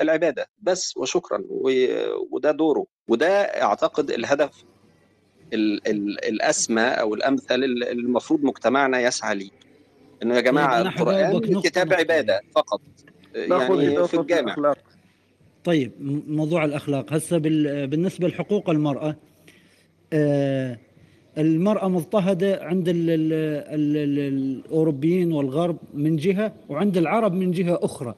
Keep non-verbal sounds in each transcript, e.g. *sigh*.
العبادة. بس وشكرا. وده دوره. وده أعتقد الهدف ال ال الأسمى أو الأمثل اللي المفروض مجتمعنا يسعى ليه. إنه يا جماعة طيب، أنا القرآن كتاب. عبادة فقط. يعني في الجامع. الاخلاق طيب موضوع الأخلاق. هسه بال- بالنسبة لحقوق المرأة آه، المرأة مضطهدة عند ال ال ال ال الأوروبيين والغرب من جهة وعند العرب من جهة أخرى.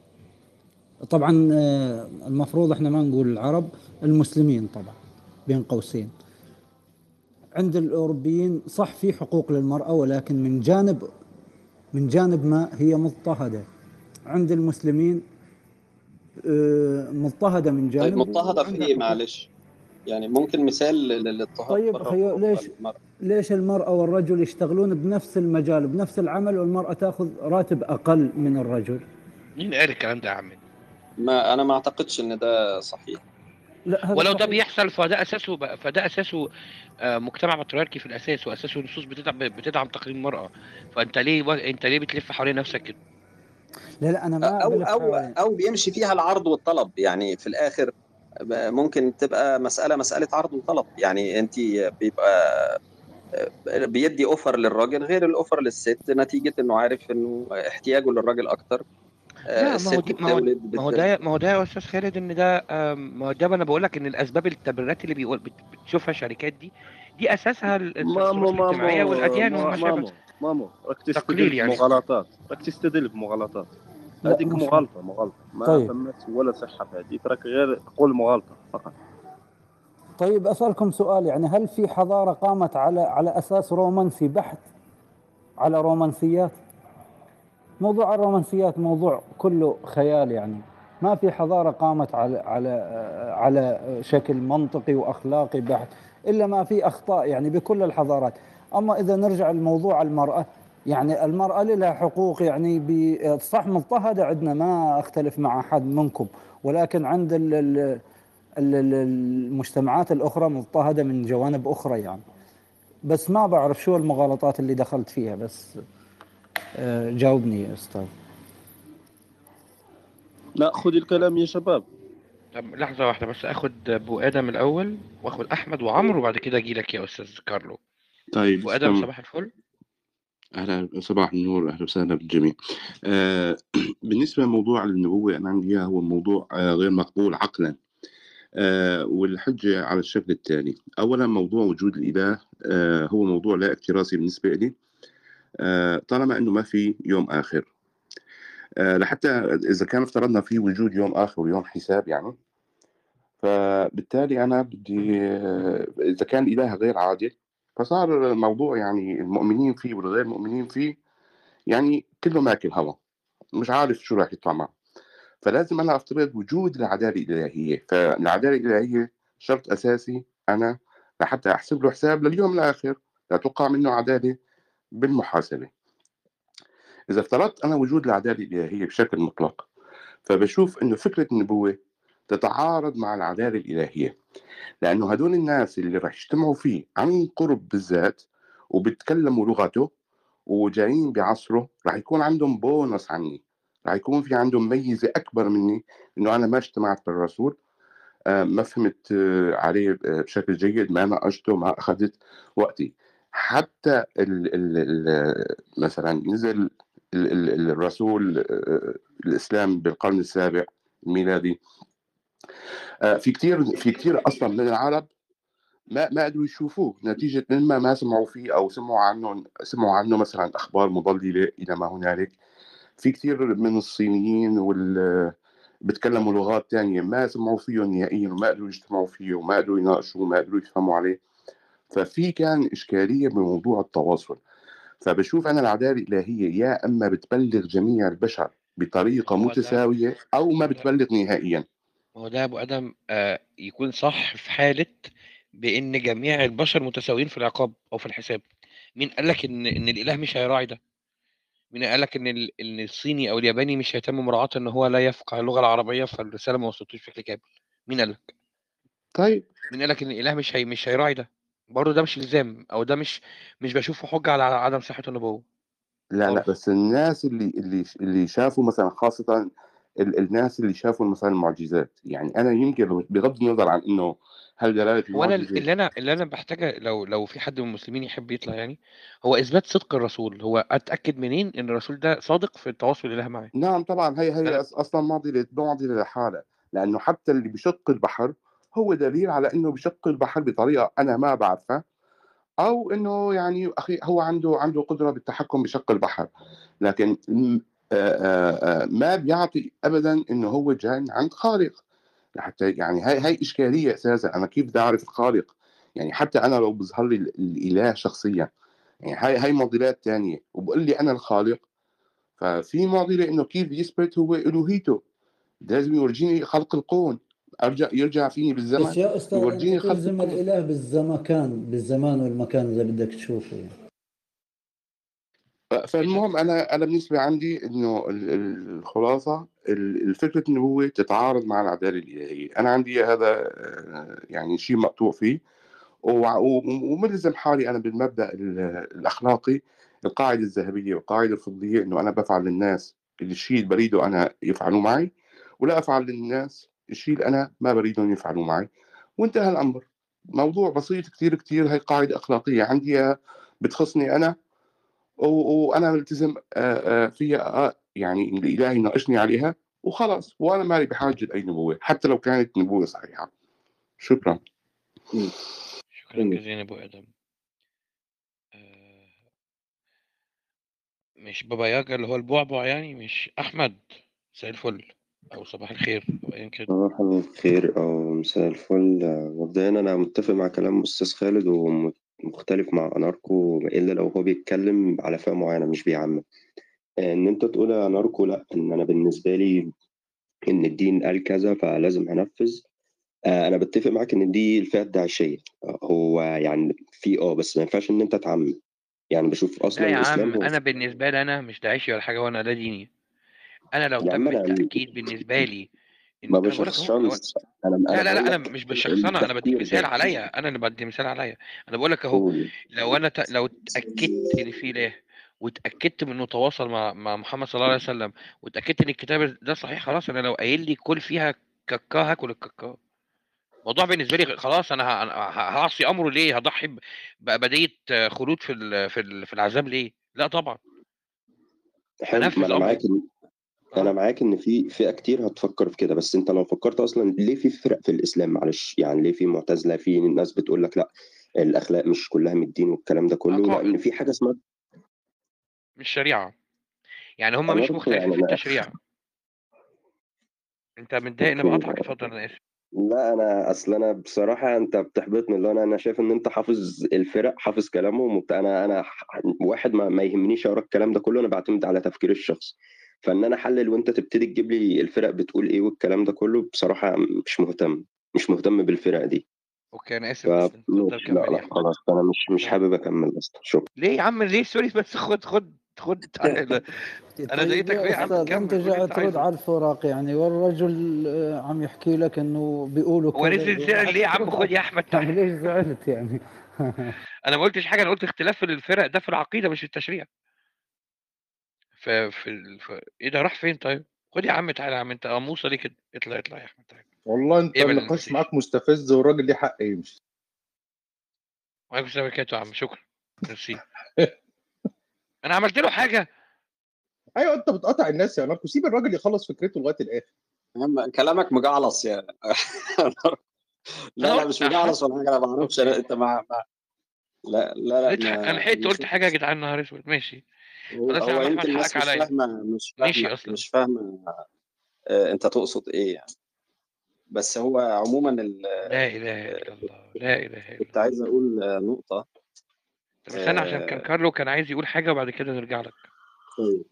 طبعا آه، المفروض إحنا ما نقول العرب المسلمين طبعا بين قوسين. عند الأوروبيين صح في حقوق للمرأة ولكن من جانب من جانب ما هي مضطهدة. عند المسلمين آه، مضطهدة من جانب طيب مضطهدة في إيه؟ حقوق. معلش. يعني ممكن مثال للاضطهاد طيب، خيو- ليش- المرأة. ليش المرأة والرجل يشتغلون بنفس المجال بنفس العمل والمرأة تأخذ راتب أقل من الرجل؟ مين قال الكلام ده يا عم ما أنا ما أعتقدش إن ده صحيح. لا هذا ولو ده صحيح. بيحصل فده أساسه فده أساسه آه، مجتمع بطريركي في الأساس وأساسه نصوص بتدعم بتدعم تقييد المرأة. فأنت ليه و... أنت ليه بتلف حوالين نفسك كده؟ لا لا أنا ما أو أو. أو بيمشي فيها العرض والطلب. يعني في الآخر ممكن تبقى مسألة مسألة عرض وطلب. يعني أنت بيبقى بيدي offer للراجل غير ال offer للست. نتيجة إنه عارف إنه احتياجه للراجل أكتر. لا ما هو الست دي ما هو ما هو ده ما هو ده يا أستاذ خالد إن ده ما هو ده أنا بقول لك إن الأسباب التبريرات اللي بيقول بت- بتشوفها الشركات دي دي أساسها الظروف الاجتماعية مامو والأديان مامو وما شابه مامو راك تقليل تستدل يعني. بمغالطات. راك تستدل بمغالطات. هذيك مغالطة مغالطة. ما طيب. ولا صحة في هذيك راك غير تقول مغالطة فقط. طيب أسألكم سؤال يعني هل في حضارة قامت على على أساس رومانسي بحت؟ على رومانسيات؟ موضوع الرومانسيات موضوع كله خيال يعني. ما في حضارة قامت على على على شكل منطقي وأخلاقي بحت إلا ما في أخطاء يعني بكل الحضارات. أما إذا نرجع لموضوع المرأة يعني المرأة لها حقوق يعني صح مضطهدة عندنا ما أختلف مع أحد منكم. ولكن عند ال- ال- ال- ال- المجتمعات الأخرى مضطهدة من جوانب أخرى يعني. بس ما بعرف شو المغالطات اللي دخلت فيها بس جاوبني يا أستاذ. لا خذ الكلام يا شباب. طب لحظة واحدة بس آخد أبو آدم الأول وآخد أحمد وعمرو وبعد كده أجي لك يا أستاذ كارلو. طيب أبو آدم. صباح الفل. أهلا صباح النور أهلا وسهلا بالجميع. آه *clears throat* بالنسبة لموضوع النبوة أنا عندي هو موضوع آه غير مقبول عقلا. آه والحجة على الشكل التالي. أولا موضوع وجود الإله آه هو موضوع لا اكتراثي بالنسبة لي. آه طالما أنه ما في يوم آخر. آه لحتى إذا كان افترضنا في وجود يوم آخر ويوم حساب يعني. فبالتالي أنا بدي آه إذا كان الإله غير عادل فصار الموضوع يعني المؤمنين فيه والغير مؤمنين فيه يعني كله ماكل هوا. مش عارف شو راح يطلع معه. فلازم أنا أفترض وجود العدالة الإلهية. فالعدالة الإلهية شرط أساسي أنا لحتى أحسب له حساب لليوم الآخر. لا توقع منه عدالة بالمحاسبة. إذا افترضت أنا وجود العدالة الإلهية بشكل مطلق فبشوف إنه فكرة النبوة تتعارض مع العدالة الإلهية لأنه هدول الناس اللي راح يجتمعوا فيه عن قرب بالذات وبيتكلموا لغته وجايين بعصره راح يكون عندهم بونص عني راح يكون في عندهم ميزة أكبر مني إنه أنا ما اجتمعت بالرسول. آه، ما فهمت آه، عليه آه، بشكل جيد ما ناقشته ما أخذت وقتي. حتى ال ال مثلا نزل ال ال الرسول آه، الإسلام بالقرن السابع الميلادي آه، في كثير في كثير أصلا من العرب ما ما قدروا يشوفوه نتيجة من ما سمعوا فيه أو سمعوا عنه سمعوا عنه مثلا أخبار مضللة إلى ما هنالك. في كثير من الصينيين وال بيتكلموا لغات تانية ما سمعوا فيه نهائيا وما قدروا يجتمعوا فيه وما قدروا يناقشوه وما قدروا يفهموا عليه. ففي كان إشكالية بموضوع التواصل. فبشوف أنا العدالة الإلهية يا أما بتبلغ جميع البشر بطريقة هو متساوية أو ما بتبلغ نهائيا. ما هو ده يا أبو آدم آه يكون صح في حالة بإن جميع البشر متساويين في العقاب أو في الحساب. مين قال لك إن إن الإله مش هيراعي ده؟ مين قال لك إن ال- إن الصيني أو الياباني مش هيتم مراعاه إن هو لا يفقه اللغة العربية فالرسالة ما وصلتوش بشكل كامل؟ مين قال لك؟ طيب. مين قال لك إن الإله مش هي مش هيراعي ده؟ برضه ده مش إلزام أو ده مش مش بشوفه حجة على عدم صحة النبوة لا لا خالص. بس الناس اللي اللي اللي شافوا مثلا خاصة ال الناس اللي شافوا مثلًا المعجزات، يعني أنا يمكن بغض النظر عن إنه هل دلالة هو أنا ال المعجزة اللي أنا اللي أنا باحتاجها لو لو في حد من المسلمين يحب يطلع يعني، هو إثبات صدق الرسول، هو أتأكد منين إن الرسول ده صادق في التواصل الإله معاه؟ نعم طبعًا هي هي أنا أص أصلًا معضلة معضلة لحالها، لأنه حتى اللي بيشق البحر هو دليل على إنه بيشق البحر بطريقة أنا ما باعرفها، أو إنه يعني أخي هو عنده عنده قدرة بالتحكم بشق البحر، لكن ما بيعطي أبدًا إنه هو جاي عند خالق، حتى يعني هاي هاي إشكالية أساسًا، أنا كيف بدي أعرف الخالق؟ يعني حتى أنا لو بيظهر لي ال الإله شخصيًا، يعني هاي هاي معضلات تانية، وبيقول لي أنا الخالق، ففي معضلة إنه كيف يثبت هو ألوهيته، لازم يورجيني خلق الكون، أرجع يرجع فيني بالزمن بس يا أستاذ يورجيني خلق تلزم الكون. الإله بالزمكان بالزمان والمكان إذا بدك تشوفه يعني. فالمهم أنا أنا بالنسبة عندي إنه ال ال الخلاصة ال الفكرة النبوة تتعارض مع العدالة الإلهية، أنا عندي هذا آآ، يعني شيء مقطوع فيه، وملزم حالي أنا بالمبدأ ال الأخلاقي القاعدة الذهبية والقاعدة الفضية إنه أنا بافعل للناس الشيء اللي باريده أنا يفعلوه معي، ولا أفعل للناس الشيء اللي أنا ما باريدهم يفعلوه معي، وانتهى الأمر، موضوع بسيط كتير، كتير هاي قاعدة أخلاقية عندي بتخصني أنا. و وأنا ملتزم فيها آه، يعني اللي إلهي ناقشني عليها. وخلاص، وأنا مالي بحاجة لأي نبوة، حتى لو كانت نبوة صحيحة. شكرًا. شكرًا. جزيلًا يا أبو آدم. آآ مش بابا ياجا اللي هو البعبع يعني، مش أحمد، مساء الفل. أو صباح الخير أو أيًا كان. صباح الخير أو مساء الفل، مبدئيًا أنا متّفق مع كلام أستاذ خالد وم مختلف مع أناركو إلا لو هو بيتكلم على فئة معينة مش بيعمم. إن أنت تقول يا أناركو لأ، إن أنا بالنسبة لي إن الدين قال كذا فلازم هانفّذ، آآ أنا باتّفق معاك إن دي الفئة الداعشية، هو يعني في آه، بس ما ينفعش إن أنت تعمم، يعني باشوف لا أصلًا يا الإسلام عم، هو أنا بالنسبة لي أنا مش داعشي ولا حاجة وأنا ده ديني. أنا لو تم أنا التأكيد بالنسبة لي إن ما أنا باقول لك أهو لو باشخصنش، أنا لا، أنا لا، لأ، أنا لك مش باشخصنها، أنا التفكير مثال ده. عليّا، أنا اللي بادّي مثال عليّا. أنا باقول لك أهو. لو أنا ت لو اتأكدت إن في إله واتأكدت من إنه تواصل مع مع محمد صلى الله عليه وسلم واتأكدت إن الكتاب ده صحيح خلاص أنا لو قايل لي كُل فيها كاكاه هاكل الكاكاه. الموضوع بالنسبة لي خلاص أنا ه ه هاعصي أمره ليه؟ هاضحي ب بأبدية خلود في ال في ال في العذاب ليه؟ لأ طبعًا. حلو، ما أنا معاك أمره. آه. معاك إن في فئة كتير هتفكّر في كده، بس أنت لو فكّرت أصلًا ليه في فِرَق في الإسلام معلش، يعني ليه في معتزلة، في ناس بتقول لك لأ، الأخلاق مش كلّها من الدين والكلام ده كلّه، لإن عقائد. في حاجة اسمها مش شريعة. يعني هم مش برضه مختلفين يعني في التشريع. أنت متضايق إني أوكي. باقاطعك، اتفضل أنا آسف. لأ، أنا أصل أنا بصراحة أنت بتحبطني، اللي هو أنا أنا شايف إن أنت حافظ الفِرَق، حافظ كلامهم وبتاع، أنا أنا ح واحد ما ما يهمنيش أقرا الكلام ده كلّه، أنا باعتمد على تفكيري الشخصي، فإن أنا أحلِّل وأنت تبتدي تجيب لي الفِرَق بتقول إيه والكلام ده كلّه، بصراحة مش مهتم، مش مهتم بالفِرَق دي. فماشي، لأ، كمّل يا لأ، أحمد. خلاص أنا مش مش. حابب أكمّل أصلًا، شكرًا. ليه يا عم ليه sorry بس خُد خُد خُد *laughs* تعالَ أنا طيب ضايقتك ليه يا عم اللي جاي ترد. على الفُرَق يعني والرجل آآ عم يحكي لك إنه بيقولوا هو كذا نزل زعل ليه يا عم؟ *laughs* خُد يا أحمد يعني تعالَ. ليش زعلت يعني؟ *laughs* أنا ما قُلتش حاجة، أنا قُلت اختلاف الفِرَق ده في العقيدة مش في التشريع. ف في ال ف إيه ده راح فين طيب؟ خُد يا عم تعالَ يا عم أنت قموصة ليه كده؟ اطلع، اطلع يا أحمد تعالَ. والله أنت اقبل النقاش. معاك مستفز والراجل ليه حق يمشي. وعليكم السلام وبركاته يا عم، شكرًا، ميرسي. *laughs* أنا عملت له حاجة؟ أيوه، أنت بتقاطع الناس يا ناركو، سيب الراجل يخلّص فكرته. يا عم كلامك مجعلص يا *laughs* لا، قُلت مش مجعلص ولا حاجة، أنا ما okay. أنت مع لا، لا، لأ، لقيت ح أنا ما لحقت قُلت مش حاجة يا جدعان نهار أسود، ماشي. هو خلاص يا هو يمكن الناس مش عليّا. فاهمة مش أصلًا. مش فاهمة آآ أنت تقصد إيه يعني. بس هو عمومًا ال لا إله إلا الله، لا إله إلا كنت. عايز أقول نقطة طب استنى عشان كان آآ كارلو كان عايز يقول حاجة وبعد كده نرجع لك. طيب.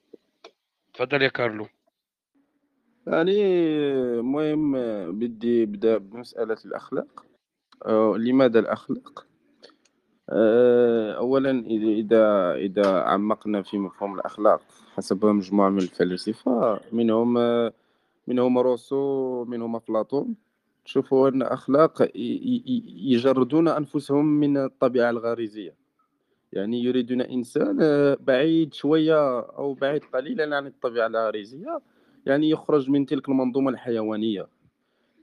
اتفضل يا كارلو. يعني المهم بدي أبدأ بمسألة الأخلاق. آآ لماذا الأخلاق؟ آآ أولًا إذا إذا إذا عمقنا في مفهوم الأخلاق حسب مجموعة من الفلاسفة منهم منهم روسو، منهم أخلاق ي ي ي يجردون أنفسهم من الطبيعة الغريزية. يعني يريدون إنسان بعيد شوية أو بعيد قليلًا عن الطبيعة الغريزية، يعني يخرج من تلك المنظومة الحيوانية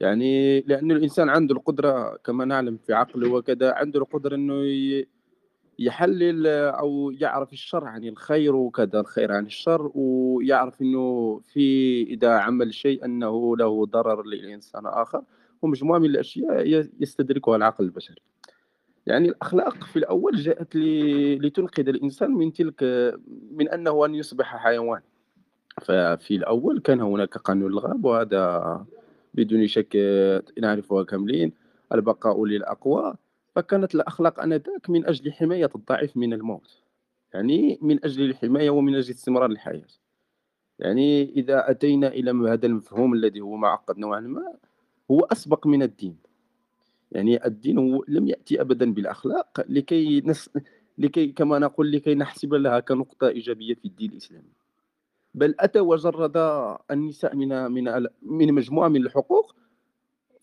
يعني لأن الإنسان عنده القدرة كما نعلم في عقله وكذا عنده القدرة أنه يحلل أو يعرف الشر عن الخير وكذا الخير عن الشر ويعرف أنه في إذا عمل شيء أنه له ضرر للإنسان آخر. ومجموعة من الأشياء يستدركها العقل البشري. يعني الأخلاق في الأول جاءت لتنقذ الإنسان من تلك من أنه أن يصبح حيوان. ففي الأول كان هناك قانون الغاب وهذا بدون شك نعرفها كاملين. البقاء للأقوى. فكانت الأخلاق آنذاك من أجل حماية الضعيف من الموت. يعني من أجل الحماية ومن أجل استمرار الحياة. يعني إذا أتينا إلى هذا المفهوم الذي هو معقد نوعا ما هو أسبق من الدين. يعني الدين هو لم يأتي أبدا بالأخلاق لكي نس... لكي كما نقول لكي نحسب لها كنقطة إيجابية في الدين الإسلامي. بل أتى وجرد النساء من من من مجموعة من الحقوق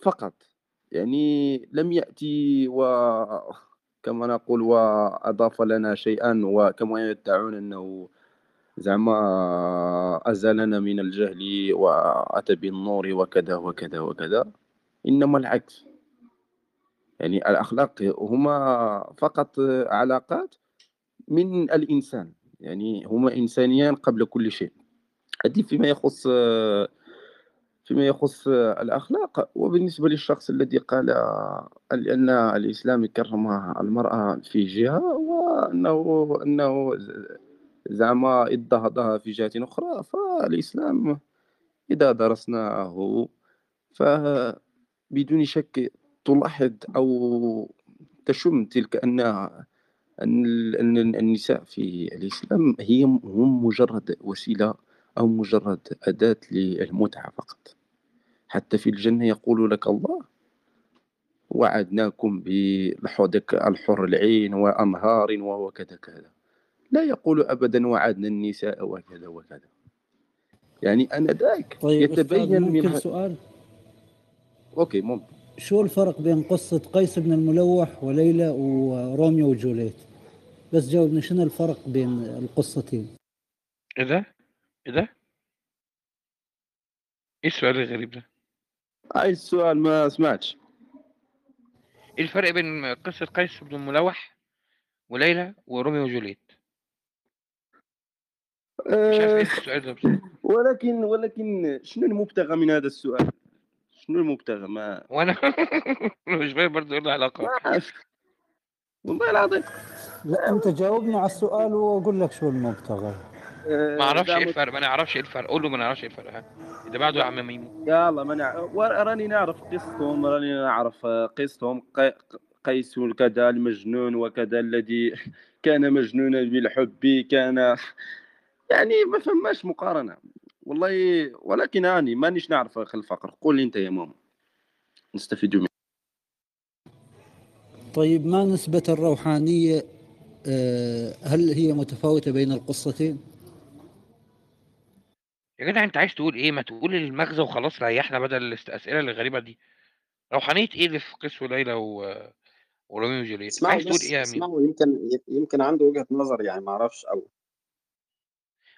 فقط. يعني لم يأتي و كما نقول وأضاف لنا شيئا وكما يدعون أنه زعما أزالنا من الجهل وأتى بالنور وكذا وكذا وكذا إنما العكس. يعني الأخلاق هما فقط علاقات من الإنسان. يعني هما إنسانيان قبل كل شيء. هذه فيما يخص فيما يخص الأخلاق وبالنسبة للشخص الذي قال أن الإسلام كرم المرأة في جهة وأنه أنه زعما اضطهدها في جهة أخرى فالإسلام إذا درسناه فبدون شك تلاحظ أو تشم تلك أن أن النساء في الإسلام هي هم مجرد وسيلة أو مجرد أداة للمتعة فقط. حتى في الجنة يقول لك الله وعدناكم بالحدك الحر العين وأنهار وكذا كذا لا يقول أبدا وعدنا النساء وكذا وكذا. يعني أنا ذاك طيب يتبين من ممكن ه- سؤال؟ okay ممكن. شو الفرق بين قصة قيس بن الملوح وليلى وروميو وجوليت؟ بس جاوبني شنو الفرق بين القصتين؟ إيه إيه ده؟ إيه السؤال الغريب ده؟ هاي السؤال ما سمعتش إيه الفرق بين قصة قيس بن الملوح وليلى وروميو وجوليت؟ مش عارف أه السؤال ده بصراحة ولكن ولكن شنو المبتغى من هذا السؤال شنو المبتغى ما *laughs* وأنا *laughs* مش فاهم برضه إيه العلاقة ما أعرف. والله العظيم لا أنت جاوبني على السؤال وأقول لك شو المبتغى أه، ما أعرفش إيه الفرق ما نعرفش إيه الفرق. قول له ما نعرفش إيه الفرق. ها. اللي بعده يا عم ميمو. يلا ما نع... راني نعرف قصتهم راني نعرف قصتهم. قي... قيس كذا المجنون وكذا الذي *laughs* كان مجنونا بالحب كان *laughs* يعني ما فماش مقارنة. والله ولكن أني مانيش نعرف أخي الفقر. قول لي أنت يا ماما نستفيد منه طيب ما نسبة الروحانية آه، هل هي متفاوتة بين القصتين؟ يا جدع أنت عايز تقول إيه؟ ما تقول المغزى وخلاص ريحنا بدل الأسئلة الغريبة دي. روحانية إيه اللي في قيس وليلى و... وروميو وجوليت اسمعوا عايز تقول بس إيه يا ميمو اسمعوا يمكن يمكن عنده وجهة نظر يعني ما أعرفش أو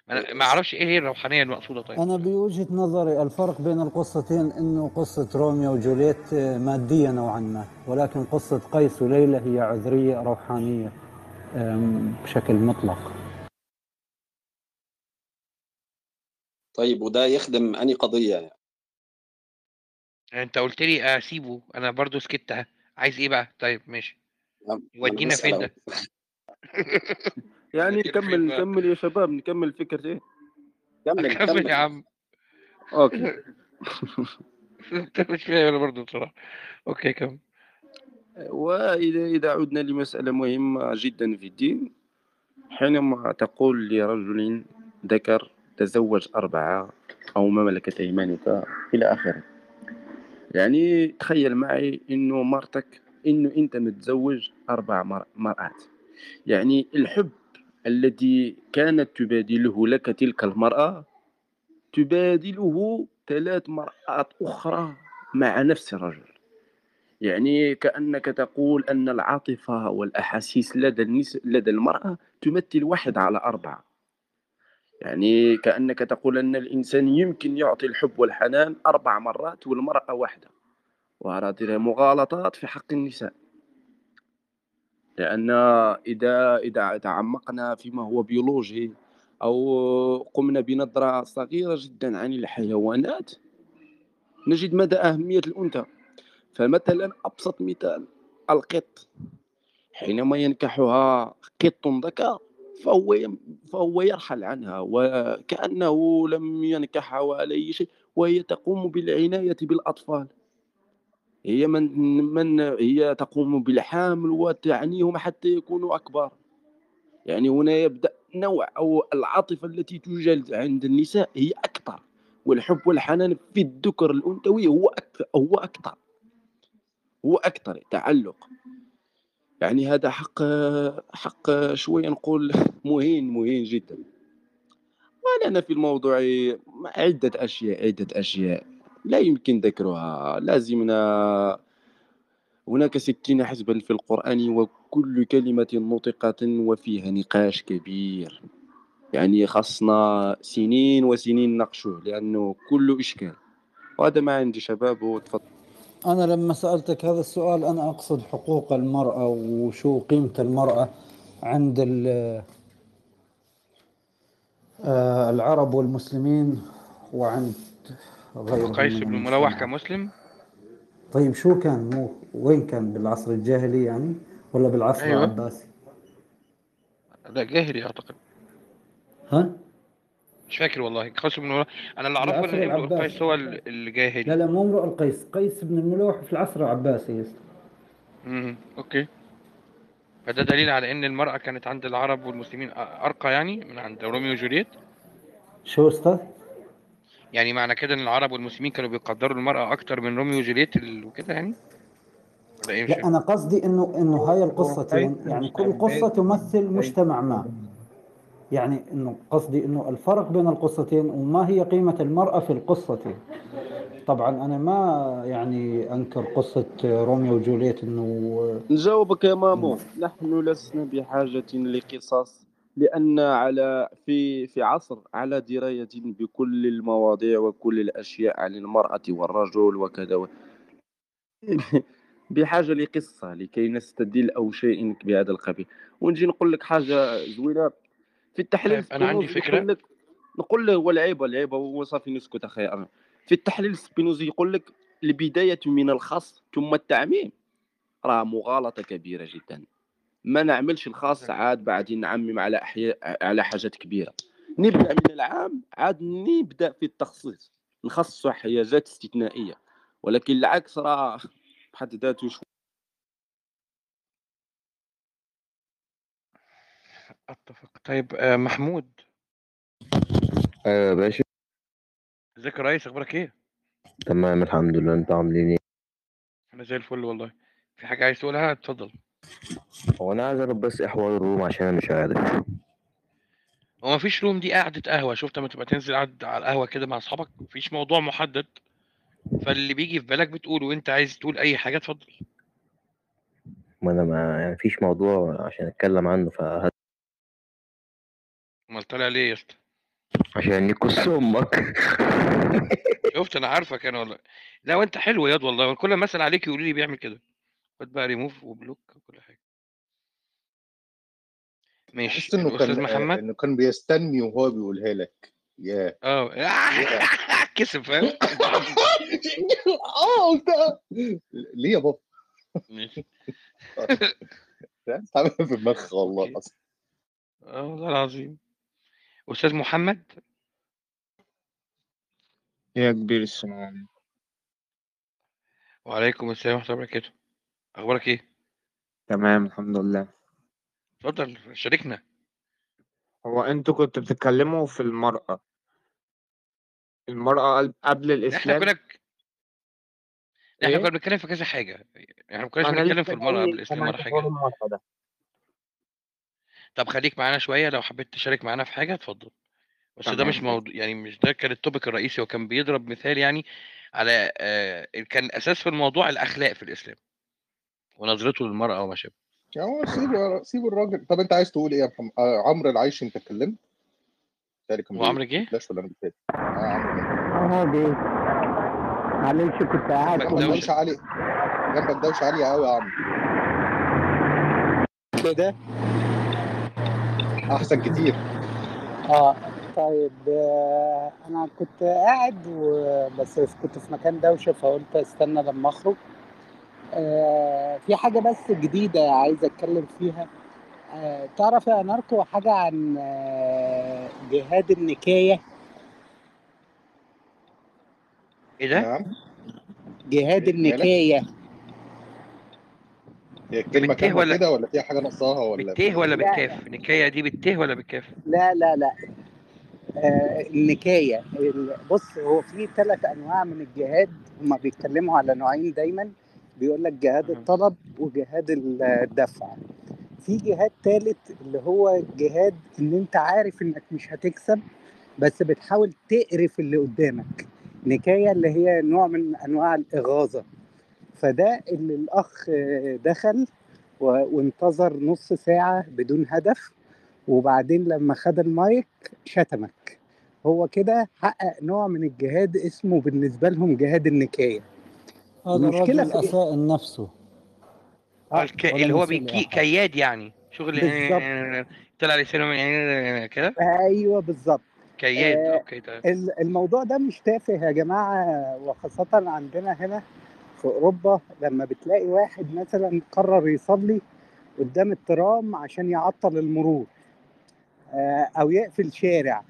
ما أنا ما أعرفش إيه هي الروحانية المقصودة طيب. أنا بوجهة نظري الفرق بين القصتين إنه قصة روميو وجوليت آه، مادية نوعا ما ولكن قصة قيس وليلى هي عذرية روحانية بشكل مطلق. طيب وده يخدم اني قضية يعني؟ أنت قلت لي أسيبه أنا برضو سكت اهي عايز إيه بقى؟ طيب ماشي. يودينا بسأل فين. ده؟ *laughs* يعني نكمل؟ نكمل يا شباب نكمل فكرة إيه؟ كمل كمل يا عم. okay. *laughs* أنت مش فاهم أنا برضو بصراحة. okay كمل. وإذا إذا عدنا لمسألة مهمة جدا في الدين حينما تقول لرجل ذكر تزوج أربعة أو ما ملكت أيمانك إلى آخره. يعني تخيل معي إنه مرتك إنه أنت متزوج أربع مر- مرأات يعني الحب الذي كانت تبادله لك تلك المرأة تبادله ثلاث مرأات أخرى مع نفس الرجل. يعني كأنك تقول أن العاطفة والأحاسيس لدى. لدى المرأة تمثل واحد على أربعة. يعني كأنك تقول أن الإنسان يمكن يعطي الحب والحنان أربع مرات والمرأة واحدة. وهذه مغالطات في حق النساء. لأن إذا إذا تعمقنا فيما هو بيولوجي أو قمنا بنظرة صغيرة جدا عن الحيوانات نجد مدى أهمية الأنثى. فمثلا أبسط مثال القط. حينما ينكحها قط ذكر فهو فهو يرحل عنها وكأنه لم ينكحها ولا أي شيء وهي تقوم بالعناية بالأطفال. هي من من هي تقوم بالحامل وتعنيهم حتى يكونوا أكبر. يعني هنا يبدأ نوع أو العاطفة التي توجد عند النساء هي أكثر والحب والحنان في الذكر الأنثوي هو أكثر هو أكثر هو أكثر تعلق. يعني هذا حق حق شوية نقول *laughs* مهين مهين جدا. ولنا في الموضوع عدة أشياء عدة أشياء لا يمكن ذكرها. لازمنا هناك ستين حزبا في القرآن وكل كلمة نطقت وفيها نقاش كبير. يعني خاصنا سنين وسنين نقشوه لأنه كله إشكال. وهذا ما عندي شباب وتفضل. أنا لما سألتك هذا السؤال أنا أقصد حقوق المرأة وشو قيمة المرأة عند آه، العرب والمسلمين وعند غيرهم قيس بن ملوح كمسلم؟ طيب شو كان؟ مو وين كان؟ بالعصر الجاهلي يعني؟ ولا بالعصر أيوة. العباسي؟ لا جاهلي أعتقد. ها؟ مش فاكر والله. قيس بن ملوح أنا اللي أعرفه العصر إن امرؤ. القيس هو ال- الجاهلي لا لا مو امرؤ القيس. قيس بن الملوح في العصر العباسي. امم okay. فده دليل على إن المرأة كانت عند العرب والمسلمين أرقى يعني من عند روميو وجولييت. شو أستاذ؟ يعني معنى كده إن العرب والمسلمين كانوا بيقدروا المرأة أكتر من روميو وجولييت ال- وكده يعني؟ مش لا أنا قصدي إنه إنه هاي القصتين يعني كل قصة تمثل مجتمع ما. يعني إنه قصدي إنه الفرق بين القصتين وما هي قيمة المرأة في القصتين طبعا أنا ما يعني أنكر قصة روميو وجولييت إنه نجاوبك يا مامو. نحن لسنا بحاجة لقصص لأن على في في عصر على دراية بكل المواضيع وكل الأشياء عن المرأة والرجل وكذا. و... *laughs* بحاجة لقصة لكي نستدل أو شيء بهذا القبيل. ونجي نقول لك حاجة زوينة. في التحليل طيب، أنا عندي لك نقول له هو العيب هو صافي نسكت أنا. في التحليل سبينوزي يقول لك البداية من الخاص ثم التعميم. راه مغالطة كبيرة جدا. ما نعملش الخاص عاد بعدين نعمم على أحياء على حاجات كبيرة. نبدأ من العام عاد نبدأ في التخصيص. نخصص حاجات استثنائية. ولكن العكس راه بحد ذاته أتفق. طيب آه، محمود. آه باشا ازيك يا ريس؟ أخبارك إيه؟ تمام الحمد لله. أنت عاملين إيه؟ أنا زي الفل والله. في حاجة عايز تقولها؟ اتفضل. هو أنا عايز أعرف بس إيه حوار الروم عشان أنا مش عارف. هو مفيش روم دي قعدة قهوة. شفت لما تبقى تنزل قعد على القهوة كده مع أصحابك؟ مفيش موضوع محدد. فاللي بيجي في بالك بتقوله. وأنت عايز تقول أي حاجة اتفضل. ما أنا ما يعني مفيش موضوع عشان أتكلم عنه فهت أمال طالع ليه يا اسطى؟ عشان يكس أمك. *laughs* شفت أنا عارفك أنا والله. لا وأنت حلو ياض والله. كل ما أسأل عليك يقولوا لي بيعمل كده. خد بقى ريموف وبلوك وكل حاجة. ماشي. تحس إنه كان محمد؟ إنه كان بيستني وهو بيقولها لك. يا آه. *laughs* كسب فاهم؟ آه قلتها ليه يا بابا؟ ماشي. *laughs* عامل في دماغك والله. العظيم. آه والله العظيم. أستاذ محمد؟ يا كبير السلام. عليكم وعليكم السلام ورحمة الله وبركاته. أخبارك إيه؟ تمام الحمد لله. اتفضل شاركنا. هو أنتوا كنتوا بتتكلموا في المرأة. المرأة قبل- قبل إحنا الإسلام كنا إحنا إيه؟ كنا بنتكلم في كذا حاجة. إحنا ما كناش أنا بنتكلم لسه في المرأة قبل الإسلام كمان ولا حوار المرأة ده. طب خليك معانا شوية لو حبيت تشارك معانا في حاجة اتفضل. بس ده تمام. مش موضوع يعني مش ده كان التوبيك الرئيسي هو كان بيضرب مثال يعني على آه كان الاساس في الموضوع الأخلاق في الإسلام. ونظرته للمرأة وما شابه. يا هو سيب سيب الراجل. طب أنت عايز تقول إيه يا محمد؟ آه عمرو العيش أنت اتكلمت؟ كان هو عمرو جه؟ فلاش ولا أنا بتهيألي آه عمرو جه. آه جه. معلش كنت قاعد جنبك جنبك في دوشة دوشه عالية جنبك دوشه عاليه قوي يا عم كده؟ أحسن كتير. آه طيب آه، أنا كنت قاعد و- بس كنت في مكان دوشة فقلت أستنى لما أخرج. آه، في حاجة بس جديدة عايز أتكلم فيها. آه، تعرف يا ناركو حاجة عن آه، جهاد النكاية؟ إيه ده؟ نعم. جهاد النكاية. هي الكلمة كاملة ولا كده ولا فيها حاجة ناقصاها ولا بالته ولا لا بالكاف؟ نكاية دي بالته ولا بالكاف؟ لا لا لا. آه، النكاية. ال- بص هو في ثلاث أنواع من الجهاد. هما بيتكلموا على نوعين دايما. بيقول لك جهاد. الطلب وجهاد الدفع. في جهاد ثالث اللي هو جهاد إن أنت عارف إنك مش هتكسب بس بتحاول تقرف اللي قدامك. نكاية اللي هي نوع من أنواع الإغاظة. فده اللي الأخ آه، دخل و- وانتظر نص ساعة بدون هدف وبعدين لما خد المايك شتمك. هو كده حقق نوع من الجهاد اسمه بالنسبة لهم جهاد النكاية. هذا المشكلة في اساء لنفسه. آه الك... اللي هو كياد يعني. شغل بالظبط. طلع لسانه كده؟ أيوه بالظبط. كياد آه okay ال- الموضوع ده مش تافه يا جماعة وخاصة عندنا هنا. في أوروبا لما بتلاقي واحد مثلا قرر يصلي قدام الترام عشان يعطل المرور آه أو يقفل شارع.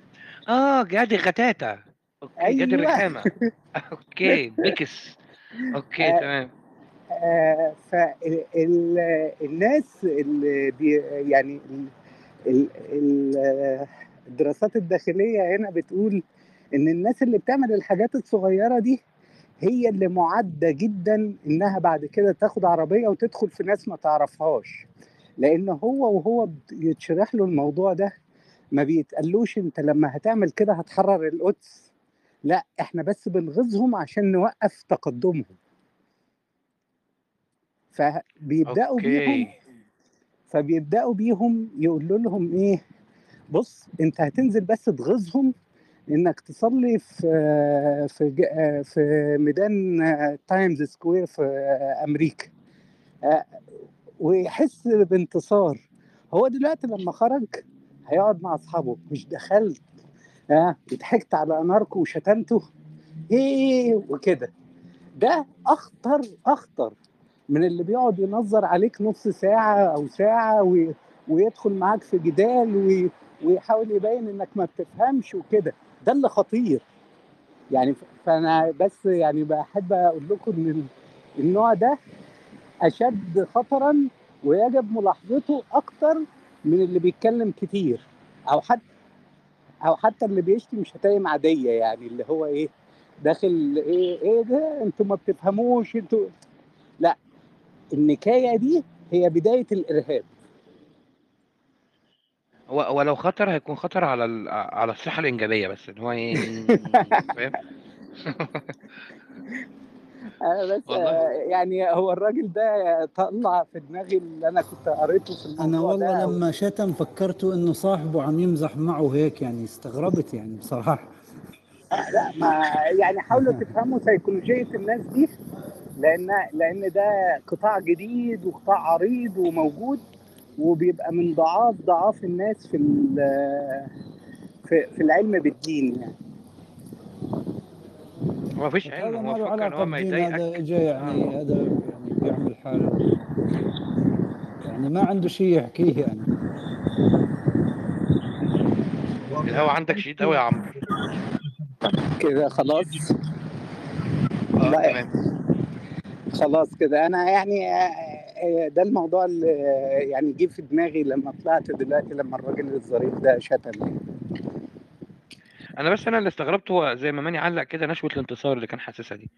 آه جاد غتاتة okay جاد أيوه. الرخامة. *laughs* أوكي بيكس okay آه تمام. آه فالناس اللي بي يعني ال- ال- ال- الدراسات الداخلية هنا بتقول إن الناس اللي بتعمل الحاجات الصغيرة دي هي اللي معدة جدا إنها بعد كده تاخد عربية وتدخل في ناس ما تعرفهاش. لأن هو وهو يتشرح له الموضوع ده ما بيتقالوش أنت لما هتعمل كده هتحرر القدس. لا إحنا بس بنغيظهم عشان نوقف تقدمهم. فبيبدأوا بيهم okay فبيبدأوا بيهم يقولوا لهم إيه بص أنت هتنزل بس تغيظهم إنك تصلي في في في ميدان Times Square في أمريكا. آه، ويحس بانتصار. هو دلوقتي لما خرج هيقعد مع أصحابه. مش دخلت آه ضحكت على أناركو وشتمته. إيه وكده. ده أخطر أخطر من اللي بيقعد ينظر عليك نص ساعة أو ساعة وي... ويدخل معاك في جدال وي... ويحاول يبين إنك ما بتفهمش وكده. ده اللي خطير. يعني ف- فأنا بس يعني بحب أقول لكم ال- النوع ده أشد خطرا ويجب ملاحظته أكتر من اللي بيتكلم كتير. أو حتى أو حتى اللي بيشتم شتايم عادية يعني اللي هو إيه داخل إيه إيه ده؟ أنتوا ما بتفهموش أنتوا لا. النكاية دي هي بداية الإرهاب. هو هو لو خطر هيكون خطر على ال... على الصحة الإنجابية بس إن هو إيه *laughs* فاهم؟ أنا بس والله آه، يعني هو الراجل ده طلع في دماغي اللي أنا كنت قريته في أنا الموضوع والله ده لما شتم فكرته إنه صاحبه عم يمزح معه هيك يعني استغربت يعني بصراحة. لا ما يعني حاولوا تفهموا سيكولوجيه الناس دي لأن لأن ده قطاع جديد وقطاع عريض وموجود. وبيبقى من ضعاف ضعاف الناس في ال- في في العلم بالدين يعني. هو مفيش بس علم هذا هو ما فكر إن هو ما هذا يضايقك. اجى يعني آه. هذا يعني بيعمل حالة. يعني ما عنده شيء يحكيه يعني. الهوا عندك شديد قوي يا عمرو. كده خلاص؟ آه لا. تمام. خلاص كده. أنا يعني آه، آه، ده الموضوع اللي يعني جه في دماغي لما طلعت دلوقتي لما الراجل الظريف ده شتم أنا بس أنا اللي استغربته هو زي ما ماني علق كده نشوة الانتصار اللي كان حاسسها دي.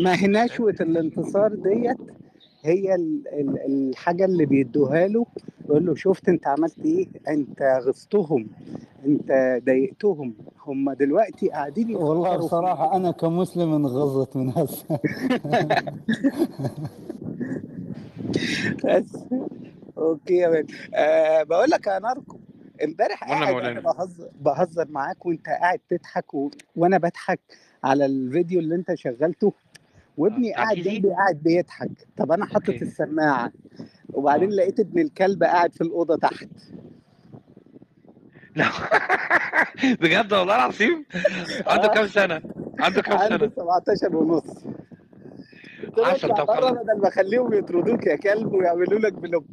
ما- هي نشوة الانتصار ديت هي ال- ال- الحاجة اللي بيدوها له يقول له شفت انت عملت إيه؟ انت غصتهم انت ضايقتهم. هم دلوقتي قاعدين والله بصراحة أنا كمسلم انغزت من هسه بس. أوكي يا مان أه بقول لك يا ناركو امبارح قاعد أنا بهزر بهزر معاك وأنت قاعد تضحك و... وأنا بضحك على الفيديو اللي أنت شغلته. وابني بتاع قاعد جنبي قاعد بيضحك. طب أنا حاطط السماعة. وبعدين آه. لقيت ابن الكلب قاعد في الأوضة تحت. لا. *laughs* بجد والله العظيم؟ عنده كام سنة؟ عنده كام عنده سنة؟ 17 ونص. عسل طب بدل ما أخليهم يطردوك يا كلب ويعملوا لك block.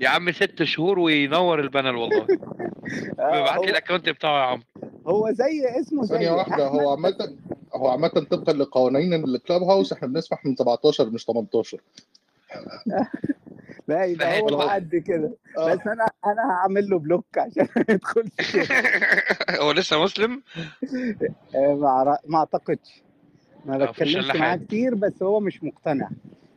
يا عم ست شهور وينور ال panel والله. *laughs* ببعت لي هو ال account بتاعه يا عم. هو زي اسمه ثانية زي واحدة أحمد. هو عامة هو عامة طبقا لقوانين ال Clubhouse إحنا بنسمح من 17 مش 18 لا يبقى هو معدي كده. آه. بس أنا أنا هعمل له block عشان ما يدخلش كده هو لسه مسلم؟ آه، ما أعتقدش. ما بتكلمش معاه كتير بس هو مش مقتنع.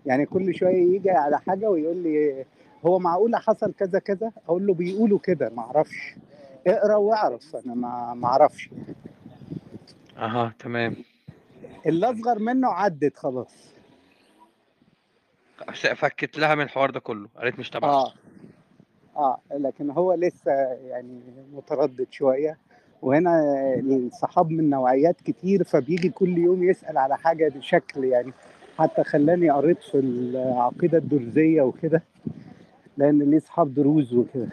يعني كل شوية يجي على حاجة ويقول لي هو معقولة حصل كذا كذا؟ أقول له بيقولوا كده ما أعرفش. اقرأ واعرف أنا ما ما أعرفش. أها تمام. اللي اصغر منه عدت خلاص. فكت لها من الحوار ده كله قالت مش تبعها آه. آه لكن هو لسه يعني متردد شوية. وهنا الصحاب من نوعيات كتير فبيجي كل يوم يسأل على حاجة بشكل يعني حتى خلاني قريت في العقيدة الدرزية وكده لأن ليه صحاب دروز وكده.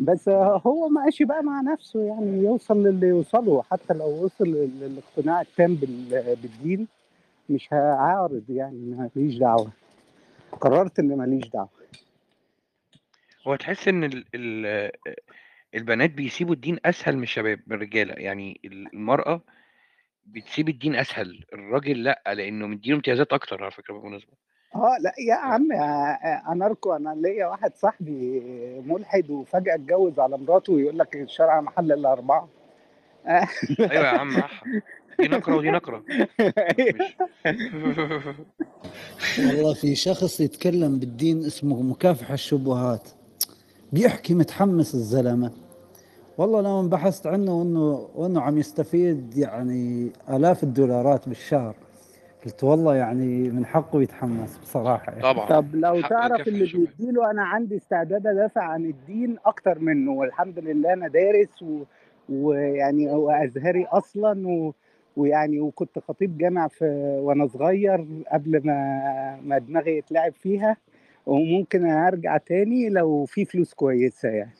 بس هو ماشي بقى مع نفسه يعني يوصل للي يوصله. حتى لو وصل للاقتناع التام بال- بالدين مش هعارض يعني ماليش دعوة. قررت إن ماليش دعوة. هو تحس إن ال ال البنات بيسيبوا الدين أسهل من الشباب من الرجالة. يعني ال- المرأة بتسيب الدين أسهل الراجل لأ لأنه مديله امتيازات أكتر على فكرة بالمناسبة. آه لأ يا عم أنا أركو أنا ليا واحد صاحبي ملحد وفجأة اتجوز على مراته ويقول لك الشرع محل الا اربعة *laughs* أيوه يا عم أحا. دي نقره ودي نقره مش والله في شخص يتكلم بالدين اسمه مكافحة الشبهات. بيحكي متحمس الزلمة. والله لما بحثت عنه وإنه وإنه عم يستفيد يعني آلاف الدولارات بالشهر. قلت والله يعني من حقه يتحمس بصراحة يعني. طبعا. طب لو تعرف اللي بيديله أنا عندي استعداد أدافع عن الدين أكتر منه والحمد لله أنا دارس و... ويعني هو أزهري أصلا و... ويعني وكنت خطيب جامع في وأنا صغير قبل ما ما دماغي يتلعب فيها. وممكن أرجع تاني لو في فلوس كويسة يعني.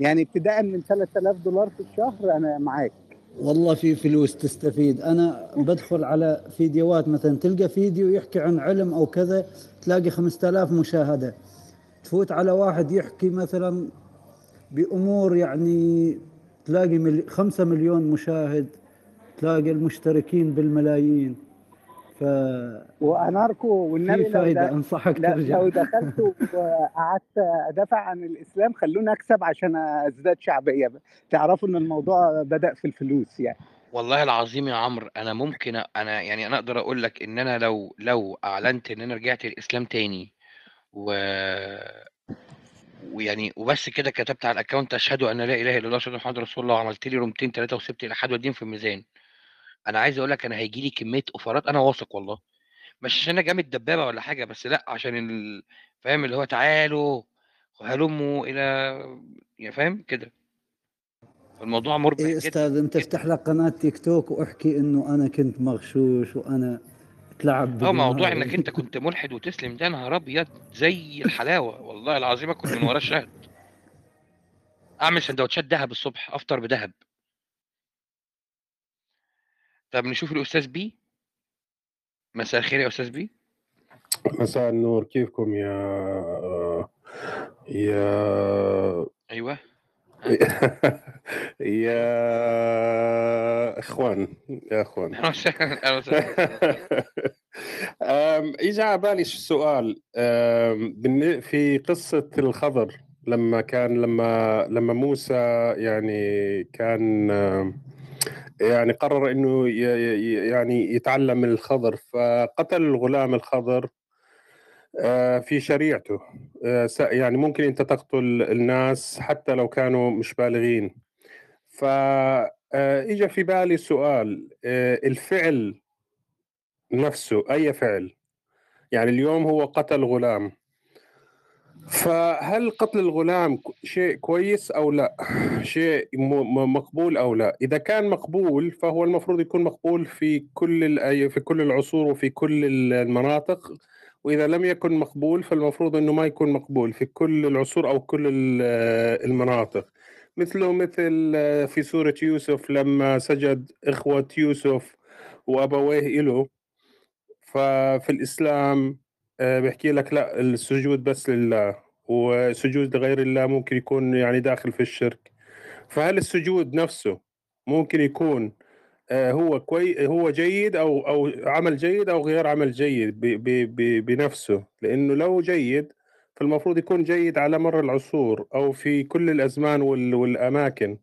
يعني ابتداء من 3000 دولار في الشهر أنا معاك. والله في فلوس تستفيد. أنا بدخل على فيديوهات مثلا تلقى فيديو يحكي عن علم أو كذا تلاقي 5000 مشاهدة. تفوت على واحد يحكي مثلا بأمور يعني تلاقي ملي... خمسة مليون مشاهد تلاقي المشتركين بالملايين. ف وأناركو والنبي في لو فايدة ده أنصحك لا ترجع. لو دخلت وقعدت أدافع عن الإسلام خلوني أكسب عشان أزداد شعبية. تعرفوا إن الموضوع بدأ في الفلوس يعني. والله العظيم يا عمرو أنا ممكن أنا يعني أنا أقدر أقول لك إن أنا لو لو أعلنت إن أنا رجعت الإسلام تاني و ويعني وبس كده كتبت على ال account أشهد أن لا إله إلا الله أن محمد رسول الله وعملت لي room تين ثلاثة وسبت إلى حد والدين في الميزان. أنا عايز أقول لك أنا هيجي لي كمية offer ات أنا واثق والله. مش عشان أنا جامد دبابه ولا حاجة بس لأ عشان ال... فاهم؟ اللي هو تعالوا هلموا إلى يعني فاهم؟ كده. الموضوع مربح جدا أستاذ أنت افتح لك قناة تيك توك واحكي إنه أنا كنت مغشوش وأنا تلعب آه موضوع إنك *laughs* أنت كنت ملحد وتسلم ده نهار أبيض زي الحلاوة والله العظيم اكل من وراه الشهد. أعمل سندوتشات دهب الصبح أفطر بدهب. طب نشوف الأستاذ بي؟ مساء الخير يا أستاذ بي. مساء النور كيفكم يا يا أيوه. *laughs* يا إخوان يا إخوان. اجى على بالي سؤال أم، بالن- في قصة الخضر لما كان لما لما موسى يعني كان يعني قرر إنه يعني يتعلم من الخضر فقتل الغلام الخضر آه، في شريعته. آه، يعني ممكن أنت تقتل الناس حتى لو كانوا مش بالغين. فاجى في بالي سؤال آه، الفعل نفسه أي فعل؟ يعني اليوم هو قتل غلام. فهل قتل الغلام شيء كويس أو لا؟ شيء مقبول أو لا؟ إذا كان مقبول فهو المفروض يكون مقبول في كل في كل العصور وفي كل المناطق وإذا لم يكن مقبول فالمفروض إنه ما يكون مقبول في كل العصور أو كل ال- المناطق. مثله مثل في سورة يوسف لما سجد إخوة يوسف وأبويه له ففي الإسلام آه، بيحكي لك لا السجود بس لله وسجود لغير الله ممكن يكون يعني داخل في الشرك. فهل السجود نفسه ممكن يكون آه، هو كوي هو جيد أو أو عمل جيد أو غير عمل جيد ب ب ب بنفسه؟ لأنه لو جيد فالمفروض يكون جيد على مر العصور أو في كل الأزمان وال والأماكن.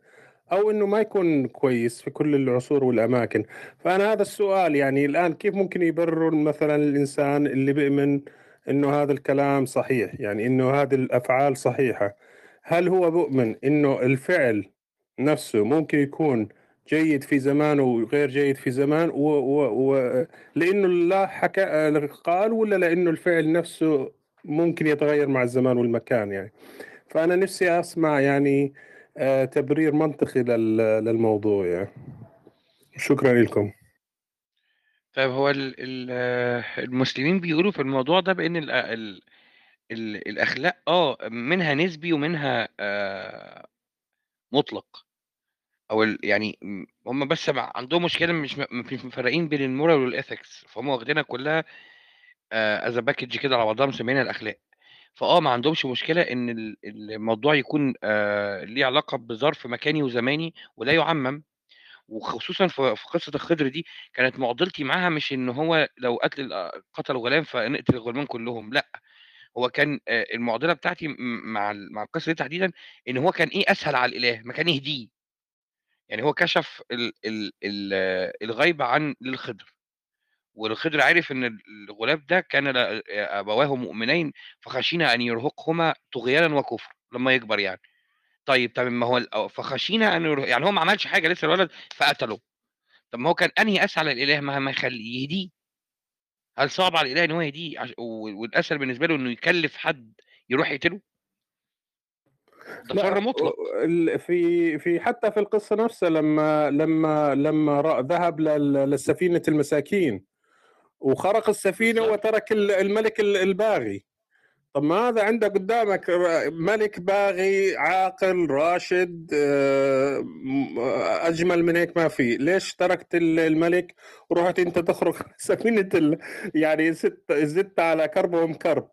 أو إنه ما يكون كويس في كل العصور والأماكن. فأنا هذا السؤال يعني الآن كيف ممكن يبرر مثلا الإنسان اللي بيؤمن إنه هذا الكلام صحيح؟ يعني إنه هذه الأفعال صحيحة. هل هو بؤمن إنه الفعل نفسه ممكن يكون جيد في زمان وغير جيد في زمان و... و... و... لأنه الله حكى قال ولا لأنه الفعل نفسه ممكن يتغير مع الزمان والمكان يعني؟ فأنا نفسي أسمع يعني تبرير منطقي لل... للموضوع يعني. شكرا لكم. طيب هو آه، المسلمين بيقولوا في الموضوع ده بإن ال ال ال الأخلاق آه منها نسبي ومنها آه مطلق. ال يعني هم بس عندهم مشكلة مش مش مفرقين بين الmoral والethics فهم واخدينها كلها a package كده على بعضها مسميينها الأخلاق. فآه ما عندهمش مشكلة إن ال الموضوع يكون آآ ليه علاقة بظرف مكاني وزماني ولا يُعمم، وخصوصًا في قصة الخضر دي كانت معضلتي معاها مش إن هو لو قتل قتل غلام فنقتل الغلمان كلّهم لأ، هو كان آآ المعضلة بتاعتي مع مع القصة دي تحديدًا إن هو كان إيه أسهل على الإله، ما كان يهديه. يعني هو كشف ال الغيب عن للخضر، والخضر عرف إن ال الغلام ده كان أبواه مؤمنين فخشينا أن يرهقهما طغيانًا وكفرًا لمّا يكبر يعني. طيب تمام ما هو فخشينا أن يره يعني هو ما عملش حاجة لسه الولد فقتله. طب ما هو كان أنهي أسهل على الإله ما ما يخلّيه يهديه. هل صعب على الإله إن هو يهديه عش و والأسهل بالنسبة له إنه يكلّف حد يروح يقتله؟ ده مطلق. في في حتى في القصة نفسها لمّا لمّا لمّا ذهب لل لسفينة المساكين وخرق السفينة بالضبط. وترك ال الملك ال الباغي. طب ما هذا عندك قدامك ملك باغي عاقل راشد آآ م أجمل من هيك ما في، ليش تركت ال الملك ورُحت أنت تخرق *laughs* سفينة ال يعني زدت زدت على كربهم كرب.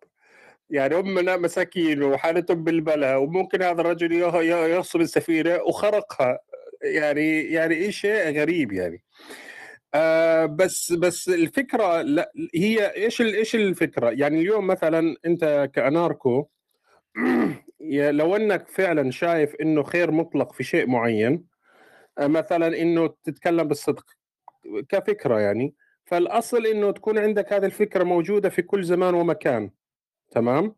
يعني هم مساكين وحالتهم بالبلا وممكن هذا الرجل يغصب السفينة وخرقها. يعني يعني شيء غريب يعني. آآ بس بس الفكرة لأ هي إيش ال إيش الفكرة؟ يعني اليوم مثلًا أنت كأناركو *clears throat* ي لو إنك فعلًا شايف إنه خير مطلق في شيء معين، آآ مثلًا إنه تتكلم بالصدق كفكرة يعني، فالأصل إنه تكون عندك هذه الفكرة موجودة في كل زمان ومكان، تمام؟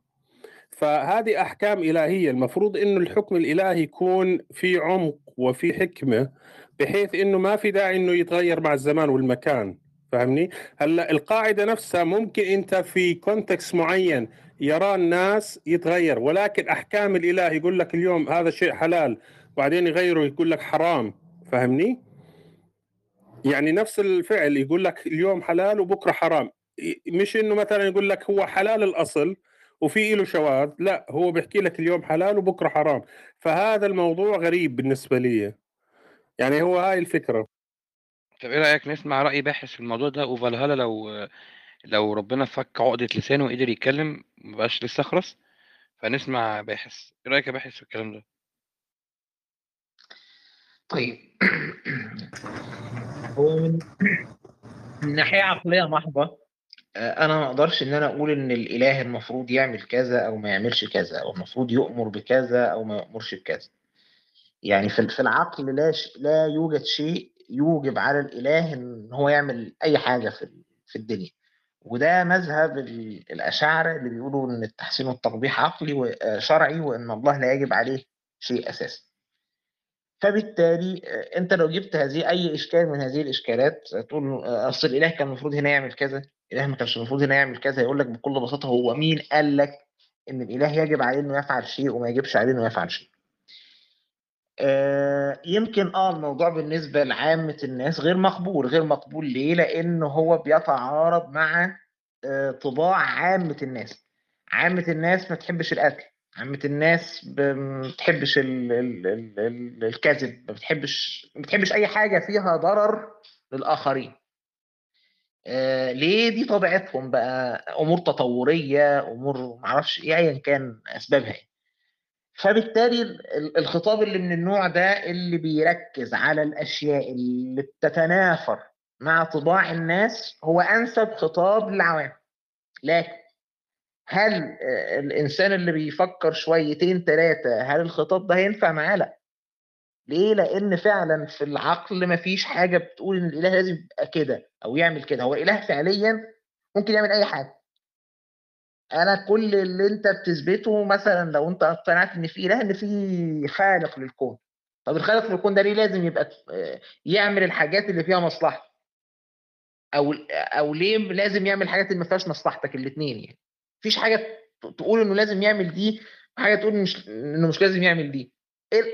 فهذه أحكام إلهية المفروض إنه الحكم الإلهي يكون فيه عمق وفيه حكمة، بحيث إنه ما في داعي إنه يتغير مع الزمان والمكان، فاهمني؟ هلأ القاعدة نفسها ممكن أنت في context معين يراه الناس يتغير، ولكن أحكام الإله يقول لك اليوم هذا شيء حلال، بعدين يغيره يقول لك حرام، فاهمني؟ يعني نفس الفعل يقول لك اليوم حلال وبكرة حرام، مش إنه مثلًا يقول لك هو حلال الأصل وفي إله شواذ، لأ هو بيحكي لك اليوم حلال وبكرة حرام، فهذا الموضوع غريب بالنسبة ليّ. يعني هو هاي الفكرة. طب إيه رأيك نسمع رأي باحث في الموضوع ده وفالهالا لو لو ربنا فك عقدة لسانه وقدر يتكلم ما بقاش لسه أخرس، فنسمع باحث. إيه رأيك يا باحث في الكلام ده؟ طيب *clears throat* هو من *clears throat* من ناحية عقلية محضة آآ أنا ما أقدرش إن أنا أقول إن الإله المفروض يعمل كذا أو ما يعملش كذا، أو المفروض يؤمر بكذا أو ما يؤمرش بكذا. يعني في في العقل لا لا يوجد شيء يوجب على الإله إن هو يعمل أي حاجة في في الدنيا، وده مذهب ال الأشاعرة اللي بيقولوا إن التحسين والتقبيح عقلي و آآ شرعي وإن الله لا يجب عليه شيء أساسًا. فبالتالي آآ أنت لو جبت هذه أي إشكال من هذه الإشكالات تقول آآ أصل الإله كان المفروض هنا يعمل كذا، الإله ما كانش المفروض هنا يعمل كذا، يقول لك بكل بساطة هو مين قال لك إن الإله يجب عليه إنه يفعل شيء وما يجبش عليه إنه يفعل شيء آه، يمكن آه الموضوع بالنسبة لعامة الناس غير مقبول غير مقبول ليه؟ لأن هو بيتعارض مع آه، طباع عامة الناس عامة الناس ما تحبش القتل عامة الناس ما بتحبش ال ال ال ال الكذب ما بتحبش ما بتحبش أي حاجة فيها ضرر للآخرين آه، ليه دي طبيعتهم بقى أمور تطورية أمور معرفش إيه أيا كان أسبابها إيه. فبالتالي ال- ال- الخطاب اللي من النوع ده اللي بيركز على الأشياء اللي بتتنافر مع طباع الناس هو أنسب خطاب للعوام لكن هل الإنسان اللي بيفكر شويتين ثلاثة هل الخطاب ده هينفع معاه؟ لا ليه؟ لأن فعلا في العقل مفيش حاجة بتقول إن الإله لازم يبقى كده أو يعمل كده هو الإله فعليا ممكن يعمل أي حاجة أنا كل اللي انت بتثبته مثلا لو انت اقتنعت ان في اله ان في خالق للكون. طب الخالق للكون ده ليه لازم يبقى آه، يعمل الحاجات اللي فيها مصلحة؟ أو أو ليه لازم يعمل الحاجات اللي ما فيهاش مصلحتك؟ الاثنين يعني. مفيش حاجة تقول إنه لازم يعمل دي حاجة تقول مش إنه مش لازم يعمل دي.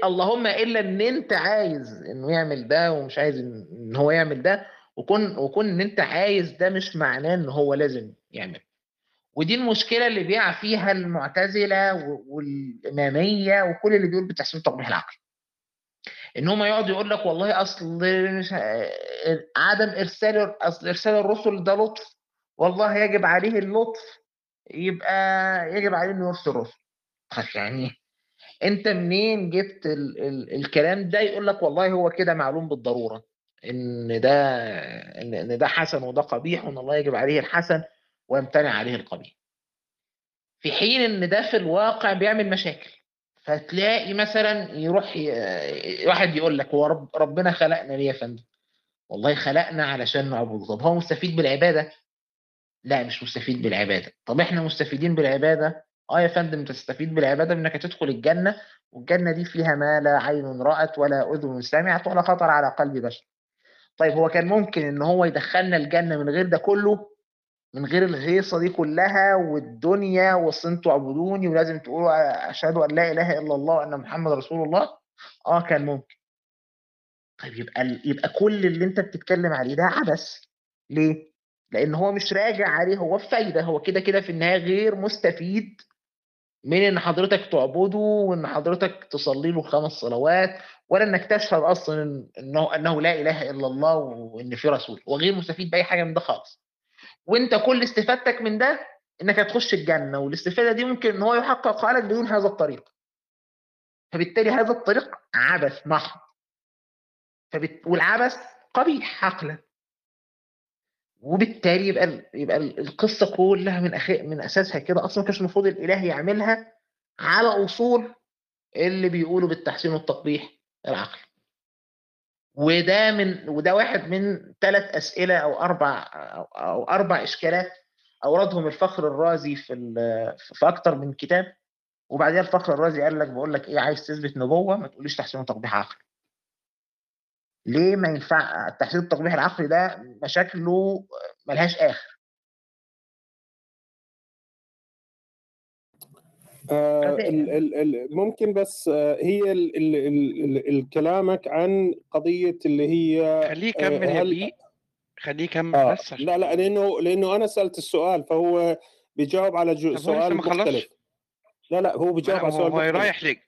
اللهم إلا إن أنت عايز إنه يعمل ده ومش عايز إن هو يعمل ده وكون وكون إن أنت عايز ده مش معناه إن هو لازم يعمل. ودي المشكلة اللي بيقع فيها المعتزلة والإمامية وكل اللي بيقول بتحسين تقبيح العقل. إن هم يقعدوا يقول لك والله أصل عدم إرسال أصل إرسال الرسل ده لطف. والله يجب عليه اللطف يبقى يجب عليه إنه يرسل رسل طب يعني أنت منين جبت ال ال الكلام ده يقول لك والله هو كده معلوم بالضرورة إن ده إن ده حسن وده قبيح وإن الله يجب عليه الحسن ويمتنع عليه القبيح في حين إن ده في الواقع بيعمل مشاكل فتلاقي مثلا يروح واحد يقول لك هو رب ربنا خلقنا ليه يا فندم؟ والله خلقنا علشان نعبده طب هو مستفيد بالعبادة؟ لا مش مستفيد بالعبادة طب إحنا مستفيدين بالعبادة؟ آه يا فندم تستفيد بالعبادة بإنك تدخل الجنة والجنة دي فيها ما لا عين رأت ولا أذن سمعت ولا خطر على قلب بشر. طيب هو كان ممكن إن هو يدخلنا الجنة من غير ده كله من غير الهيصه دي كلها والدنيا واصل أنتوا اعبدوني ولازم تقولوا أشهد أن لا إله إلا الله وأن محمد رسول الله. آه كان ممكن. طيب يبقى يبقى كل اللي أنت بتتكلم عليه ده عبث. ليه؟ لأن هو مش راجع عليه هو بفايدة. هو كده كده في النهاية غير مستفيد من إن حضرتك تعبده وإن حضرتك تصلي له خمس صلوات ولا إنك تشهد أصلا انه إنه لا إله إلا الله وإن في رسول. هو غير مستفيد بأي حاجة من ده خالص. وانت كل استفادتك من ده انك هتخش الجنة والاستفادة دي ممكن ان هو يحققها لك بدون هذا الطريق. فبالتالي هذا الطريق عبث محض فبت... والعبث قبيح عقلا. وبالتالي يبقى يبقى ال- القصة كلها من أخي... من أساسها كده أصلا ما كانش المفروض الإله يعملها على أصول اللي بيقولوا بالتحسين والتقبيح العقل. وده من وده واحد من ثلاث أسئلة أو أربع أو, أربع إشكالات أوردهم الفخر الرازي في في أكتر من كتاب. وبعدين الفخر الرازي قال لك بقول لك إيه عايز تثبت نبوة ما تقوليش تحسين وتقبيح عقل ليه ما ينفع التحسين والتقبيح العقلي ده مشاكله ملهاش آخر. آه، فده- ال- ال- ال- ممكن بس آه، هي ال- ال- ال- ال- ال- كلامك عن قضية اللي هي خليه آه، يكمل يا خليه يكمل آه بس لا لا لأنه لأنه أنا سألت السؤال فهو بيجاوب على جو سؤال ما خلصش؟ مختلف. لا لا هو بيجاوب على سؤال هو مختلف. رايح لك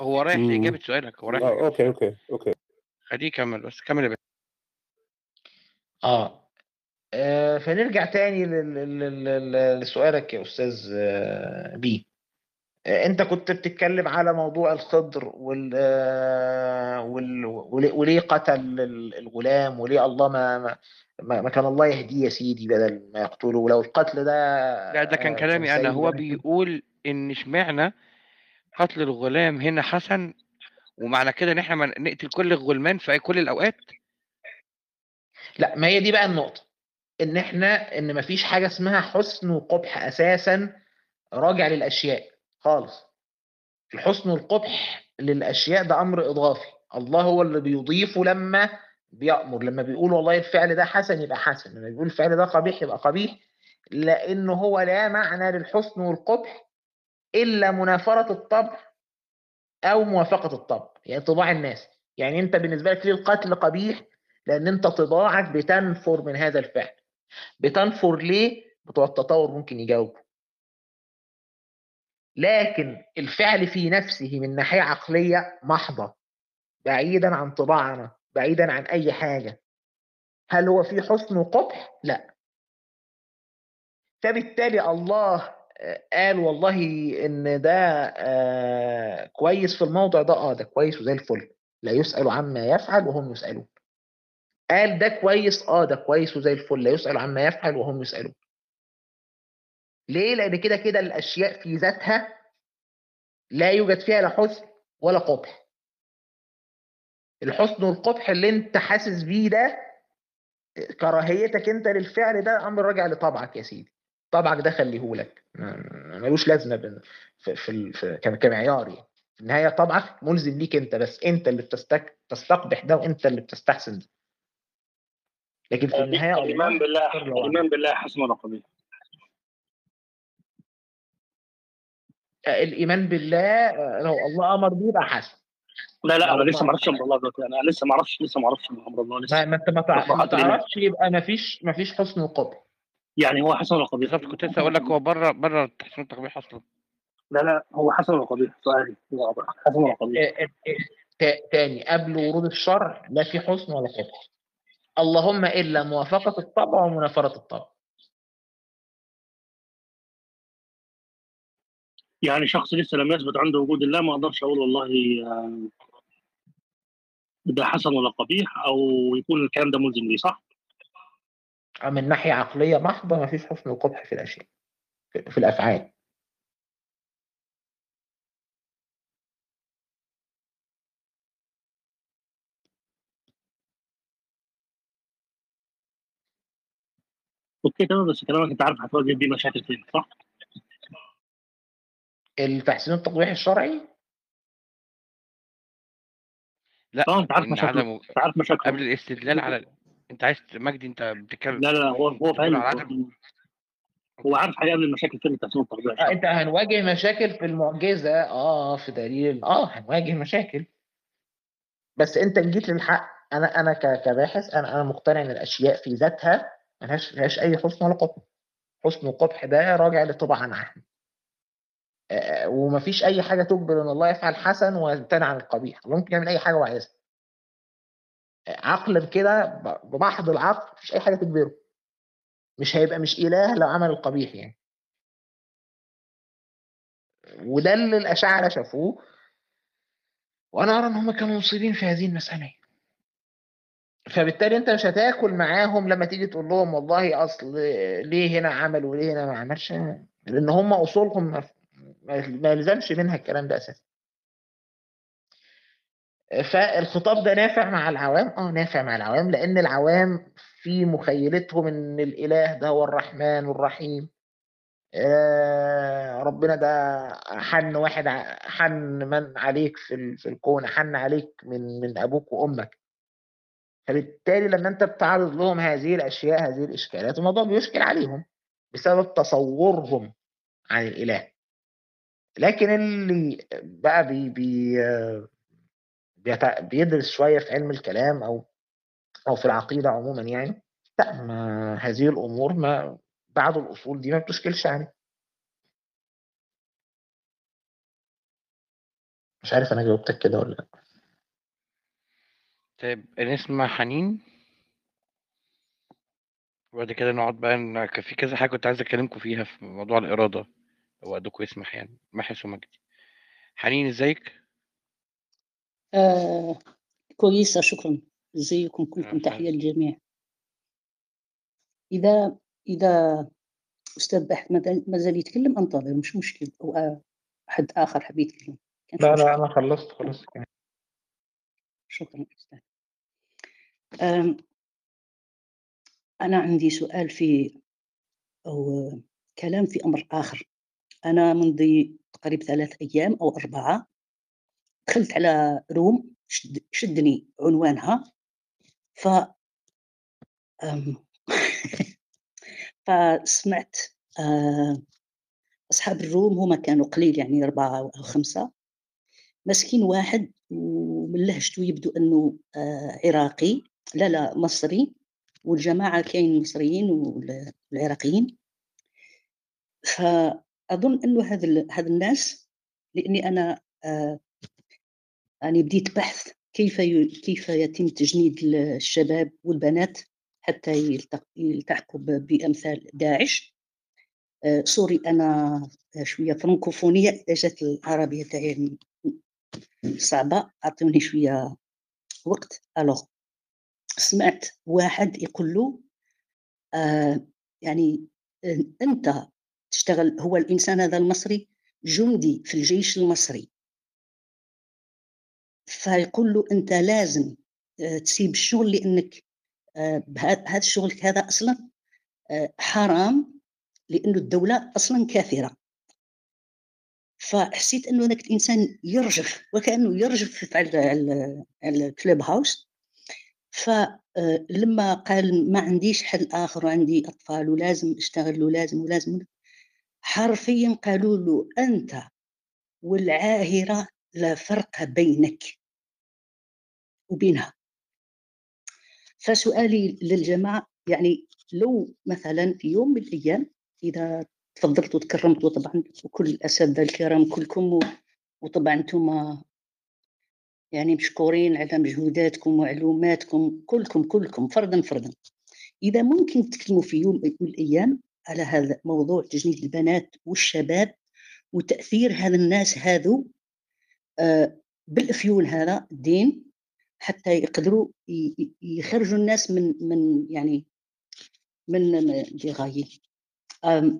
هو رايح مم. لإجابة سؤالك هو رايح آه لإجابة أوكي أوكي أوكي. خليه يكمل بس كمل يا بيه آه. آه، فنرجع تاني لل- لل- لل- لسؤالك يا أستاذ آه، بي. آه، انت كنت بتتكلم على موضوع الخضر وال وال وليه قتل ال- الغلام وليه الله ما ما كان الله يهديه يا سيدي بدل ما يقتله. ولو القتل ده لا ده كان آه، كلامي سيء هو بيقول إن إشمعنى قتل الغلام هنا حسن؟ ومعنى كده إن إحنا ما نقتل كل الغلمان في كل الأوقات؟ لا ما هي دي بقى النقطة. إن إحنا إن مفيش حاجة اسمها حسن وقبح أساسا راجع للأشياء. خالص. الحسن والقبح للأشياء ده أمر إضافي. الله هو اللي بيضيفه لما بيأمر. لما بيقول والله الفعل ده حسن يبقى حسن. لما بيقول الفعل ده قبيح يبقى قبيح. لأنه هو لا معنى للحسن والقبح إلا منافرة الطبع أو موافقة الطبع يعني طباع الناس. يعني أنت بالنسبة لك ليه القتل قبيح؟ لأن أنت طباعك بتنفر من هذا الفعل. بتنفر ليه؟ بتوع التطور ممكن يجاوبوا. لكن الفعل في نفسه من ناحية عقلية محضة بعيدا عن طباعنا بعيدا عن أي حاجة. هل هو في حسن وقبح؟ لا. فبالتالي الله آه، قال والله إن ده آه، كويس في الموضع ده. آه ده كويس وزي الفل. لا يسأل عما يفعل وهم يسألون. قال ده كويس؟ آه ده كويس وزي الفل. لا يسأل عما يفعل وهم يسألون. ليه؟ لأن كده كده الأشياء في ذاتها لا يوجد فيها لا حسن ولا قبح. الحسن والقبح اللي أنت حاسس بيه ده كراهيتك أنت للفعل ده أمر راجع لطبعك يا سيدي. طبعك ده خليهولك ملوش لازمة بال- في, في, كمعيار يعني. في النهاية طبعك ملزم ليك أنت بس أنت اللي بتستك تستقبح ده وأنت اللي بتستحسن ده. لكن في النهاية الإيمان الله بالله. الإيمان بالله حسن ولا الإيمان بالله آه، لو الله أمر بيه يبقى حسن. لا لا أنا لسه ما الله أعرفش أمر الله دلوقتي. أنا لسه ما أعرفش لسه ما أعرفش أمر الله لسه. ما أنت ما تعرفش يبقى ما فيش ما فيش حسن وقبح. يعني هو حسن ولا قبيح بالظبط كنت لسه أقول لك هو بره بره التحسين والتقبيح أصلا. لا لا هو حسن ولا قبيح سؤالي حسن ولا قبيح آه، آه، تا- تاني. قبل ورود الشرع لا في حسن ولا قبح. اللهم إلا موافقة الطبع ومنافرة الطبع. يعني شخص لسه لم يثبت عنده وجود الله ما أقدرش أقول والله آه، ده حسن ولا قبيح أو يكون الكلام ده ملزم ليه صح؟ من ناحية عقلية محضة ما فيش حسن وقبح في الأشياء في الأفعال أوكي تمام بس كلامك أنت عارف هتواجه بيه مشاكل فين صح؟ التحسين والتقبيح الشرعي؟ لا آه أنت عارف إن مشاكله. عدم أنت عارف مشاكله. قبل الاستدلال على أنت عايز مجدي أنت بتتكلم لا لا لا هو هو فاهم عدم هو عارف حاجة قبل المشاكل فين التحسين والتقبيح آه الشرعي. أنت هنواجه مشاكل في المعجزة. آه في دليل. آه هنواجه مشاكل. بس أنت جيت للحق. أنا أنا ك- كباحث أنا أنا مقتنع إن الأشياء في ذاتها ملهاش ملهاش أي حسن ولا قبح. حسن وقبح ده راجع لطبع نحن آه، ومفيش أي حاجة تجبر إن الله يفعل حسن ويمتنع عن القبيح. ممكن يعمل أي حاجة هو عايزها. آه، عقلا كده بمحض العقل مفيش أي حاجة تجبره. مش هيبقى مش إله لو عمل القبيح يعني. وده اللي الأشاعرة شافوه. وأنا أرى إن هم كانوا مصيبين في هذه المسألة. فبالتالي أنت مش هتاكل معاهم لما تيجي تقول لهم والله أصل ليه هنا عمل وليه هنا ما عملش؟ لأن هم أصولهم ما يلزمش منها الكلام ده أساسا. فالخطاب ده نافع مع العوام؟ آه نافع مع العوام لأن العوام في مخيلتهم إن الإله ده هو الرحمن الرحيم. آه ربنا ده حن واحد حن من عليك في في الكون حن عليك من من أبوك وأمك. فبالتالي لما أنت بتعرض لهم هذه الأشياء هذه الإشكالات الموضوع بيشكل عليهم بسبب تصورهم عن الإله. لكن اللي بقى بي بي بيدرس شوية في علم الكلام أو أو في العقيدة عموما يعني. لا ما هذه الأمور ما بعد الأصول دي ما بتشكلش عليه. مش عارف أنا جاوبتك كده ولا لأ. طيب نسمع حنين. وبعد كده نقعد بقى في كذا حاجة كنت عايز أكلمكم فيها في موضوع الإرادة. لو يسمح يعني محس ومجدي حنين إزيك؟ آه كويسة شكرا. إزيكم كلكم تحية للجميع. إذا إذا أستاذ بحث ما زال- يتكلم؟ أنتظر مش مشكل. أو آه، أحد آخر حب يتكلم. لا لا أنا خلصت خلصت. شكرا أستاذ. أنا عندي سؤال في أو كلام في أمر آخر. أنا منذ تقريبا ثلاث أيام أو أربعة دخلت على روم شد شدني عنوانها. ف *laughs* فسمعت آه، أصحاب الروم هما كانوا قليل يعني أربعة أو خمسة. مسكين واحد ومن لهجته يبدو أنه آه، عراقي. لا لا مصري. والجماعة كاين مصريين والعراقيين. فأظن أنه هذا هذا الناس لأني أنا آه، يعني بديت بحث كيف كيف يتم تجنيد الشباب والبنات حتى يلتحقوا بأمثال داعش. آه، سوري أنا شوية فرنكوفونية إذا جات العربية تاعي صعبة أعطوني شوية وقت. ألوغ سمعت واحد يقول له آه يعني أنت تشتغل هو الإنسان هذا المصري جندي في الجيش المصري. فيقول له أنت لازم آه تسيب الشغل لأنك آه هذا الشغل هذا أصلا آه حرام لأنه الدولة أصلا كافرة. فحسيت أنه ذاك الانسان يرجف وكأنه يرجف على الكلوب هاوس. فلما قال ما عنديش حل آخر وعندي أطفال ولازم أشتغل ولازم ولازم. حرفيا قالوا له أنت والعاهرة لا فرق بينك وبينها. فسؤالي للجماعة يعني لو مثلا في يوم من الأيام إذا تفضلت وتكرمت وطبعا وكل الأساتذة الكرام كلكم وطبعا أنتم يعني مشكورين على مجهوداتكم ومعلوماتكم كلكم كلكم فردا فردا. إذا ممكن تكلموا في يوم من الأيام على هذا موضوع تجنيد البنات والشباب وتأثير هذا الناس هذو آه، بالأفيون هذا الدين حتى يقدروا يخرجوا الناس من من يعني من غاية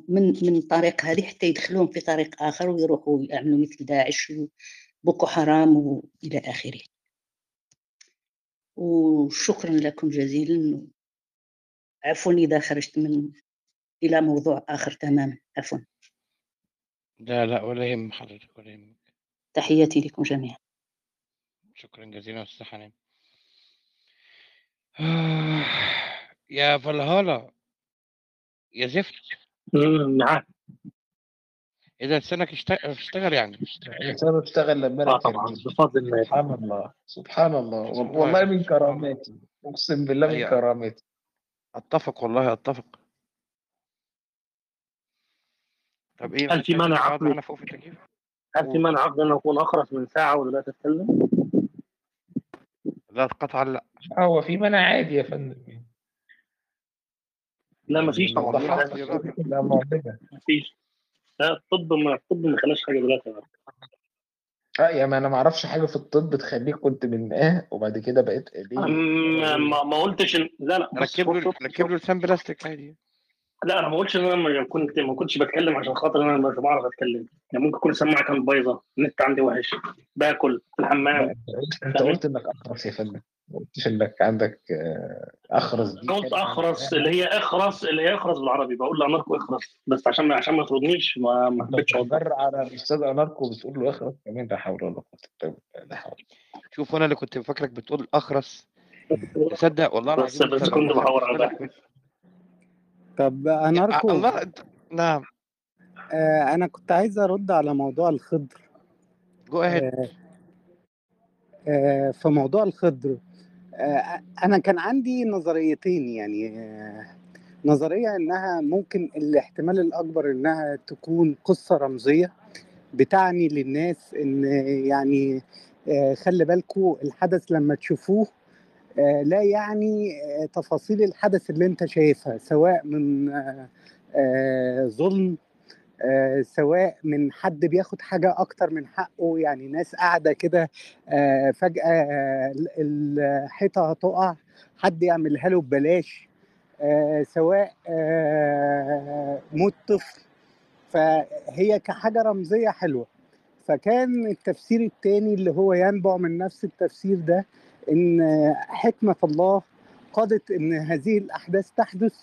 من من طريق هذه حتى يدخلوهم في طريق آخر ويروحوا يعملوا مثل داعش وبوكو حرام وإلى آخره. وشكرا لكم جزيلا. عفوا إذا خرجت من إلى موضوع آخر تماما. عفوا. لا لا ولا يهم حضرتك ولا يهمك. تحياتي لكم جميعا. شكرا جزيلا أستاذ حنان آه، *sighs* يا فالهالا يا زفت. معاك إذا لسانك اشت- اشتغل يعني. لسانه اشتغل لما أنا آه طبعا بفضل الله. سبحان الله سبحان الله. والله من كراماتي. أقسم بالله من أي كراماتي. أتفق والله أتفق. طب إيه هل في مانع عقلي معانا فوق في التكييف؟ هل في مانع عقلي إن أكون أخرس من ساعة ودلوقتي اتكلم؟ لا قطعا لا. هو في منع عادي يا فندم. لا مفيش. لا مفيش لا الطب ما الطب ما خلاش حاجة دلوقتي. آه يا ما أنا ما أعرفش حاجة في الطب تخليك كنت من آه وبعد كده بقيت ليه؟ أم- ما ما قلتش. لا لا ركب له ركب له لسان بلاستيك عادي. لا أنا ما قلتش إن أنا ما كنت ما كنتش بتكلم عشان خاطر أنا مش بعرف أتكلم. يعني ممكن يكون السماعة كانت بايظة النت عندي وحش. باكل في الحمام. أنت قلت إنك أخرس يا فندم. ما قلتش إنك عندك آه، أخرس. قلت أخرس اللي هي أخرس اللي هي أخرس بالعربي. بقول لاناركو أخرس. بس عشان ما عشان ما تردنيش ما حبيتش. بتتجرأ على الأستاذ أناركو بتقول له أخرس كمان لا حول ولا قوة إلا بالله لا حول. شوف أنا اللي كنت فاكرك بتقول أخرس. *laughs* تصدق والله بس العظيم بس كنت بحاول خدت على طب يا اناركو الله انت- نعم. آه أنا كنت عايز أرد على موضوع الخضر. جو آه آه في موضوع الخضر. آه أنا كان عندي نظريتين يعني آه نظرية إنها ممكن الاحتمال الأكبر إنها تكون قصة رمزية بتعني للناس إن يعني آه خلي بالكوا الحدث لما تشوفوه لا يعني آه، تفاصيل الحدث اللي انت شايفها سواء من آه، آه، ظلم آه، سواء من حد بياخد حاجة أكتر من حقه يعني ناس قاعدة كده آه، فجأة آه، ال- الحيطة هتقع حد يعملها له ببلاش آه، سواء آه، موت طفل. فهي كحاجة رمزية حلوة. فكان التفسير التاني اللي هو ينبع من نفس التفسير ده إن حكمة الله قادت إن هذه الأحداث تحدث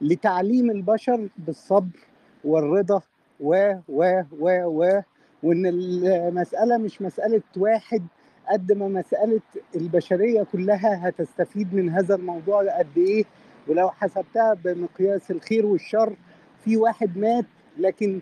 لتعليم البشر بالصبر والرضا و و و و وإن المسألة مش مسألة واحد قد ما مسألة البشرية كلها هتستفيد من هذا الموضوع قد إيه؟ ولو حسبتها بمقياس الخير والشر في واحد مات لكن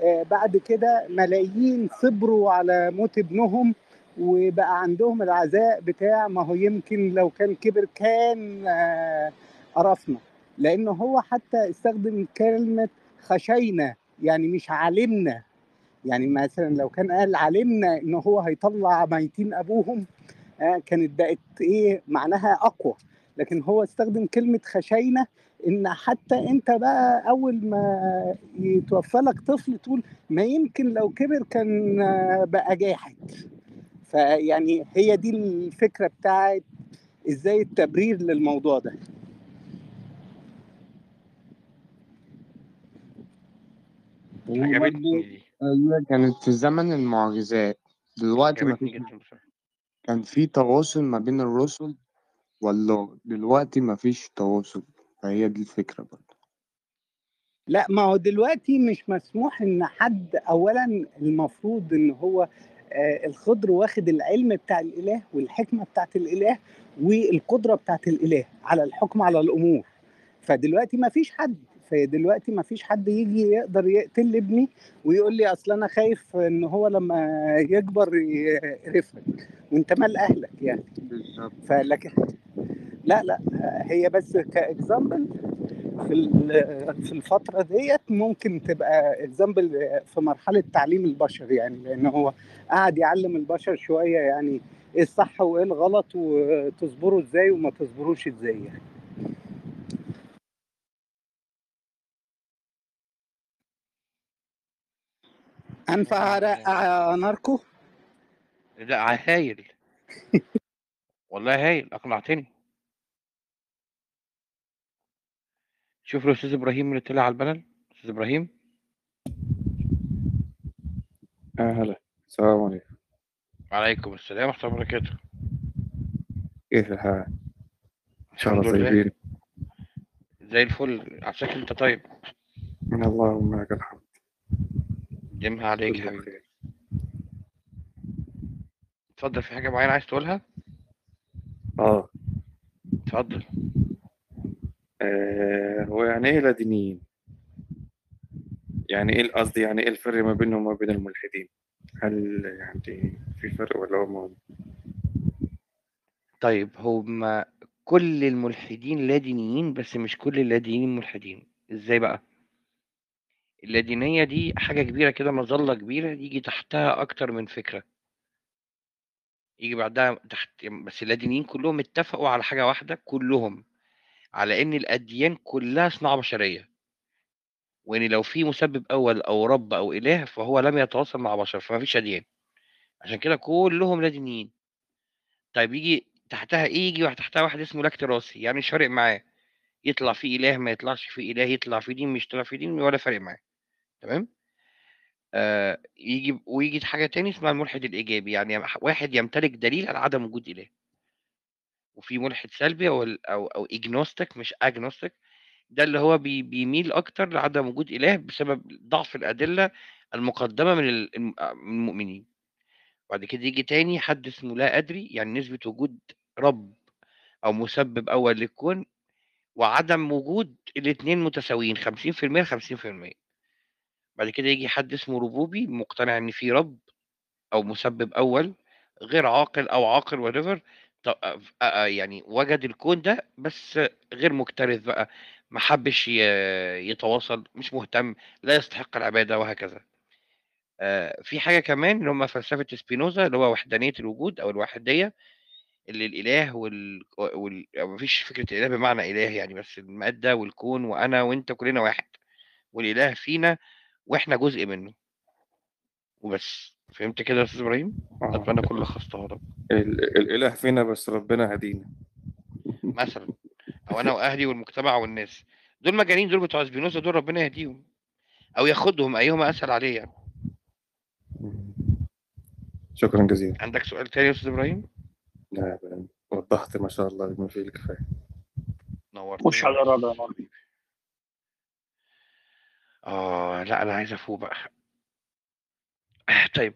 آه، بعد كده ملايين صبروا على موت ابنهم وبقى عندهم العزاء بتاع ما هو يمكن لو كان كبر كان آه، قرفنا. لأنه هو حتى استخدم كلمة خشينا يعني مش علمنا. يعني مثلا لو كان قال علمنا إن هو هيطلع ميتين أبوهم آه، كانت بقت إيه معناها أقوى. لكن هو استخدم كلمة خشينا إن حتى أنت بقى أول ما يتوفى لك طفل تقول ما يمكن لو كبر كان آه، بقى جاحد. فيعني هي دي الفكرة بتاعت إزاي التبرير للموضوع ده. عجبتني هي كانت في زمن المعجزات. دلوقتي كان في تواصل ما بين الرسل ولا دلوقتي مفيش تواصل فهي دي الفكرة برضه لا ما هو دلوقتي مش مسموح إن حد اولا المفروض إن هو الخضر واخد العلم بتاع الإله والحكمة بتاعت الإله والقدرة بتاعت الإله على الحكم على الأمور. فدلوقتي ما فيش حد فدلوقتي ما فيش حد يجي يقدر يقتل ابني ويقول لي أصل أنا خايف إن هو لما يكبر يقرفك. وأنت مال أهلك يعني. بالظبط. فلكن لا لا هي بس ك example في في الفترة ديت ممكن تبقى example في مرحلة تعليم البشر يعني لأن هو قاعد يعلم البشر شوية يعني إيه الصح وإيه الغلط وتصبروا إزاي وما تصبروش إزاي يعني. أنفع أرقع ناركو؟ لا هايل والله هايل أقنعتني شوف الاستاذ إبراهيم اللي طلع على البلد. أستاذ إبراهيم. أهلا. السلام عليكم. وعليكم السلام ورحمة الله وبركاته. كيف الحال؟ إن شاء الله. طيبين. زي الفل. عساك أنت طيب؟ من اللهم لك الحمد. دمها عليك يا حبيبي. اتفضل في حاجة معينة عايز تقولها؟ آه. اتفضل. هو يعني إيه لادينيين؟ يعني إيه القصد يعني إيه الفرق ما بينهم وما بين الملحدين؟ هل يعني في فرق ولا هم طيب هما كل الملحدين لا دينيين بس مش كل اللادينيين ملحدين. إزاي بقى؟ اللادينية دي حاجة كبيرة كده مظلة كبيرة يجي تحتها أكتر من فكرة. يجي بعدها تحت بس اللادينيين كلهم اتفقوا على حاجة واحدة كلهم. على إن الأديان كلها صناعة بشرية. وإن لو في مسبب أول أو رب أو إله فهو لم يتواصل مع بشر فما فيش أديان. عشان كده كلهم لا دينيين. طيب يجي تحتها إيه يجي تحتها واحد اسمه لاكتراسي يعني مش فارق معاه. يطلع فيه إله ما يطلعش فيه إله يطلع في دين مش يطلع في دين ولا فارق معاه. تمام؟ آه يجي ويجي حاجة تاني اسمها الملحد الإيجابي يعني واحد يمتلك دليل على عدم وجود إله. وفي ملحد سلبي أو ال- أو أو إجنوستيك مش أجنوستيك ده اللي هو بي بيميل أكتر لعدم وجود إله بسبب ضعف الأدلة المقدمة من آه، من المؤمنين. بعد كده يجي تاني حد اسمه لا أدري يعني نسبة وجود رب أو مسبب أول للكون وعدم وجود الاتنين متساويين 50% 50% بعد كده يجي حد اسمه ربوبي مقتنع إن في رب أو مسبب أول غير عاقل أو عاقل whatever يعني وجد الكون ده بس غير مكترث بقى ما حبش يتواصل مش مهتم لا يستحق العبادة وهكذا. آه، في حاجة كمان اللي هم فلسفة سبينوزا اللي هو وحدانية الوجود أو الوحدية اللي الإله وال... وال... مفيش فكرة الإله بمعنى إله يعني بس المادة والكون وأنا وأنت كلنا واحد والإله فينا وإحنا جزء منه. وبس. فهمت كده يا أستاذ إبراهيم؟ آه. أتمنى أكون لخصتها لك ال- الإله فينا بس ربنا هدينا مثلا أو أنا وأهلي والمجتمع والناس دول مجانين دول بتوع سبينوزا دول ربنا يهديهم أو ياخدهم أيهما أسهل عليه يعني. شكرا جزيلا عندك سؤال تاني يا أستاذ إبراهيم؟ لا وضحت ما شاء الله بما فيه الكفاية نورتني خش على الرابع يا مارك. آه لا أنا عايز أفوق بقى طيب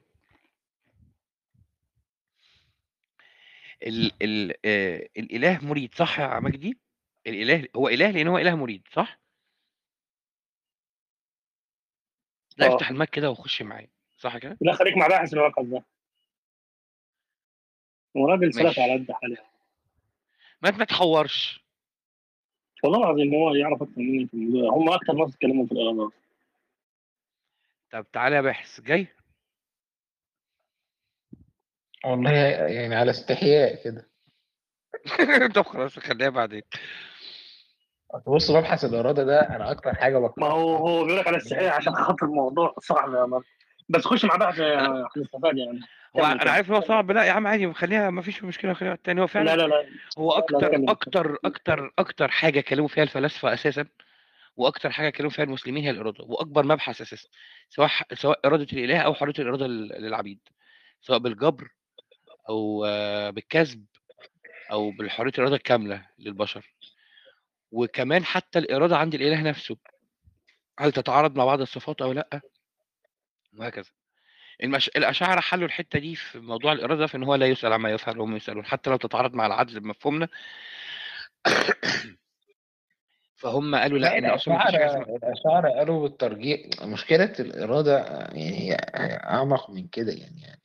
ال ال آه الإله مريد صح يا مجدي؟ الإله هو إله لأن هو إله مريد صح؟ لا آه. افتح الماك كده وخش معايا صح كده؟ لا خليك مع باحث الواقع ده. وراجل سلف على قد حاله. ما ما تحورش. والله العظيم هو يعرف أكتر مني في الموضوع هم أكتر ناس اتكلموا في الآراء. طب تعالى يا باحث جاي؟ والله. يعني على استحياء كده. *laughs* طب خلاص خليها بعدين. بص مبحث الإرادة ده أنا أكتر حاجة ما بكرهها هو هو بيقول لك على الصحيح عشان خاطر الموضوع صعب يا مر بس خش مع باحث هنستفاد يعني. هو كمل أنا عارف إن هو صعب. لا يا عم عادي خليها ما فيش مشكلة خليها التاني هو لا فعلا لا لا هو لا أكتر كمل. أكتر أكتر أكتر حاجة كلموا فيها الفلاسفة أساسا وأكتر حاجة كلموا فيها المسلمين هي الإرادة وأكبر مبحث أساسا سواء سواء إرادة الإله أو حرية الإرادة لل- للعبيد سواء بالجبر أو بالكسب أو بالحرية الإرادة الكاملة للبشر. وكمان حتى الإرادة عند الإله نفسه. هل تتعارض مع بعض الصفات أو لأ؟ وهكذا. المش... الأشاعرة حلوا الحتة دي في موضوع الإرادة في إن هو لا يسأل عما يفعل وهم يسألون. حتى لو تتعارض مع العدل بمفهومنا. *coughs* فهم قالوا لا لا إن أصلا الأشاعرة قالوا بالترجيح مشكلة الإرادة يعني هي أعمق من كده يعني, يعني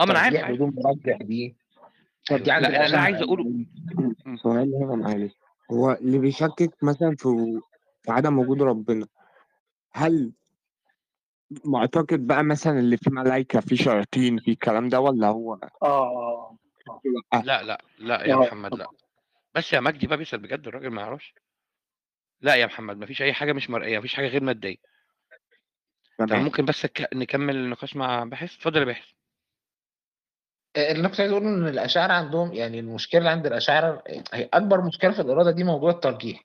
أنا عارف الترجيح بدون مرجح دي طب اللي أنا عايز أقوله. سؤال هنا معلش هو اللي بيشكك مثلا في عدم وجود ربنا هل معتقد بقى مثلا اللي في ملايكة في شياطين في الكلام ده ولا هو آه آه. لأ؟ لا لا لا يا آه. محمد لا بس يا مجدي بقى بيسأل بجد الراجل ما يعرفش لا يا محمد ما فيش أي حاجة مش مرئية ما فيش حاجة غير مادية. طب تمام. ممكن بس نكمل النقاش مع باحث؟ اتفضل يا باحث. اللي أنا كنت عايز أقوله إن الأشاعرة عندهم يعني المشكلة اللي عند الأشاعرة هي أكبر مشكلة في الإرادة دي موضوع الترجيح.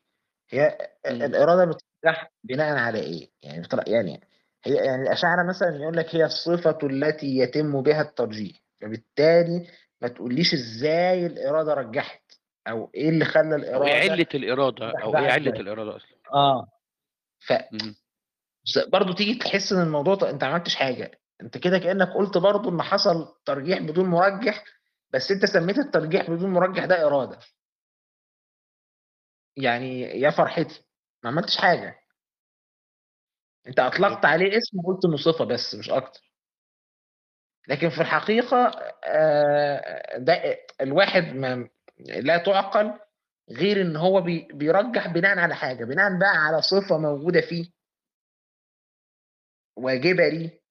هي. الإرادة بترجح بناء على إيه؟ يعني بتر- يعني هي يعني الأشاعرة مثلا يقول لك هي الصفة التي يتم بها الترجيح فبالتالي ما تقوليش إزاي الإرادة رجحت. أو إيه اللي خلى أو إيه الإرادة؟ علة الإرادة؟ أو إيه علة ده الإرادة أصلا؟ آه. ف. برضه تيجي تحس إن الموضوع ط- أنت ما عملتش حاجة. أنت كده كأنك قلت برضه إن حصل ترجيح بدون مرجح بس أنت سميت الترجيح بدون مرجح ده إرادة. يعني يا فرحتي. ما عملتش حاجة. أنت أطلقت عليه اسم وقلت إنه صفة بس مش أكتر. لكن في الحقيقة آه، ده الواحد ما لا تعقل غير إن هو بي- بيرجح بناء على حاجة بناء بقى على صفة موجودة فيه واجبة ليه.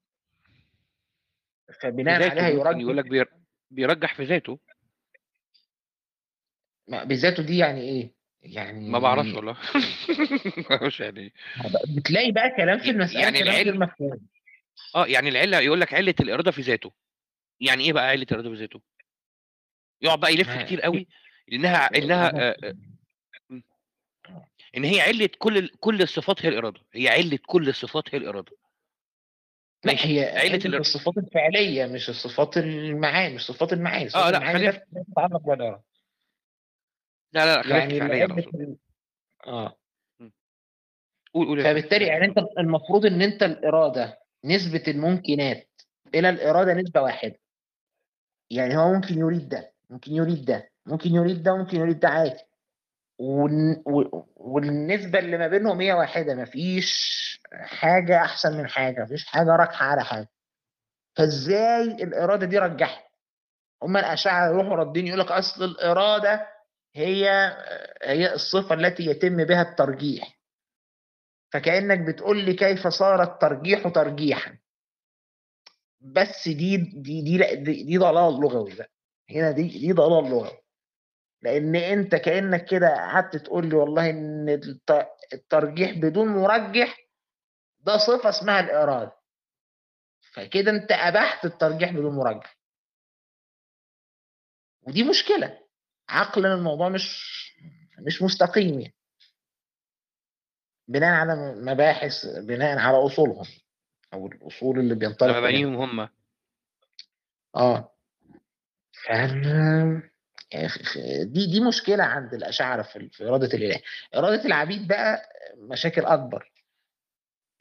فبناء عليها ممكن يقول يرجح لك بير... بيرجح في ذاته. ما- بذاته دي يعني إيه؟ ما بعرفش يعني والله. *laughs* ما أعرفش يعني إيه. بتلاقي بقى كلام في المسألة يعني كلام غير مفهوم آه يعني العلة يقول لك علة الإرادة في ذاته. يعني إيه بقى علة الإرادة في ذاته؟ يقعد بقى يلف ما كتير قوي انها انها آه، آه،. إن هي علة كل كل الصفات هي الإرادة. هي علة كل الصفات هي الإرادة. لا ماشي. هي علة. الصفات الفعلية مش الصفات المعاني مش صفات المعاني. آه لأ خلينا. تتعلق لا لا خلينا يعني الفعلية أنا علة اقصد ال- آه. قول قول فبالتالي يعني أنت المفروض إن أنت الإرادة نسبة الممكنات إلى الإرادة نسبة واحدة. يعني هو ممكن يريد ده. ممكن يريد ده ممكن يريد ده ممكن يريد ده عادي. والن- و- والنسبة اللي ما بينهم هي واحدة مفيش حاجة أحسن من حاجة مفيش حاجة راجحة على حاجة. فإزاي الإرادة دي رجحت؟ هم الأشاعرة يروحوا ردين يقول لك أصل الإرادة هي هي الصفة التي يتم بها الترجيح. فكأنك بتقول لي كيف صار الترجيح ترجيحا. بس دي دي دي دي, دي ضلال لغوي بقى. هنا دي دي ضلال لغوي لأن أنت كأنك كده قعدت تقول لي والله الت- الترجيح بدون مرجح ده صفة اسمها الإرادة فكده أنت أبحت الترجيح بدون مرجح. ودي مشكلة. عقلا الموضوع مش مش مستقيم يعني. بناء على مباحث بناء على أصولهم أو الأصول اللي منها. مبانيهم هم. آه. في- دي دي مشكلة عند الاشاعره في في إرادة الإله. إرادة العبيد بقى مشاكل أكبر.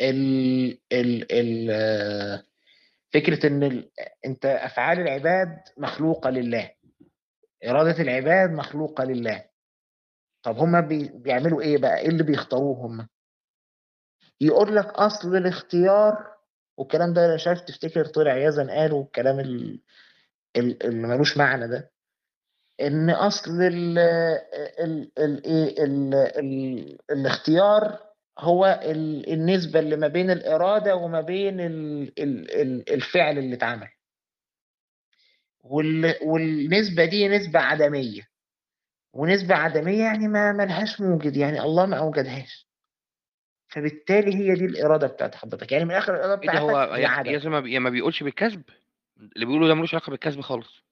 ال ال ال فكرة إن ال أنت أفعال العباد مخلوقة لله. إرادة العباد مخلوقة لله. طب هما بي بيعملوا إيه بقى؟ إيه اللي بيختاروه هما يقول لك أصل الاختيار والكلام ده أنا مش عارف تفتكر طلع يزن قالوا الكلام ال- ال- اللي ملوش معنى ده. إن أصل ال ال ال إيه ال ال الاختيار هو ال- النسبة اللي ما بين الإرادة وما بين ال ال ال الفعل اللي اتعمل. وال والنسبة دي نسبة عدمية. ونسبة عدمية يعني ما ملهاش موجد يعني الله ما أوجدهاش. فبالتالي هي دي الإرادة بتاعت حضرتك. يعني من آخر الإرادة إيه ده هو بتاعتك ما بي- يا ما بيقولش بالكسب اللي بيقولوا ده ملوش علاقة بالكسب خالص.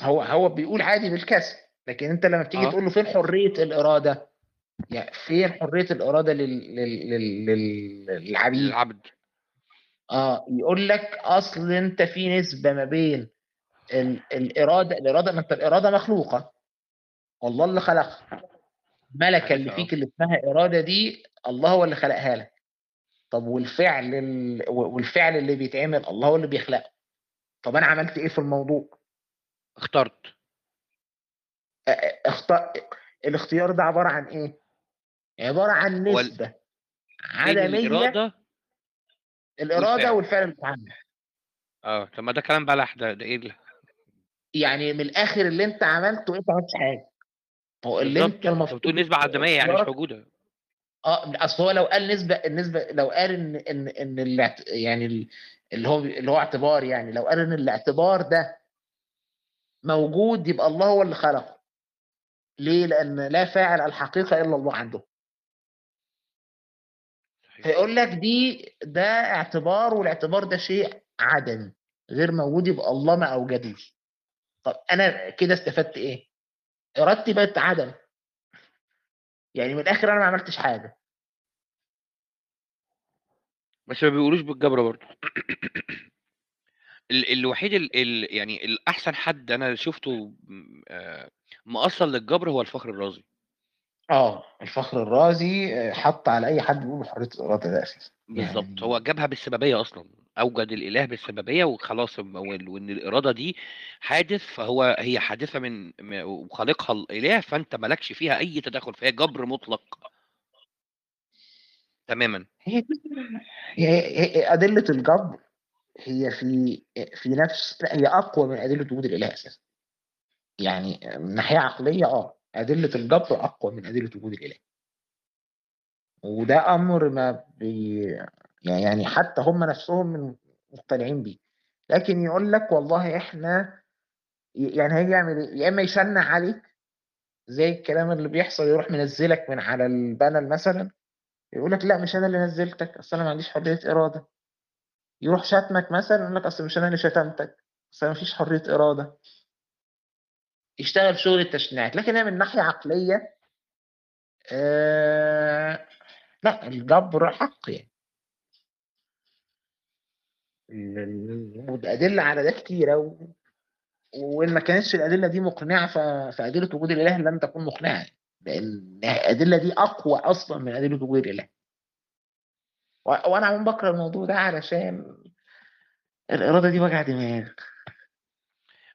هو هو بيقول عادي بالكسب لكن انت لما بتيجي آه. تقول له فين حرية الإرادة؟ يعني فين حرية الإرادة لل... لل... لل... لل... للعبيد؟ للعبد. آه يقول لك أصل أنت في نسبة ما بين ال... الإرادة الإرادة ما أنت الإرادة مخلوقة. والله اللي خلقها. الملكه اللي آه. فيك اللي اسمها إرادة دي الله هو اللي خلقها لك. طب والفعل ال... والفعل اللي بيتعمل الله هو اللي بيخلقه. طب أنا عملت إيه في الموضوع؟ اخترت. اختار الاختيار ده عبارة عن إيه؟ عبارة عن نسبة بين عدميه الإرادة؟ الإرادة والفعل. اتعمل آه طب ما ده كلام بلح ده ده إيه يعني من الآخر اللي أنت عملته أنت ما عملتش حاجة. هو اللي أنت المفروض بتقول نسبة عدمية يعني مش موجودة. آه أصل هو لو قال نسبة النسبة لو قال إن إن إن الاعت- يعني ال- اللي هو اللي هو اعتبار يعني لو قال إن الاعتبار ده موجود يبقى الله هو اللي خلقه. ليه؟ لأن لا فاعل الحقيقة إلا الله عنده. فيقول لك دي ده اعتبار والاعتبار ده شيء عدمي غير موجود يبقى الله ما أوجدوش. طب أنا كده استفدت إيه؟ إرادتي بقت عدم. يعني من الآخر أنا ما عملتش حاجة. بس ما بيقولوش بالجبر برضه. ال الوحيد ال ال يعني الأحسن حد أنا شُفته م آآ مأصّل للجبر هو الفخر الرازي. آه الفخر الرازي آه، حط على أي حد بيقول حرية الإرادة ده أساسا. بالضبط، يعني هو جابها بالسببية أصلًا، أوجد الإله بالسببية وخلاص وإن الإرادة دي حادث، فهو هي حادثة من وخالقها الإله، فأنت ما لكش فيها أي تدخُّل، فهي جبر مطلق. تمامًا. هي أدلة الجبر هي في في نفس هي أقوى من أدلة وجود الإله أساسا يعني من ناحية عقلية آه أدلة الجبر أقوى من أدلة وجود الإله وده أمر ما بي يعني حتى هم نفسهم من مقتنعين بيه. لكن يقول لك والله إحنا يعني هيجي يعمل إيه؟ يا إما يشنع عليك زي الكلام اللي بيحصل يروح منزلك من على البانل مثلا يقول لك لا مش أنا اللي نزلتك أصل أنا ما عنديش حرية إرادة. يروح شتمك مثلا يقول لك أصل مش أنا اللي شتمتك أصل ما فيش حرية إرادة. يشتغل شغل التشنيعات. لكن هي من ناحية عقلية آه لا الجبر حق يعني. والأدلة على ده كتيرة و... وإن ما كانتش الأدلة دي مقنعة ف... فأدلة وجود الإله لن تكون مقنعة. لأن الأدلة دي أقوى أصلا من أدلة وجود الإله. و... وأنا عموما بكره الموضوع ده علشان الإرادة دي وجع دماغ.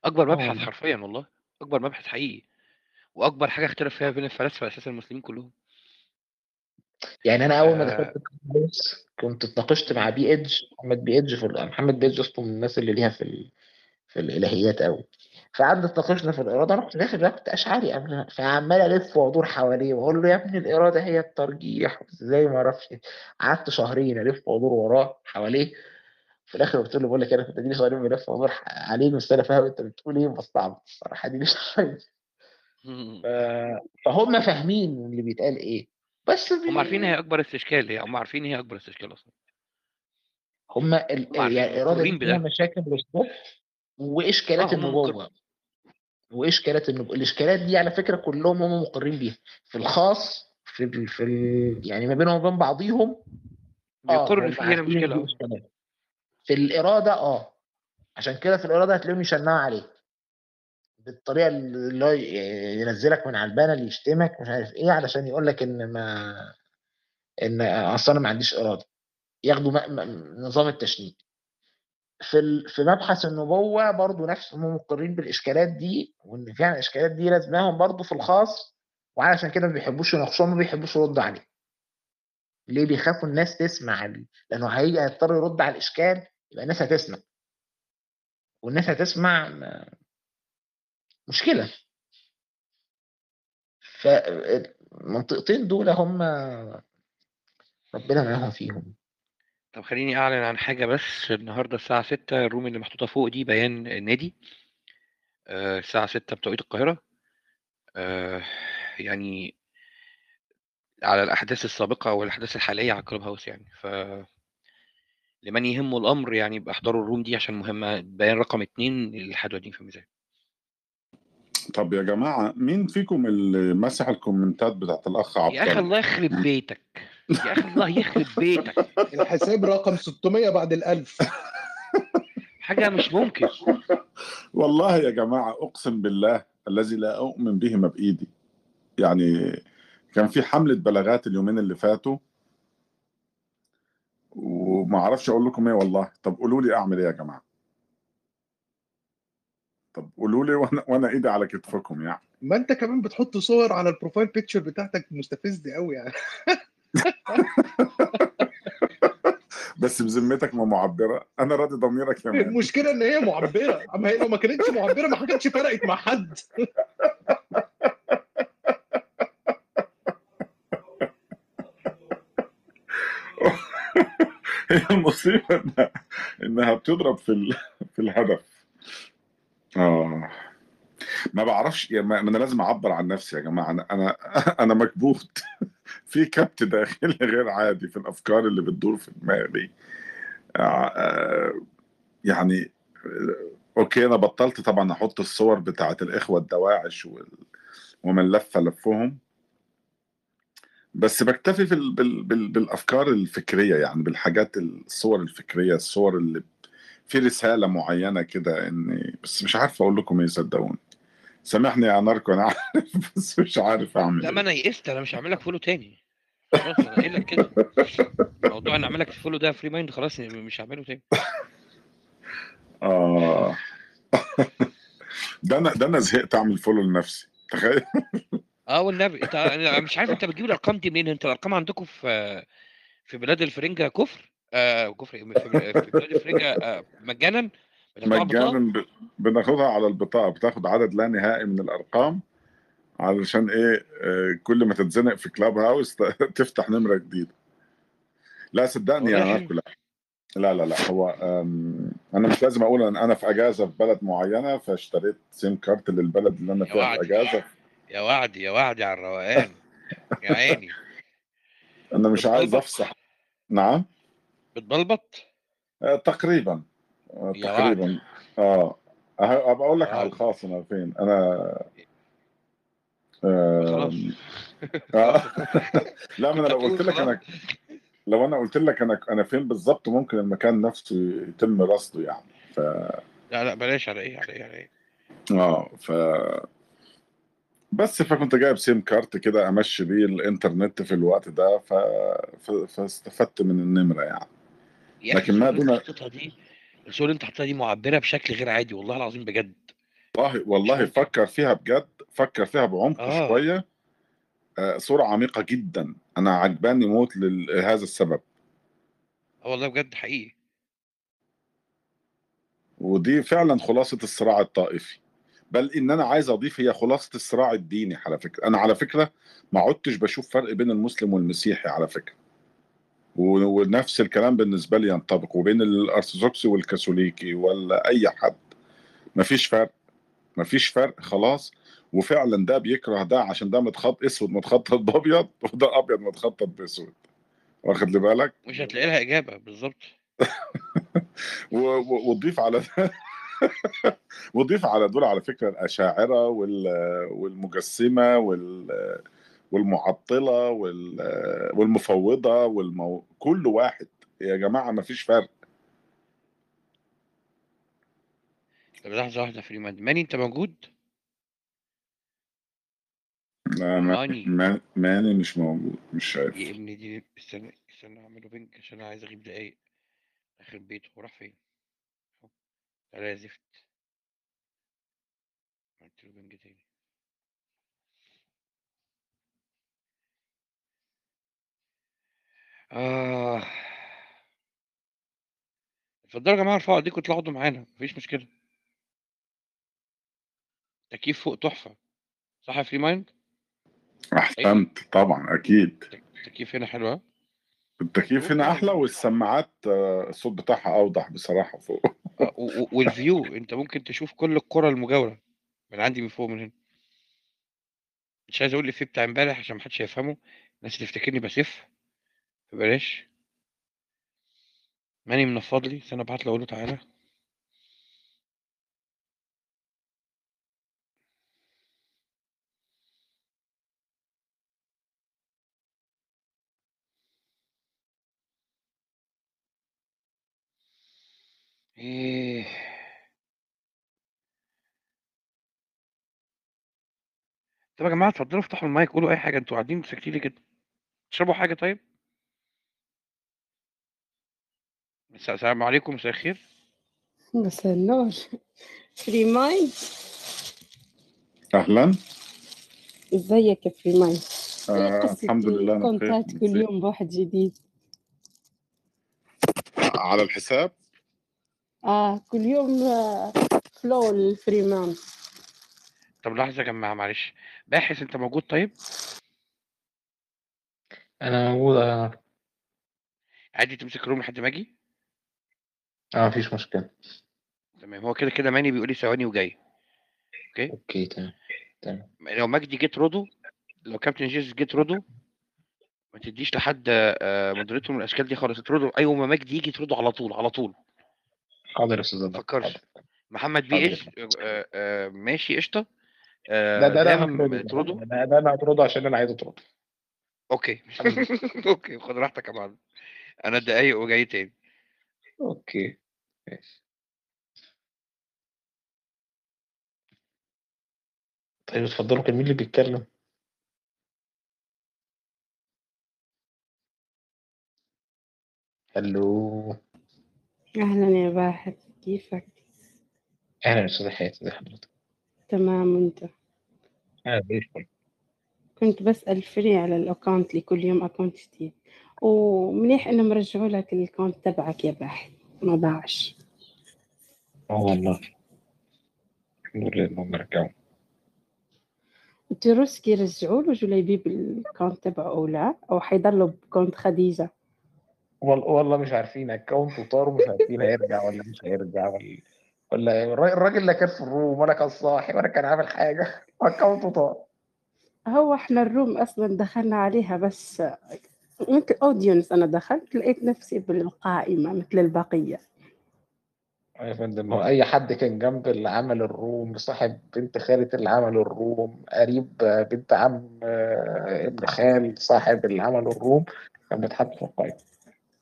أكبر آه مبحث والله حرفيًا والله، أكبر مبحث حقيقي، وأكبر حاجة اختلف فيها بين الفلاسفة أساسًا المسلمين كلّهم. يعني أنا أول ما دخلت آآ ال course كنت اتناقشت مع BH محمد بي في ال... محمد BH أصلا من الناس اللي ليها في ال... في الإلهيات أوي. فقعدنا اتناقشنا في أنا كنت داخل بقى كنت أشعري قبل فعمال ألف وأدور حواليه وأقول له يا ابني الإرادة هي الترجيح إزاي ما أعرفش؟ قعدت شهرين ألف وأدور وراه حواليه. في الآخر قلت له بقول لك أنا كنت أديني شهرين بلف وأدور ح- عليه بس أنا فاهم أنت بتقول إيه بستعبط الصراحة دي مش. فهم فاهمين اللي بيتقال إيه. بس هم عارفين هي بي... أكبر استشكال، هي هم عارفين هي أكبر استشكال أصلًا. هم ال... يعني مقرين فيها. مشاكل للصبح آه وإشكالات هم مقر النبوة وإشكالات النبوة الإشكالات دي على فكرة كلهم هم مقرين بيها في الخاص في ال... في ال... يعني ما بينهم وبين بعضيهم بيقر هم في هنا عارفين ان مشكلة دي آه. في الإرادة آه عشان كده في الإرادة هتلاقيهم يشنعوا عليك بالطريقة اللي هو ينزلك من على البانل يشتمك مش عارف إيه علشان يقول لك إن ما إن اصل أنا ما عنديش إرادة ياخدوا. نظام التشنيع في. في مبحث النبوة برضو نفس هم مقرين بالإشكالات دي وإن فعلا الإشكالات دي لازماهم برضو في الخاص وعلشان كده ما بيحبوش يناقشوها ما بيحبوش يردوا عليه ليه بيخافوا الناس تسمع لأنه هيجي هيضطر يرد على الإشكال يبقى الناس هتسمع والناس هتسمع مشكلة. فالمنطقتين دول هم ربنا معاهم فيهم. طب خليني أعلن عن حاجة بس. النهارده الساعة 6 الروم اللي محطوطة فوق دي بيان النادي. آه، الساعة 6 بتوقيت القاهرة. آه، يعني على الأحداث السابقة والأحداث الحالية على الكلوب هاوس يعني. ف لمن يهمه الأمر يعني يبقى احضروا الروم دي عشان مهمة. بيان رقم اتنين للحد في الميزان. طب يا جماعة مين فيكم اللي مسح الكومنتات بتاعت الأخ يا أخي عبد الله يخرب بيتك. يا أخي الله يخرب بيتك. *laughs* الحساب رقم 600 بعد الألف. *laughs* حاجة مش ممكن. والله يا جماعة أقسم بالله الذي لا أؤمن به ما بإيدي. يعني كان في حملة بلاغات اليومين اللي فاتوا وما أعرفش أقول لكم إيه والله. طب قولوا لي أعمل إيه يا جماعة؟ طب قولوا لي وأنا وأنا إيدي على كتفكم يعني. ما أنت كمان بتحط صور على ال profile picture بتاعتك مستفزة قوي يعني. *laughs* بس بذمتك ما معبرة. أنا راضي ضميرك يا man المشكلة إن هي معبرة. أما هي لو ما كانتش معبرة ما كانتش فرقت مع حد. *laughs* هي المصيبة انها بتضرب في. في الهدف. آه. ما بعرفش يا ما أنا لازم أعبر عن نفسي يا جماعة أنا أنا *laughs* أنا مكبوت. *laughs* في كبت داخلي غير عادي في الأفكار اللي بتدور في دماغي. آه، آه، يعني آه، أوكي أنا بطلت طبعا أحط الصور بتاعت الإخوة الدواعش وال... ومن لف لفهم. بس بكتفي في ال... بال... بال... بالأفكار الفكرية يعني بالحاجات الصور الفكرية الصور اللي في رسالة معينة كده إني بس مش عارف أقول لكم إيه صدقوني. سامحني يا ناركو أنا *laughs* عارف بس مش عارف أعمل لا ما إيه. أنا يئست أنا مش هعمل لك follow تاني. خلاص أنا قايل لك كده. موضوع إن اعمل لك follow ده فري مايند خلاص مش هعمله تاني. *laughs* آه. *laughs* ده أنا ده أنا زهقت أعمل follow لنفسي تخيل. آه والنبي أنت مش عارف أنت بتجيب الأرقام دي منين؟ أنت الأرقام عندكم في في بلاد الفرنجة كفر؟ آه كفر؟ في بلاد الفرنجة آه مجانا مجانا. بناخدها على البطاقة. بتاخد عدد لا نهائي من الأرقام علشان إيه؟ آه، كل ما تتزنق في كلاب هاوس *laughs* تفتح نمرة جديدة. لا صدقني يا حلو ناركو لا لا لا. لا هو أنا مش لازم أقول إن أنا في أجازة في بلد معينة فاشتريت SIM card للبلد اللي أنا فيها في أجازة. يا وعدي يا وعدي على الروقان يا عيني. أنا مش عايز بتبلبط افصح نعم؟ بتبلبط؟ آه، تقريبا. آه، يا تقريبا. آه أه- أبقى أقول لك على الخاص أنا فين. أنا آه. *laughs* لا ما أنا لو قلت لك أنا لو أنا قلت لك أنا أنا فين بالظبط ممكن المكان نفسه يتم رصده يعني. ف لا لا بلاش على إيه على إيه على إيه. آه ف بس فكنت جايب سيم كارت كده أمشي بيه الإنترنت في الوقت ده ف... ف... فاستفدت من النمرة يعني. لكن ما دون دي الصورة اللي انت حاططها دي معبرة بشكل غير عادي والله العظيم بجد. والله والله فكر فيها بجد فكر فيها بعمق آه. شوية. آه، صورة عميقة جدا. أنا عجباني موت لهذا السبب. آه والله بجد حقيقي. ودي فعلا خلاصة الصراع الطائفي. بل إن أنا عايز أضيف هي خلاصة الصراع الديني على فكرة. أنا على فكرة ما عدتش بشوف فرق بين المسلم والمسيحي على فكرة. ونفس الكلام بالنسبة لي ينطبق وبين الارثوذكسي والكاثوليكي ولا اي حد. مفيش فرق. مفيش فرق خلاص. وفعلا ده بيكره ده عشان ده متخط أسود متخطط *laughs* بأبيض وده أبيض متخطط بأسود. واخد لي بالك؟ مش هتلاقي لها إجابة بالظبط. *laughs* وتضيف على *laughs* وضيف على دول على فكرة الأشاعرة وال- والمجسمة وال والمعطلة وال- والمفوضة والمو... كل واحد. يا جماعة ما فيش فرق. طب لحظة واحدة فري مايند ماني أنت موجود؟ ما- ماني. ما- ماني مش موجود مش شايف. يا ابني دي استنى استنى أعمله بينك عشان أنا عايز أغيب دقايق. آخر بيته هو راح فين؟ تعالى يا زفت. عملت له بينج تاني. آه. اتفضلوا يا جماعة ارفعوا ايديكم واطلعوا اقعدوا معانا مفيش مشكلة. تكييف فوق تحفة. صح يا فري مايند؟ أيوه أحسنت طبعا أكيد. التكييف هنا حلو ها؟ التكييف هنا أحلى والسماعات آه، الصوت بتاعها أوضح بصراحة فوق. آه، و- و- وال view أنت ممكن تشوف كل القرى المجاورة من عندي من فوق من هنا. مش عايز أقول الإفيه بتاع إمبارح عشان محدش هيفهمه الناس تفتكرني بسف. فبلاش ماني منفض لي استنى أبعت له تعالى. إيه. طب يا جماعة اتفضلوا افتحوا المايك قولوا أي حاجة أنتوا قاعدين ساكتين كده؟ تشربوا حاجة طيب؟ السلام عليكم مساء الخير. مساء النور. فري مايند أهلا. إزيك يا فري مايند إيه آه قصة الحمد لله أنا بخير الاكونتات كل. يوم بواحد جديد. على الحساب؟ آه كل يوم آه فولو الفري مايند طب لحظة يا جماعة معلش. باحث أنت موجود طيب؟ أنا موجود آه. عادي تمسك room لحد ما أجي؟ آه، مفيش مشكلة. تمام. هو كده كده ماني بيقول لي ثواني وجاي. OK؟ OK تمام تمام. لو مجدي جه اطرده لو كابتن جيسس جه اطرده ما تديش لحد آه، مودريتور من الأشكال دي خالص. ترودو أيوه ما مجدي يجي ترودو على طول على طول. حاضر يا أستاذ ما عبد تفكرش محمد بيه حاضر. إيش آه، آه، ماشي قشطة. آه، ده ده دام هطرده ترودو ده ده أنا هطرده عشان أنا عايز اطرده أوكي *laughs* أوكي خد راحتك يا معلم. أنا دقايق وجاي تاني. أوكي. ماشي. طيب اتفضلوا كان مين اللي بيتكلم؟ Hello. أهلا يا باحث كيفك؟ أهلا يا أستاذ حياتي إزي حضرتك؟ تمام انت أهلا بيك كنت بسأل فري على ال account لكل يوم account جديد. ومنيح انهم رجعوا لك ال account تبعك يا باحث ما ضاعش. آه والله. الحمد لله إنهم رجعوا. تروسكي رجعوا له جليبيب بال account تبعه أو لا أو حيضلوا ب account خديجة. والله مش عارفين account وطار ومش عارفين هيرجع ولا مش هيرجع ولا ولا إيه. الراجل الراجل اللي كان في الروم ولا كان صاحي ولا كان عامل حاجة. *laughs* account طار هو إحنا الروم أصلا دخلنا عليها بس مثل audience أنا دخلت لقيت نفسي بالقائمة مثل البقية. يا فندم هو أي حد كان جنب اللي عمل الروم صاحب بنت خالة اللي عمل الروم قريب بنت عم آه، ابن خال صاحب اللي عمل الروم كان بيتحط في القائمة.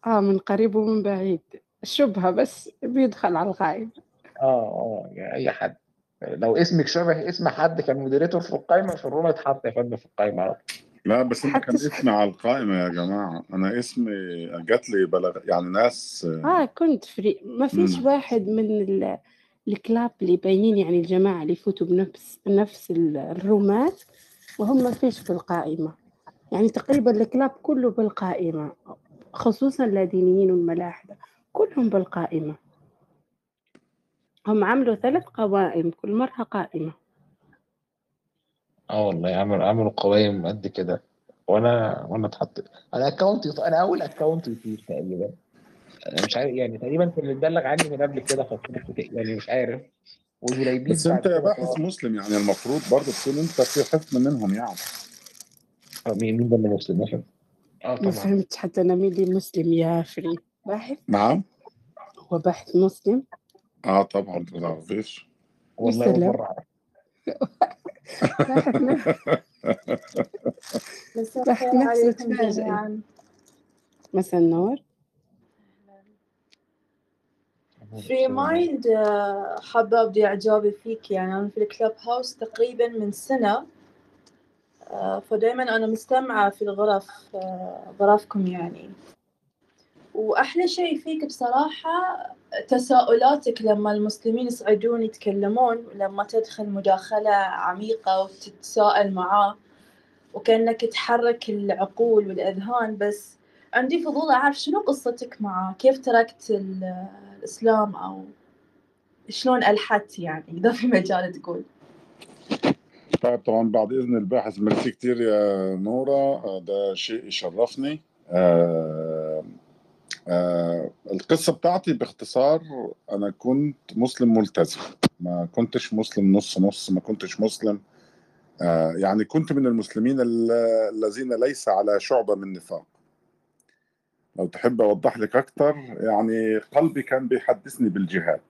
آه من قريب ومن بعيد. شبهة بس بيدخل على القائمة. آه آه يعني أي حد. لو اسمك شبه اسم حد كان moderator في القائمة في الروم اتحط يا فندم في القائمة على طول. لا بس أنا كان اسمي على القائمة يا جماعة. أنا اسمي جات لي بلغ يعني ناس آه كنت فري ما فيش مم. واحد من ال- الكلاب اللي باينين يعني الجماعة اللي يفوتوا بنفس نفس ال- الرومات وهم ما فيش في القائمة. يعني تقريبا الكلاب كله بالقائمة خصوصا اللادينيين والملاحدة كلهم بالقائمة. هم عملوا ثلاث قوائم كل مرة قائمة. آه والله عملوا عملوا قوائم قد كده. وأنا وأنا اتحط أنا account أنا أول account يطير تقريبا. أنا مش عارف يعني تقريبا كان اللي اتبلغ عني من قبل كده فكنت يعني مش عارف. وجليبيب بس أنت يا باحث. مسلم يعني المفروض برضه تكون أنت في حكم منهم يعني. آه، مين مين ده اللي مسلم؟ مثلا؟ آه ما طبعا. فهمت حتى أنا مين اللي مسلم يا Free باحث نعم. هو باحث مسلم؟ آه طبعا. ما تعرفيش والله أول *laughs* سلام مره اعرف باحث نفسه مساء النور. Free Mind آه، حابة أبدي إعجابي فيك. يعني أنا في ال Clubhouse تقريبا من سنة. آه، فدايما أنا مستمعة في الغرف آه، غرفكم يعني. وأحلى شيء فيك بصراحة تساؤلاتك لما المسلمين يصعدون يتكلمون لما تدخل مداخلة عميقة وتتساءل معاه وكأنك تحرك العقول والأذهان بس عندي فضول أعرف شنو قصتك معه؟ كيف تركت ال- الإسلام أو شلون ألحدت يعني؟ إذا في مجال تقول. طيب طبعا بعد إذن الباحث ميرسي كتير يا نورة آه، ده شيء يشرفني. آه آه القصة بتاعتي باختصار أنا كنت مسلم ملتزم. ما كنتش مسلم نص نص ما كنتش مسلم. آه يعني كنت من المسلمين ال- الذين ليس على شعبة من نفاق. لو تحب أوضح لك أكتر يعني قلبي كان بيحدثني بالجهاد.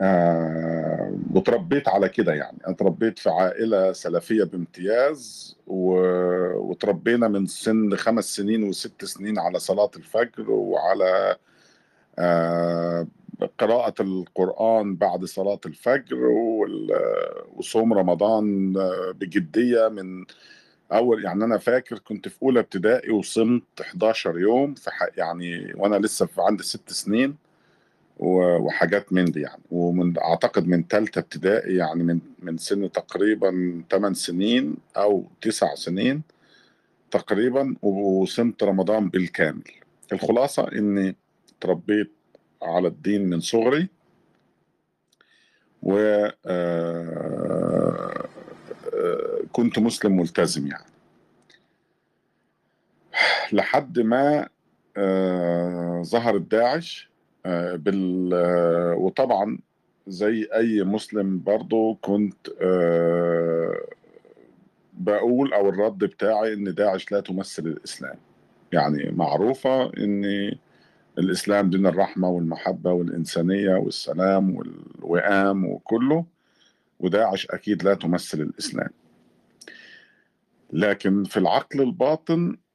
آه وتربيت على كده يعني أنا اتربيت في عائلة سلفية بامتياز و... وتربينا من سن خمس سنين وست سنين على صلاة الفجر وعلى آه قراءة القرآن بعد صلاة الفجر. وصوم رمضان بجدية من أول يعني أنا فاكر كنت في أولى ابتدائي وصمت 11 يوم في. يعني وأنا لسه في عندي ست سنين وحاجات من دي يعني. ومن أعتقد من ثالثه ابتدائي يعني من من سن تقريبا 8 سنين أو 9 سنين تقريبا وصمت رمضان بالكامل. الخلاصة إني تربيت على الدين من صغري و آه، آه، كنت مسلم ملتزم يعني. لحد ما آه، ظهرت داعش بال آه، وطبعا زي أي مسلم برضو كنت آه، بقول أو الرد بتاعي إن داعش لا تمثل الإسلام. يعني معروفة إن الإسلام دين الرحمة والمحبة والإنسانية والسلام والوئام وكله وداعش أكيد لا تمثل الإسلام. لكن في العقل الباطن آه، آه،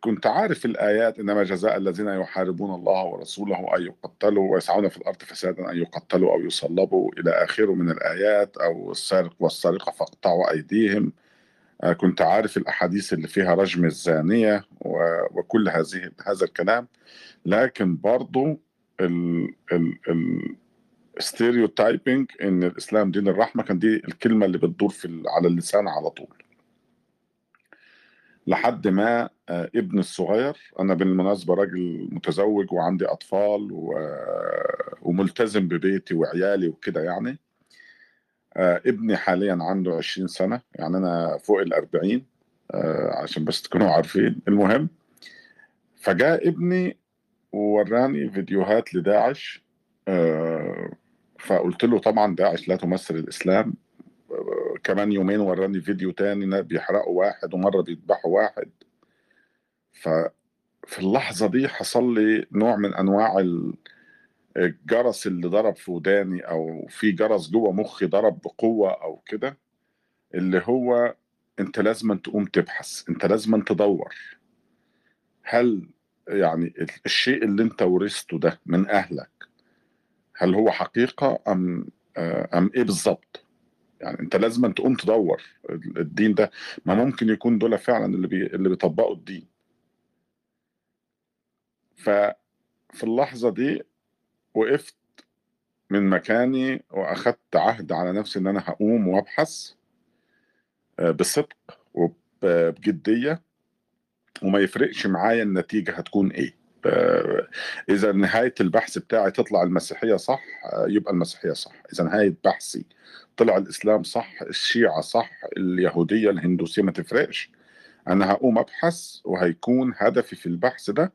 كنت عارف الآيات إنما جزاء الذين يحاربون الله ورسوله أن يقتلوا ويسعون في الأرض فسادا أن يقتلوا أو يصلبوا إلى آخره من الآيات أو السارق والسارقة فاقطعوا أيديهم. آه، كنت عارف الأحاديث اللي فيها رجم الزانية وكل هذه هذا الكلام. لكن برضو ال ال ال ستيريوتايبنج إن الإسلام دين الرحمة كان دي الكلمة اللي بتدور في على اللسان على طول. لحد ما آه، ابني الصغير أنا بالمناسبة راجل متزوج وعندي أطفال و... وملتزم ببيتي وعيالي وكده يعني آه، ابني حاليا عنده 20 سنة يعني أنا فوق ال 40 آه، عشان بس تكونوا عارفين. المهم فجاء ابني ووراني فيديوهات لداعش آه، فقلت له طبعا داعش لا تمثل الإسلام آه، كمان يومين وراني فيديو تاني بيحرقوا واحد ومرة بيذبحوا واحد. ففي اللحظة دي حصل لي نوع من أنواع ال- الجرس اللي ضرب في وداني أو في جرس جوه مخي ضرب بقوة أو كده اللي هو أنت لازم تقوم تبحث أنت لازم تدور. هل يعني الشيء اللي أنت ورثته ده من أهلك هل هو حقيقة ام أم إيه بالظبط؟ يعني انت لازم تقوم تدور الدين ده. ما ممكن يكون دول فعلا اللي بي اللي بيطبقوا الدين. ففي اللحظة دي وقفت من مكاني وأخدت عهد على نفسي إن أنا هقوم وأبحث آه، بصدق وبجدية وما يفرقش معايا النتيجة هتكون إيه. إذا نهاية البحث بتاعي تطلع المسيحية صح آه، يبقى المسيحية صح. إذا نهاية بحثي طلع الإسلام صح الشيعة صح اليهودية الهندوسية ما تفرقش. أنا هقوم أبحث وهيكون هدفي في البحث ده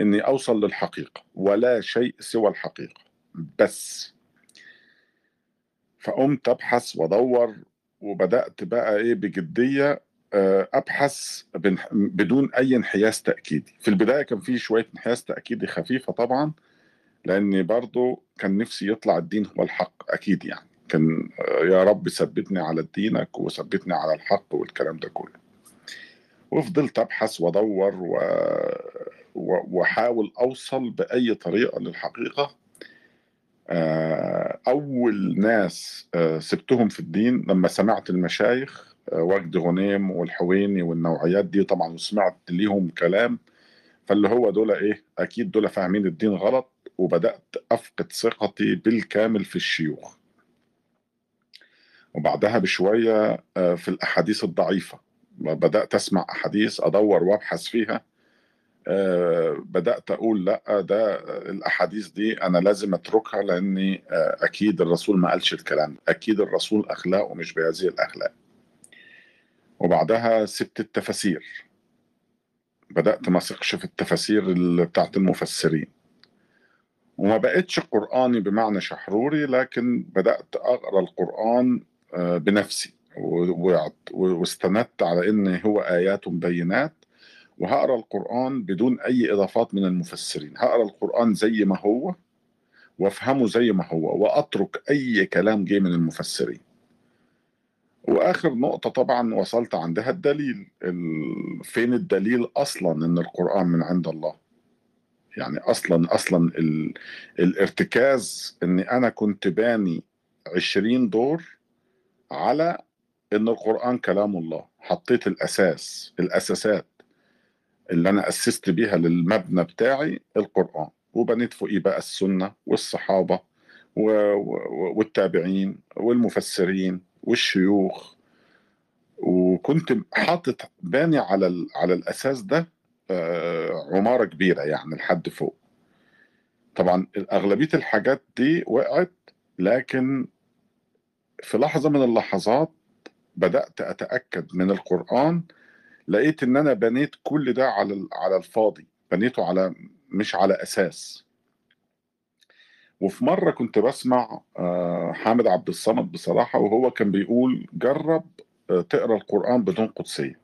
إني أوصل للحقيقة ولا شيء سوى الحقيقة. بس فقمت أبحث وأدور وبدأت بقى إيه بجدية آه، أبحث بن- بدون أي انحياز تأكيدي. في البداية كان في شوية انحياز تأكيدي خفيفة طبعا لاني برضو كان نفسي يطلع الدين هو الحق أكيد يعني. كان آه، يا رب ثبتني على دينك وثبتني على الحق والكلام ده كله. وفضلت أبحث وأدور و... وأحاول أوصل بأي طريقة للحقيقة. آه، أول ناس آه، سبتهم في الدين لما سمعت المشايخ آه، وجد غنيم والحويني والنوعيات دي طبعا وسمعت ليهم كلام فاللي هو دول إيه؟ أكيد دول فاهمين الدين غلط وبدأت أفقد ثقتي بالكامل في الشيوخ. وبعدها بشوية آه، في الأحاديث الضعيفة. بدأت أسمع أحاديث أدور وأبحث فيها. آه، بدأت أقول لأ ده الأحاديث دي أنا لازم أتركها لأني آه، أكيد الرسول ما قالش الكلام. أكيد الرسول أخلاقه مش بهذه الأخلاق. وبعدها سبت التفاسير. بدأت ما أثقش في التفاسير بتاعت المفسرين. وما بقتش قرآني بمعنى شحروري لكن بدأت أقرأ القرآن آه، بنفسي. واستندت على إن هو آيات بينات وهقرأ القرآن بدون أي إضافات من المفسرين. هقرأ القرآن زي ما هو وأفهمه زي ما هو وأترك أي كلام جه من المفسرين. وآخر نقطة طبعا وصلت عندها الدليل. ال- فين الدليل أصلا إن القرآن من عند الله؟ يعني أصلا أصلا ال... الارتكاز إن أنا كنت باني عشرين دور على إن القرآن كلام الله. حطيت الأساس الأساسات اللي أنا أسست بيها للمبنى بتاعي القرآن. وبنيت فوقيه بقى السنة والصحابة. والتابعين والمفسرين. والشيوخ وكنت حاطط باني على. على الأساس ده آه، عمارة كبيرة يعني لحد فوق طبعا أغلبية الحاجات دي وقعت لكن في لحظة من اللحظات بدأت أتأكد من القرآن لقيت إن أنا بنيت كل ده على على الفاضي بنيته على مش على أساس وفي مرة كنت بسمع آه، حامد عبد الصمد بصراحة وهو كان بيقول جرب آه، تقرأ القرآن بدون قدسية.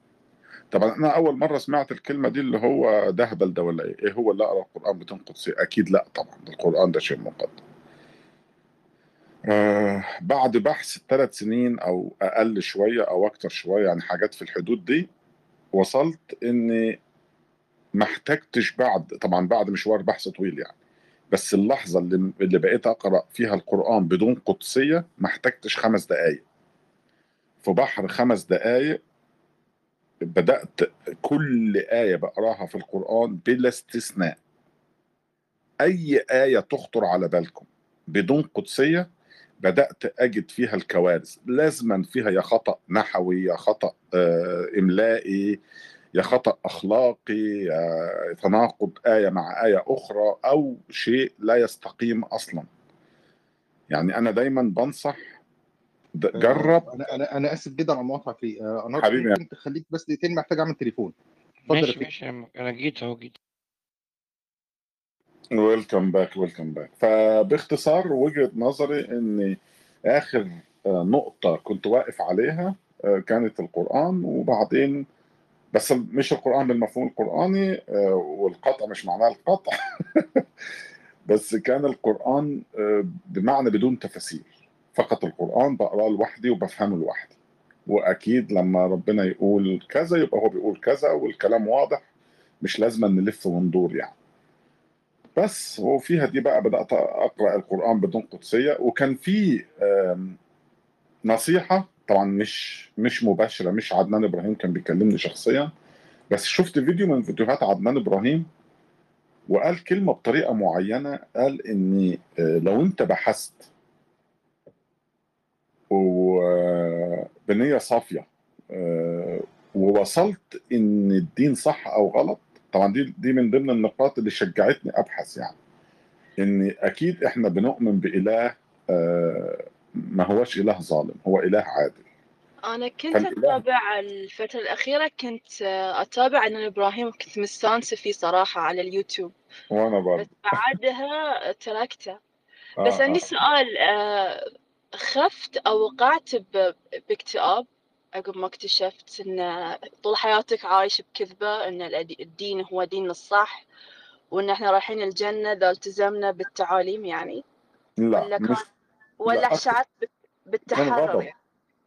طبعا أنا أول مرة سمعت الكلمة دي اللي هو ده هبل ده ولا إيه؟ إيه هو اللي اقرا القرآن بدون قدسية؟ أكيد لا طبعا القرآن ده شيء مقدس. آه بعد بحث ثلاث سنين أو أقل شوية أو أكتر شوية يعني حاجات في الحدود دي وصلت إني ما احتجتش بعد طبعا بعد مشوار بحث طويل يعني. بس اللحظة اللي اللي بقيت أقرأ فيها القرآن بدون قدسية ما احتجتش خمس دقائق في بحر خمس دقائق بدأت كل آية بقراها في القرآن بلا استثناء. أي آية تخطر على بالكم بدون قدسية بدأت أجد فيها الكوارث. لازما فيها يا خطأ نحوي يا خطأ آه، إملائي يا خطأ أخلاقي يا تناقض آية مع آية أخرى أو شيء لا يستقيم أصلا. يعني أنا دايما بنصح د- جرب. أنا أنا أنا آسف جدا على المقاطعة في آه، أنا حبيبي. ممكن تخليك بس دقيقتين محتاج أعمل تليفون. اتفضل يا ماشي ماشي. أنا جيت أهو جيت. welcome back welcome back فباختصار وجهة نظري ان آخر آه، نقطة كنت واقف عليها آه، كانت القرآن وبعدين بس مش القرآن بالمفهوم القرآني آه، والقطع مش معناه القطع. *laughs* بس كان القرآن آه، بمعنى بدون تفاسير فقط القرآن بقرأه لوحدي وبفهمه لوحدي. وأكيد لما ربنا يقول كذا يبقى هو بيقول كذا والكلام واضح مش لازم نلف وندور يعني. بس وفيها دي بقى بدأت أقرأ القرآن بدون قدسية. وكان في نصيحة طبعا مش مش مباشرة مش عدنان إبراهيم كان بيكلمني شخصيا بس شفت فيديو من فيديوهات عدنان إبراهيم وقال كلمة بطريقة معينة قال إن آه، لو أنت بحثت وبنية صافية آه، ووصلت إن الدين صح أو غلط طبعا دي دي من ضمن النقاط اللي شجعتني أبحث يعني إن أكيد إحنا بنؤمن بإله آه، ما هوش إله ظالم هو إله عادل. أنا كنت أتابع الفترة الأخيرة كنت آه، أتابع عدنان إبراهيم وكنت مستانسة فيه صراحة على اليوتيوب. وأنا بس برضه بعدها تركته. بس آه. عندي سؤال آه، خفت أو وقعت باكتئاب؟ عقب ما اكتشفت إن طول حياتك عايش بكذبة إن الأدي- الدين هو دين الصح وإن إحنا رايحين الجنة إذا التزمنا بالتعاليم يعني؟ لا مش ولا شعرت بالتحرر يعني؟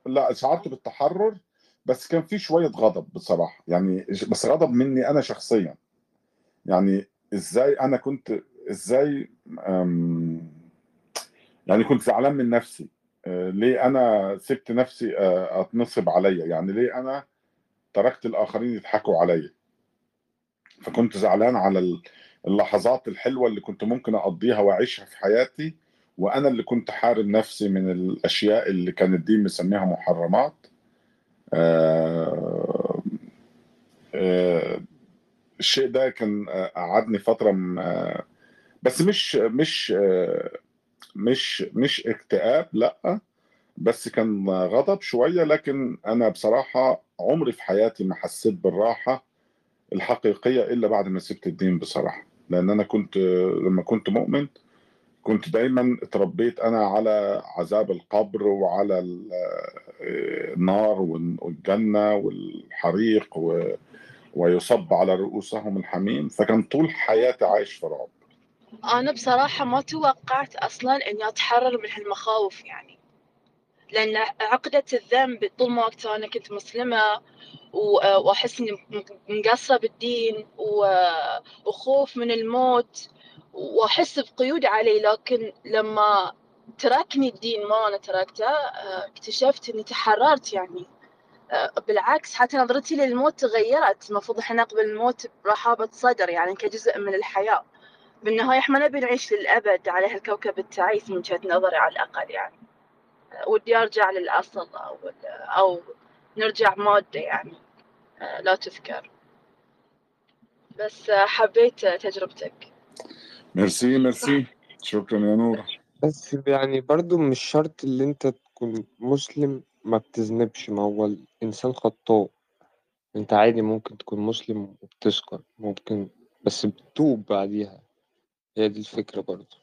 لا شعرت بالتحرر بس كان في شوية غضب بصراحة. يعني بس غضب مني أنا شخصيا. يعني إزاي أنا كنت إزاي أم، يعني كنت زعلان من نفسي. آه، ليه أنا سبت نفسي آه، أتنصب عليا؟ يعني ليه أنا تركت الآخرين يضحكوا عليا؟ فكنت زعلان على ال- اللحظات الحلوة اللي كنت ممكن أقضيها وأعيشها في حياتي. وأنا اللي كنت حارم نفسي من الأشياء اللي كان الدين مسميها محرمات. آه، آه، الشيء ده كان آه، قعدني فترة م- آه، بس مش مش آه، مش مش اكتئاب لأ بس كان غضب شوية. لكن أنا بصراحة عمري في حياتي ما حسيت بالراحة الحقيقية إلا بعد ما سبت الدين بصراحة. لأن أنا كنت لما كنت مؤمن كنت دايما اتربيت أنا على عذاب القبر وعلى ال- النار والجنة والحريق و- ويصب على رؤوسهم الحميم فكان طول حياتي عايش في رعب. أنا بصراحة ما توقعت أصلا إني أتحرر من هالمخاوف يعني. لأن عقدة الذنب طول ما وقت أنا كنت مسلمة و- وأحس إني م- مقصرة بالدين وخوف من الموت. وأحس بقيود علي لكن لما تركني الدين ما أنا تركته آه، اكتشفت إني تحررت يعني. آه، بالعكس حتى نظرتي للموت تغيرت. المفروض إحنا نقبل الموت برحابة صدر يعني كجزء من الحياة. بالنهاية إحنا نبي نعيش للأبد على هالكوكب التعيس من وجهة نظري على الأقل يعني. ودي أرجع للأصل أو أو نرجع مادة يعني. آه، لا تذكر. بس آه، حبيت آه، تجربتك. ميرسي ميرسي. شكرا يا نور. بس يعني برضو مش شرط اللي انت تكون مسلم ما بتذنبش ما هو الإنسان خطاء. انت عادي ممكن تكون مسلم وبتسكر ممكن بس بتتوب بعديها. هي دي الفكرة برضو.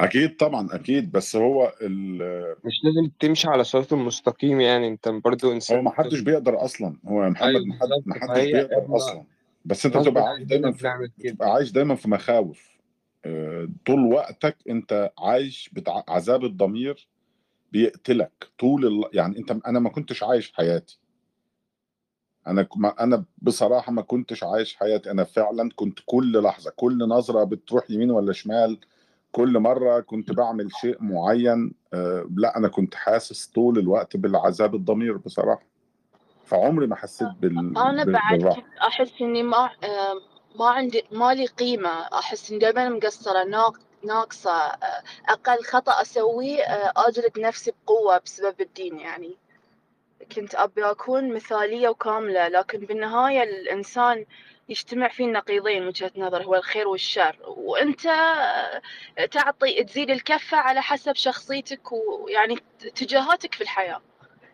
أكيد طبعا أكيد. بس هو ال- مش لازم تمشي على صراط المستقيم يعني انت برضو هو إنسان ما حدش بيقدر أصلا. هو يا محمد أيوة ما حدش بيقدر أصلا. بس انت غصب بتبقى عايش دايما في بتبقى عايش دايما في مخاوف. آه، طول وقتك انت عايش بتع... عذاب الضمير بيقتلك. طول ال... يعني انت أنا ما كنتش عايش حياتي. أنا ما أنا بصراحة ما كنتش عايش حياتي. أنا فعلا كنت كل لحظة كل نظرة بتروح يمين ولا شمال كل مرة كنت بعمل شيء معين. آه، لا أنا كنت حاسس طول الوقت بالعذاب الضمير بصراحة. فعمري ما حسيت بال... أنا بال- بعد بالراحة. كنت أحس إني ما آه، ما عندي ما لي قيمة. أحس إني دايما مقصرة ناق- ناقصة. آه، أقل خطأ أسويه آه، أجلد نفسي بقوة بسبب الدين يعني. كنت أبي أكون مثالية وكاملة لكن بالنهاية الإنسان يجتمع فيه النقيضين من وجهة نظر هو الخير والشر. وأنت آه، تعطي تزيد الكفة على حسب شخصيتك ويعني اتجاهاتك في الحياة.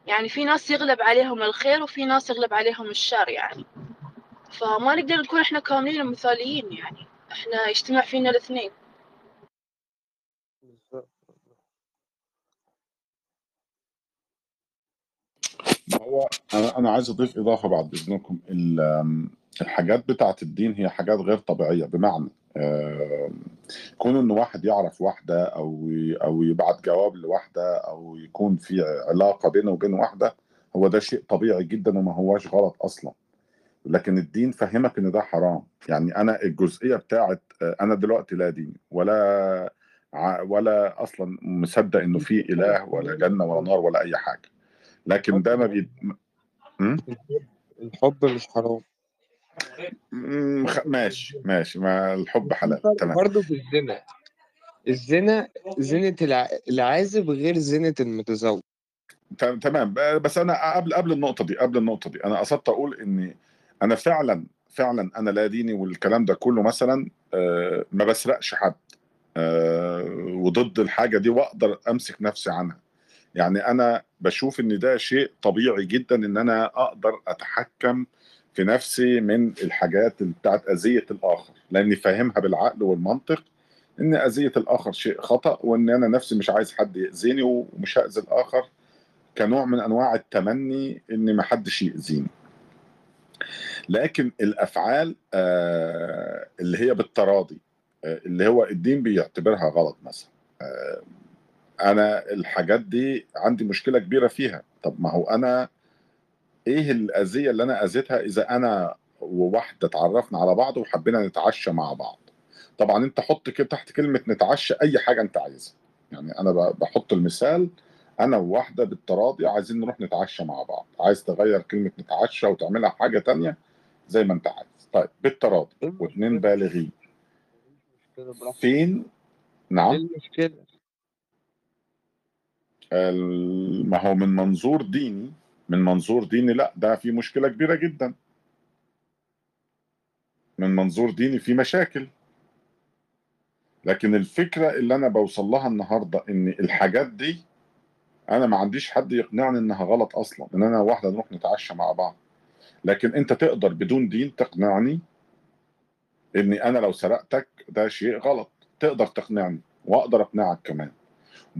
يعني في ناس يغلب عليهم الخير وفي ناس يغلب عليهم الشر يعني. فما نقدر نكون إحنا كاملين ومثاليين يعني. إحنا يجتمع فينا الاثنين. هو أنا أنا عايز أضيف إضافة بعد إذنكم. ال- الحاجات بتاعت الدين هي حاجات غير طبيعية بمعنى آه، كون إن واحد يعرف واحدة أو أو يبعت جواب لواحدة أو يكون في علاقة بينه وبين واحدة هو ده شيء طبيعي جدا وما هواش غلط أصلا. لكن الدين فهمك إن ده حرام. يعني أنا الجزئية بتاعت آه، أنا دلوقتي لا دين ولا ولا أصلا مصدق إنه في إله ولا جنة ولا نار ولا أي حاجة. لكن ده ما بي? الحب مش حرام. ماشي ماشي ما الحب حلال تمام. برضو في الزنا الع... العازب غير زنة المتزوج. تم- تمام. بس أنا قبل قبل النقطة دي قبل النقطة دي أنا قصدت أقول اني أنا فعلا فعلا أنا لا ديني والكلام ده كله مثلا آه، ما بسرقش حد آه، وضد الحاجة دي وأقدر أمسك نفسي عنها. يعني أنا بشوف إن ده شيء طبيعي جدا إن أنا أقدر أتحكم في نفسي من الحاجات بتاعت أذية الآخر لأني فاهمها بالعقل والمنطق إن أذية الآخر شيء خطأ وإن أنا نفسي مش عايز حد يأذيني ومش هأذي الآخر كنوع من أنواع التمني إن ما حدش يأذيني. لكن الأفعال آه، اللي هي بالتراضي آه، اللي هو الدين بيعتبرها غلط مثلا. آه، أنا الحاجات دي عندي مشكلة كبيرة فيها. طب ما هو أنا إيه الأذية اللي أنا أذيتها إذا أنا وواحدة اتعرفنا على بعض وحبينا نتعشى مع بعض؟ طبعا أنت حط كده تحت كلمة نتعشى أي حاجة أنت عايزها. يعني أنا بحط المثال أنا وواحدة بالتراضي عايزين نروح نتعشى مع بعض. عايز تغير كلمة نتعشى وتعملها حاجة تانية زي ما أنت عايز. طيب بالتراضي واثنين بالغين. فين؟ إيه نعم المشكلة؟ ال- ما هو من منظور ديني من منظور ديني لا ده في مشكلة كبيرة جدا. من منظور ديني في مشاكل. لكن الفكرة اللي أنا بوصل لها النهارده إن الحاجات دي أنا ما عنديش حد يقنعني إنها غلط أصلا إن أنا واحدة نروح نتعشى مع بعض. لكن أنت تقدر بدون دين تقنعني إني أنا لو سرقتك ده شيء غلط. تقدر تقنعني وأقدر أقنعك كمان.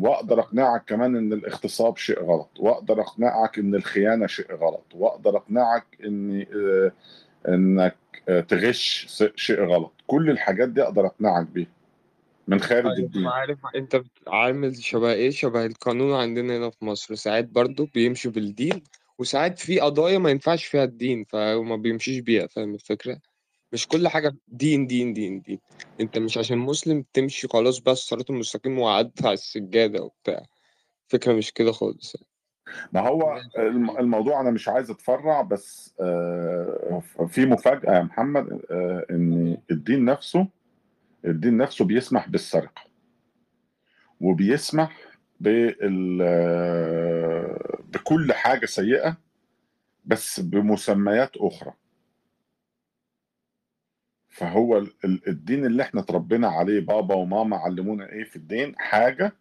واقدر اقنعك كمان إن الاغتصاب شيء غلط واقدر اقنعك إن الخيانة شيء غلط واقدر اقنعك ان آه، إنك آه، تغش شيء غلط. كل الحاجات دي أقدر اقنعك بيها من خارج طيب الدين. عارف أنت عامل شبه إيه؟ شبه القانون عندنا هنا في مصر. ساعات برضو بيمشي بالدين وساعات في قضايا ما ينفعش فيها الدين فما بيمشيش بيها فاهم الفكرة؟ مش كل حاجة دين دين دين دين أنت مش عشان مسلم تمشي خلاص بس الصراط المستقيم وقعدت على السجادة وبتاع. فكرة مش كده خالص ما هو الم- الموضوع أنا مش عايز أتفرع بس آه، في مفاجأة يا محمد آه، إن الدين نفسه الدين نفسه بيسمح بالسرقة. وبيسمح بال آه، بكل حاجة سيئة بس بمسميات أخرى. فهو ال- ال- الدين اللي إحنا اتربينا عليه بابا وماما علمونا إيه في الدين؟ حاجة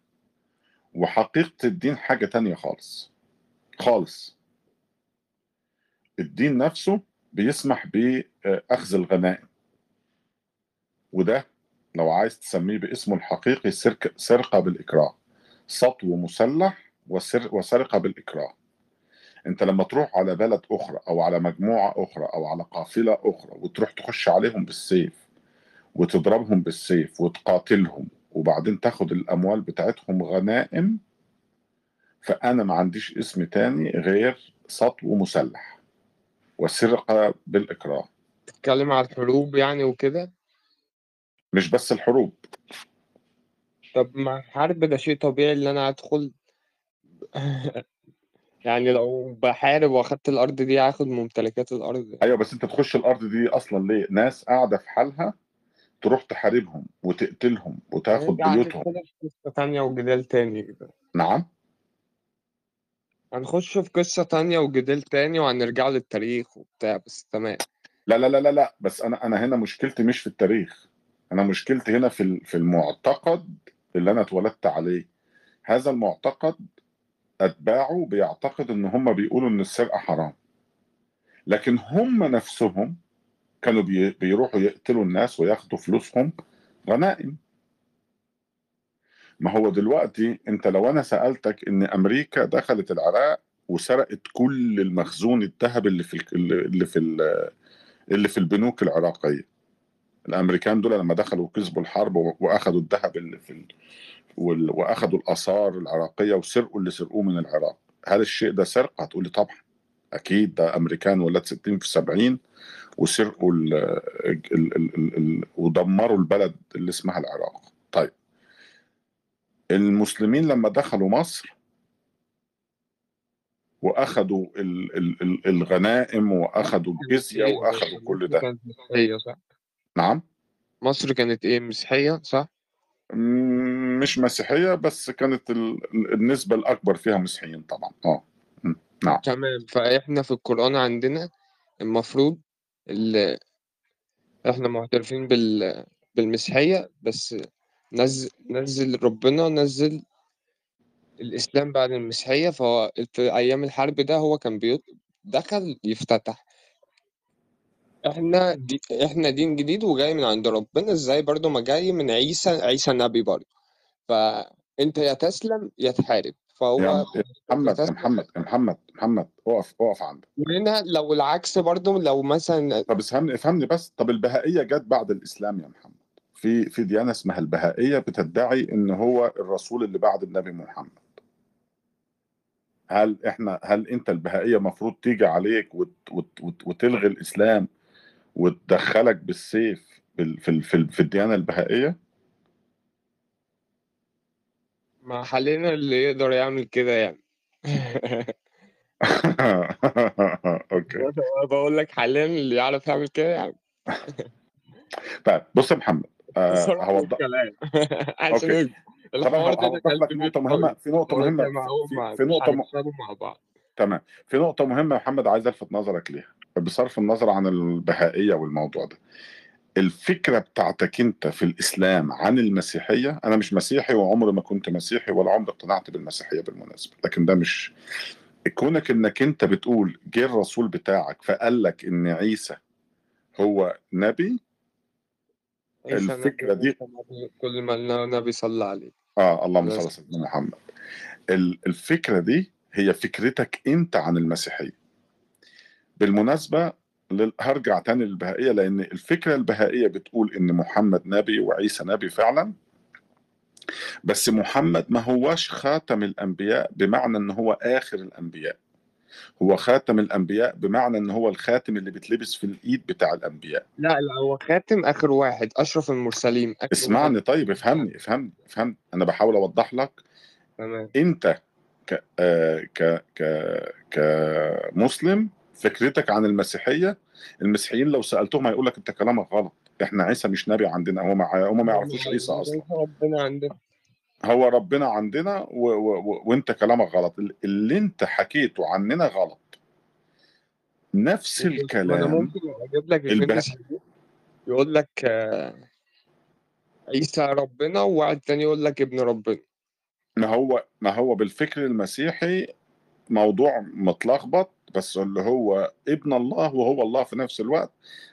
وحقيقة الدين حاجة تانية خالص. خالص. الدين نفسه بيسمح بأخذ الغنائم. وده لو عايز تسميه باسمه الحقيقي سرقة بالإكراه. سطو مسلح وسر وسرقة بالإكراه. انت لما تروح على بلد أخرى أو على مجموعة أخرى أو على قافلة أخرى وتروح تخش عليهم بالسيف وتضربهم بالسيف وتقاتلهم وبعدين تاخد الأموال بتاعتهم غنائم فأنا ما عنديش اسم تاني غير سطو مسلح وسرقة بالإكراه. تتكلم على الحروب يعني وكده؟ مش بس الحروب. طب ما الحرب ده شيء طبيعي اللي أنا أدخل؟ *laughs* يعني لو بحارب واخدت الأرض دي هاخد ممتلكات الأرض. أيوه بس أنت تخش الأرض دي أصلا ليه؟ ناس قاعدة في حالها تروح تحاربهم وتقتلهم وتاخد هنرجع بيوتهم. في قصة تانية وجدال تاني. كده نعم. هنخش في قصة تانية وجدال تاني وهنرجع للتاريخ وبتاع بس تمام. لا لا لا لا لا بس أنا أنا هنا مشكلتي مش في التاريخ. أنا مشكلتي هنا في في المعتقد اللي أنا اتولدت عليه. هذا المعتقد أتباعه بيعتقد إن هم بيقولوا إن السرقة حرام. لكن هم نفسهم كانوا بي- بيروحوا يقتلوا الناس وياخدوا فلوسهم غنائم. ما هو دلوقتي أنت لو أنا سألتك إن أمريكا دخلت العراق وسرقت كل المخزون الذهب اللي في ال- اللي في ال- اللي في البنوك العراقية. الأمريكان دول لما دخلوا وكسبوا الحرب و- واخدوا الذهب اللي في واخدوا الآثار العراقية وسرقوا اللي سرقوه من العراق. هل الشيء ده سرقة؟ هتقولي طبعا. أكيد ده أمريكان ولاد 60 في 70 وسرقوا ال... ال... ال... ال... ال... ودمروا البلد اللي اسمها العراق. طيب. المسلمين لما دخلوا مصر واخدوا ال ال ال الغنائم واخدوا الجزية إيه؟ واخدوا كل مصر ده صح؟ نعم. مصر كانت إيه؟ مسيحية صح؟ مش مسيحية بس كانت ال ال- النسبة الأكبر فيها مسيحيين طبعا. آه. نعم. تمام. فإحنا في القرآن عندنا المفروض اللي إحنا معترفين بال بالمسيحية بس نزل نزل ربنا نزل الإسلام بعد المسيحية فهو في أيام الحرب ده هو كان بيط... دخل يفتتح. إحنا دي... إحنا دين جديد وجاي من عند ربنا إزاي برضو ما جاي من عيسى عيسى النبي برضو فأنت يا تسلم يا تحارب. فهو يا محمد يا محمد يا محمد محمد اقف اقف عندك. وهنا لو العكس برضو لو مثلا طب افهمني افهمني بس. طب البهائية جت بعد الإسلام يا محمد. في في ديانة اسمها البهائية بتدعي إن هو الرسول اللي بعد النبي محمد. هل إحنا هل أنت البهائية المفروض تيجي عليك وت وت وت وتلغي الإسلام وتدخلك بالسيف بال- في في في الديانة البهائية؟ ما حاليا اللي يقدر يعمل كده يعني. *laughs* أوكي. بقول لك حاليا اللي يعرف يعمل كده يعني. طيب بص يا محمد آه هوضح. *laughs* عشان أنا الحوار ده في مهمة قوي في ما هو في, م... هنكسبه مع بعض. تمام. في نقطة مهمة يا محمد عايز ألفت نظرك ليها. بصرف النظر عن البهائية والموضوع ده. الفكرة بتاعتك انت في الإسلام عن المسيحية أنا مش مسيحي وعمري ما كنت مسيحي ولا عمري اقتنعت بالمسيحية بالمناسبة لكن ده مش كونك إنك انت بتقول جه الرسول بتاعك فقال لك إن عيسى هو نبي الفكرة دي كل ما النبي صلى عليه آه اللهم صل على سيدنا محمد. ال- الفكرة دي هي فكرتك انت عن المسيحية. بالمناسبة هرجع تاني للبهائية لأن الفكرة البهائية بتقول إن محمد نبي وعيسى نبي فعلا بس محمد ما هوش خاتم الأنبياء بمعنى إن هو آخر الأنبياء. هو خاتم الأنبياء بمعنى إن هو الخاتم اللي بيتلبس في الإيد بتاع الأنبياء. لا لا هو خاتم آخر واحد أشرف المرسلين آخر واحد. اسمعني طيب افهمني افهمني افهمني. أنا بحاول أوضح لك. تمام. أنت ك آه ك ك كمسلم فكرتك عن المسيحية المسيحيين لو سألتهم هيقول لك أنت كلامك غلط. إحنا عيسى مش نبي عندنا هم هم ما يعرفوش عيسى أصلا. ربنا عندنا. هو ربنا عندنا و... و... و... وأنت كلامك غلط. اللي أنت حكيته عننا غلط. نفس أنا الكلام ممكن أجيب لك البه... يقول لك آه، عيسى ربنا وواحد تاني يقول لك ابن ربنا. ما هو ما هو بالفكر المسيحي موضوع متلخبط بس اللي هو ابن الله وهو الله في نفس الوقت.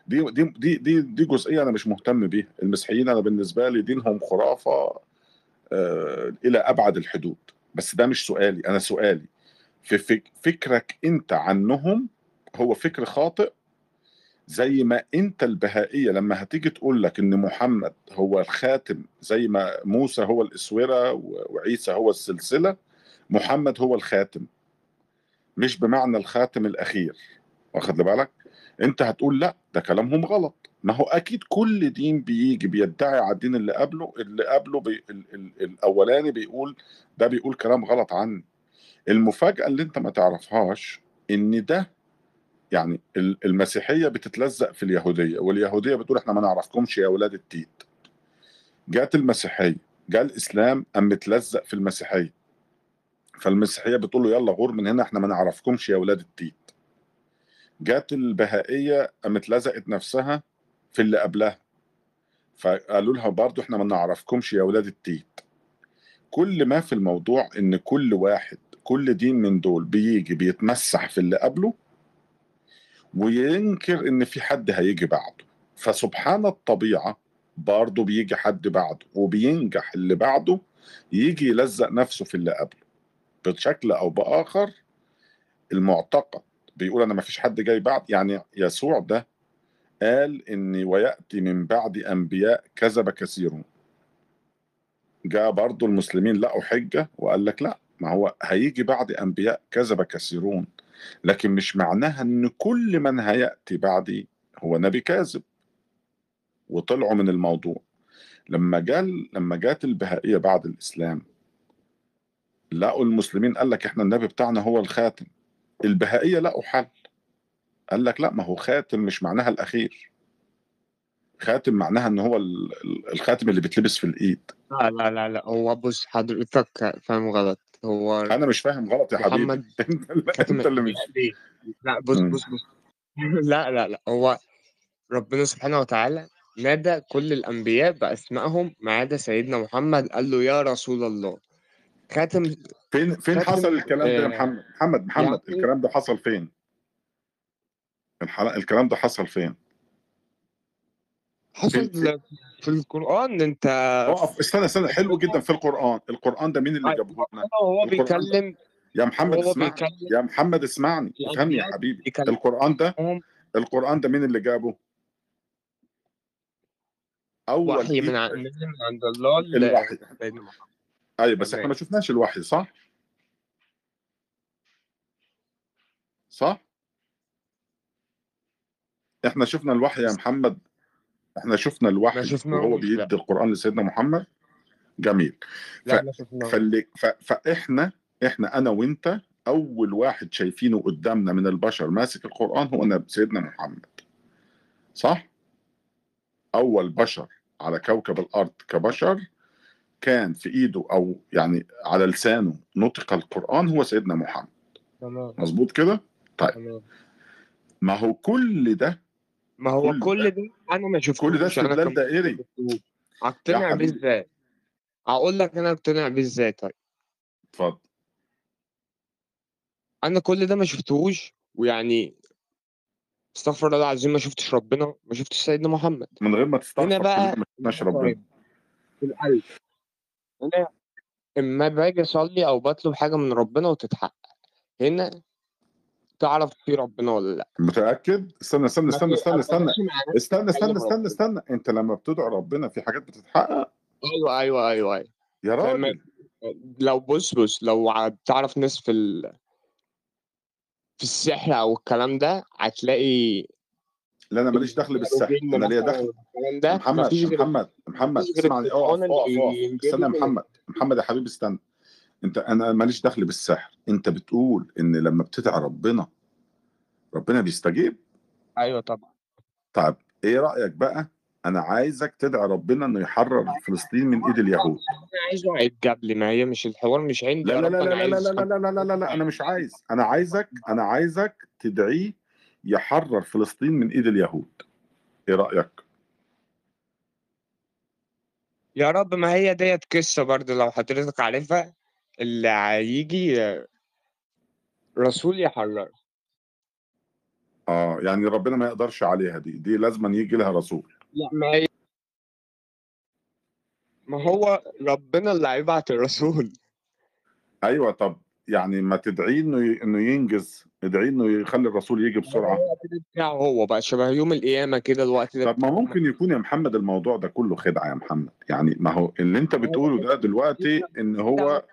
دي دي دي دي, دي جزئية أنا مش مهتم بيها. المسيحيين أنا بالنسبة لي دينهم خرافة آه إلى أبعد الحدود. بس ده مش سؤالي أنا سؤالي. في فك فكرك أنت عنهم هو فكر خاطئ؟ زي ما أنت البهائية لما هتيجي تقول لك إن محمد هو الخاتم زي ما موسى هو الأسورة وعيسى هو السلسلة محمد هو الخاتم. مش بمعنى الخاتم الأخير. واخد بالك؟ أنت هتقول لا ده كلامهم غلط. ما هو أكيد كل دين بيجي بيدعي على الدين اللي قبله اللي قبله بي ال ال الأولاني بيقول ده بيقول كلام غلط عني المفاجأة اللي أنت ما تعرفهاش إن ده يعني ال- المسيحية بتتلزق في اليهودية واليهودية بتقول إحنا ما نعرفكمش يا أولاد التيت. جات المسيحية جاء الإسلام قام متلزق في المسيحية. فالمسيحية بتقول له يلا غور من هنا إحنا ما نعرفكمش يا أولاد التيت. جات البهائية قامت لزقت نفسها في اللي قبلها. فقالوا لها برضو إحنا ما نعرفكمش يا أولاد التيت. كل ما في الموضوع إن كل واحد كل دين من دول بيجي بيتمسح في اللي قبله وينكر إن في حد هيجي بعده. فسبحان الطبيعة برضه بيجي حد بعده وبينجح اللي بعده يجي يلزق نفسه في اللي قبله. بشكل أو بآخر المعتقد. بيقول أنا ما فيش حد جاي بعد يعني يسوع ده قال إني ويأتي من بعد أنبياء كذب كثيرون جاء برضو المسلمين لقوا حجه وقال لك لا ما هو هيجي بعد أنبياء كذب كثيرون لكن مش معناها إن كل من هيأتي بعدي هو نبي كاذب. وطلعوا من الموضوع. لما جال لما جات البهائية بعد الإسلام لقوا المسلمين قال لك إحنا النبي بتاعنا هو الخاتم. البهائية لقوا حل. قال لك لا ما هو خاتم مش معناها الأخير. خاتم معناها إن هو ال- ال- الخاتم اللي بيتلبس في الإيد. لا لا لا لا هو بص حضرتك فاهم غلط. هو أنا مش فاهم غلط يا حبيبي. محمد *laughs* أنت اللي, مش؟ لا بص. بص بص. *laughs* لا لا لا هو ربنا سبحانه وتعالى نادى كل الأنبياء بأسمائهم ما عدا سيدنا محمد قال له يا رسول الله. خاتم فين فين خاتم حصل الكلام ده يا آه محمد؟ محمد محمد يعني الكلام ده حصل فين؟ الكلام ده حصل فين؟ حصل فين في القرآن أنت اقف استنى استنى حلو جدا في القرآن. القرآن ده مين اللي جابه لنا؟ ده بيكلم يا محمد اسمعني. بيكلم يا محمد اسمعني. افهمني يا حبيبي. بيكلم القرآن ده القرآن ده مين اللي جابه؟ أول وحي من من عند الله الوحي. محمد أيوه بس إحنا ما شفناش الوحي صح؟ صح؟ إحنا شفنا الوحي يا محمد إحنا شفنا الوحي وهو بيدي القرآن لسيدنا محمد. جميل. ف... فاللي... ف... فاحنا إحنا أنا وأنت أول واحد شايفينه قدامنا من البشر ماسك القرآن هو نب- سيدنا محمد. صح؟ أول بشر على كوكب الأرض كبشر كان في إيده أو يعني على لسانه نطق القرآن هو سيدنا محمد. تمام. مظبوط كده؟ طيب. تمام. ما هو كل ده ما هو كل كل ده ده أنا ما كل ده شفتوش أنا استدلال دائري. شفتوش. اقتنع بيه حبيبي إزاي؟ أقول لك أنا اقتنع بيه إزاي طيب. اتفضل. أنا كل ده ما شفتهوش ويعني استغفر الله العظيم ما شفتش ربنا ما شفتش سيدنا محمد. من غير ما هنا تستغفر كلنا بقى ما شفناش ربنا. المصايب في القلب هنا إما باجي أصلي أو بطلب حاجة من ربنا وتتحقق. هنا تعرف في ربنا ولا لأ. متأكد؟ استنى استنى ما استنى استنى. استنى مع استنى استنى بكلم استنى ربنا استنى. أنت لما بتدعو ربنا في حاجات بتتحقق؟ أيوه أيوه أيوه أيوه. يا فما راجل لو بص بص لو ع- بتعرف ناس في ال... في السحر أو الكلام ده هتلاقي لا أنا ماليش دخل بالسحر أنا ليا دخل محمد محمد محمد اسمعني اقف اقف استنى يا محمد محمد يا حبيبي استنى انت أنا ماليش دخل بالسحر انت بتقول ان لما بتدعي ربنا ربنا بيستجيب أيوه طبعا طيب إيه رأيك بقى أنا عايزك تدعي ربنا انه يحرر فلسطين من ايد اليهود أنا عايزه هيتجاب لي ما هي مش الحوار مش عندي لا لا لا لا لا لا لا لا لا أنا مش عايز أنا عايزك أنا عايزك تدعيه يحرر فلسطين من إيد اليهود. إيه رأيك؟ يا رب ما هي ديت قصة برضه لو حضرتك عارفها اللي هيجي رسول يحرر آه يعني ربنا ما يقدرش عليها دي. دي لازم يجي لها رسول. لا ما هي ما هو ربنا اللي هيبعت الرسول. أيوه طب يعني ما تدعيه إنه إنه ينجز ادعيه إنه يخلي الرسول يجي ما هو بتاعه بقى شبه يوم القيامة كده الوقت ده طب ما ممكن يكون يا محمد الموضوع ده كله خدعة يا محمد. يعني ما هو اللي أنت بتقوله ده دلوقتي إن هو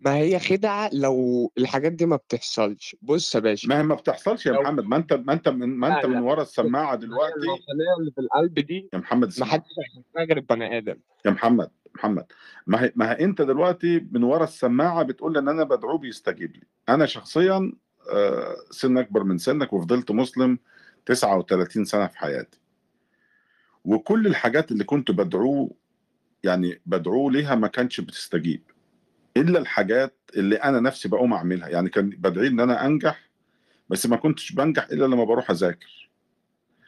ما هي خدعة لو الحاجات دي ما بتحصلش. بص يا باشا. ما هي ما بتحصلش يا لو محمد. ما أنت ما أنت من ما أنت من ورا بص السماعة ما هي دلوقتي اللي في القلب دي يا محمد ما حدش هيحسها غير البني آدم. يا محمد. محمد ما هي ما هي أنت دلوقتي من ورا السماعة بتقول إن أنا بدعوه بيستجيب لي. أنا شخصيا آه، سن أكبر من سنك وفضلت مسلم 39 سنة في حياتي. وكل الحاجات اللي كنت بدعوه يعني بدعوه ليها ما كانتش بتستجيب. إلا الحاجات اللي أنا نفسي بقوم أعملها. يعني كان بدعي إن أنا أنجح بس ما كنتش بنجح إلا لما بروح أذاكر.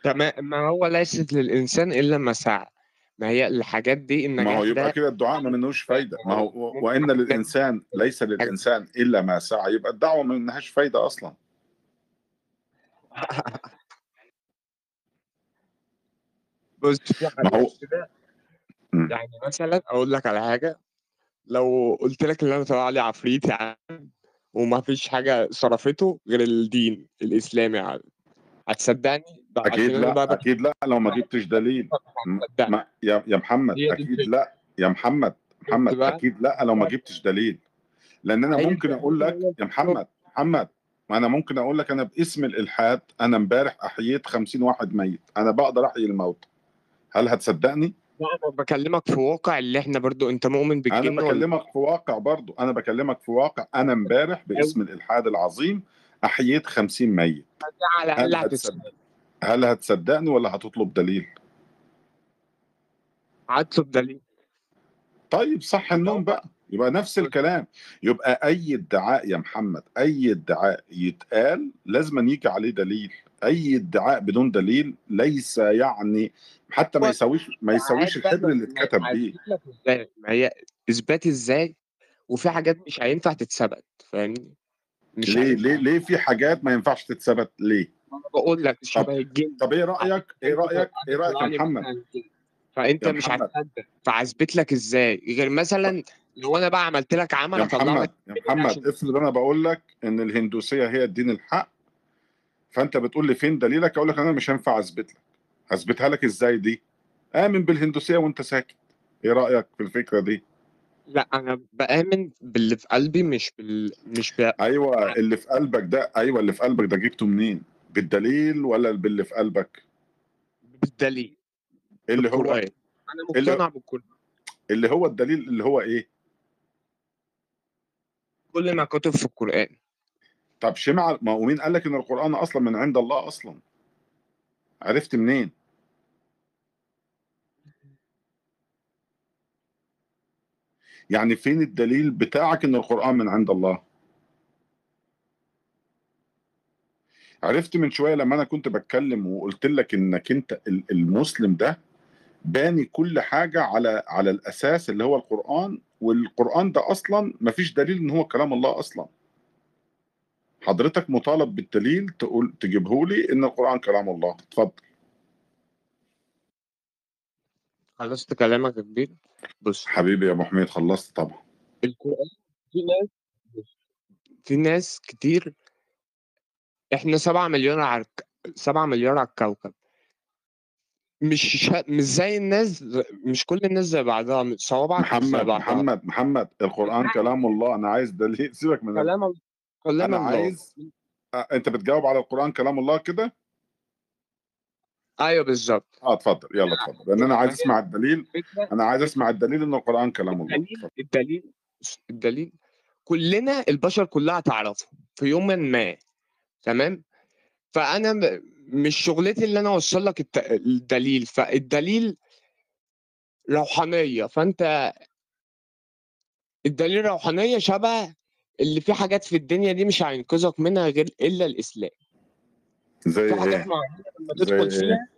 تمام ما هو ليست للإنسان إلا ما سعى. ما هي الحاجات دي ما هو يبقى ده كده الدعاء ما منوش فايدة. ما هو وإن للانسان ليس للإنسان إلا ما سعى. يبقى الدعوة ما منهاش فايدة أصلا. *laughs* بص في ما حاجات هو كده. يعني مثلا أقول لك على حاجة. لو قلت لك إن أنا طلع لي عفريت يا عم وما فيش حاجة صرفته غير الدين الإسلامي يا عم هتصدقني؟ أكيد لا أكيد لا لو ما جبتش دليل. *laughs* هتصدقني ما يا يا محمد أكيد لا. يا محمد محمد أكيد لا لو ما جبتش دليل. لأن أنا هي ممكن أقول لك يا محمد محمد ما أنا ممكن أقول لك أنا باسم الإلحاد أنا امبارح أحييت 50 واحد ميت. أنا بقدر أحيي الموت. هل هتصدقني؟ لا أنا بكلمك في واقع اللي إحنا برضو أنت مؤمن أنا بالجن ولا بكلمك في واقع برضو. أنا بكلمك في واقع. أنا امبارح باسم الإلحاد العظيم أحييت 50 ميت. على الأقل هل هتتصدق هتصدق؟ هل هتصدقني ولا هتطلب دليل؟ هطلب دليل. طيب صح النوم بقى. يبقى نفس الكلام. يبقى أي ادعاء يا محمد أي ادعاء يتقال لازم يجي عليه دليل. أي ادعاء بدون دليل ليس يعني حتى ما هو يساويش ما يساويش الحبر اللي اتكتب بيه ما هي إثبات إزاي؟ وفي حاجات مش هينفع تتثبت فاهمني؟ مش ليه؟ هينفع. ليه؟ ليه في حاجات ما ينفعش تتثبت؟ ليه؟ بقول لك شبه الجن. طب إيه رأيك؟ إيه رأيك؟ إيه رأيك يا محمد؟ فأنت يا مش هتصدق. فهثبت لك إزاي؟ غير مثلا لو أنا بقى عملت لك عمل يا محمد يا محمد افرض أنا بقول لك إن الهندوسية هي الدين الحق فأنت بتقول لي فين دليلك؟ أقول لك أنا مش هينفع أثبت لك. هثبتها لك إزاي دي؟ آمن بالهندوسية وأنت ساكت. إيه رأيك في الفكرة دي؟ لا أنا بآمن باللي في قلبي مش بال مش ب... أيوه اللي في قلبك ده أيوه اللي في قلبك ده جبته منين؟ بالدليل ولا باللي في قلبك؟ بالدليل. اللي هو بالقرآن. أنا مقتنع بالقرآن. اللي هو الدليل اللي هو إيه؟ كل ما كتب في القرآن. طب شمع ما هو مين قال لك إن القرآن أصلا من عند الله أصلا؟ عرفت منين؟ يعني فين الدليل بتاعك إن القرآن من عند الله؟ عرفت من شوية لما أنا كنت بتكلم وقلت لك إنك أنت ال- المسلم ده باني كل حاجة على على الأساس اللي هو القرآن والقرآن ده أصلا ما فيش دليل إن هو كلام الله أصلا. حضرتك مطالب بالدليل تقول تجيبه لي إن القرآن كلام الله. اتفضل. خلصت كلامك يا كبير؟ بص. حبيبي يا أبو حميد خلصت طبعا. القرآن في ناس في ناس كتير إحنا سبعة مليار على الك- سبعة مليار على الكوكب. مش شا... مش زي الناس مش كل الناس زي بعضها صوابعك مش زي محمد بعضها. محمد محمد القرآن كلام الله. أنا عايز دليل *laughs* سيبك من كلام ال- كلام أنا الله. عايز أنت بتجاوب على القرآن كلام الله كده؟ أيوه بالظبط آه اتفضل. يلا اتفضل. لأن أنا عايز أسمع الدليل. أنا عايز أسمع الدليل إن القرآن كلام الله. الدليل. الدليل الدليل كلنا البشر كلها تعرفه في يوم ما. تمام؟ فأنا م- مش شغلتي اللي أنا أوصل لك الت- الدليل. فالدليل روحانية. فأنت الدليل روحانية شبه اللي في حاجات في الدنيا دي مش هينقذك منها غير إلا الإسلام. زي في حاجات إيه؟ معينة لما زي تدخل إيه؟ فيها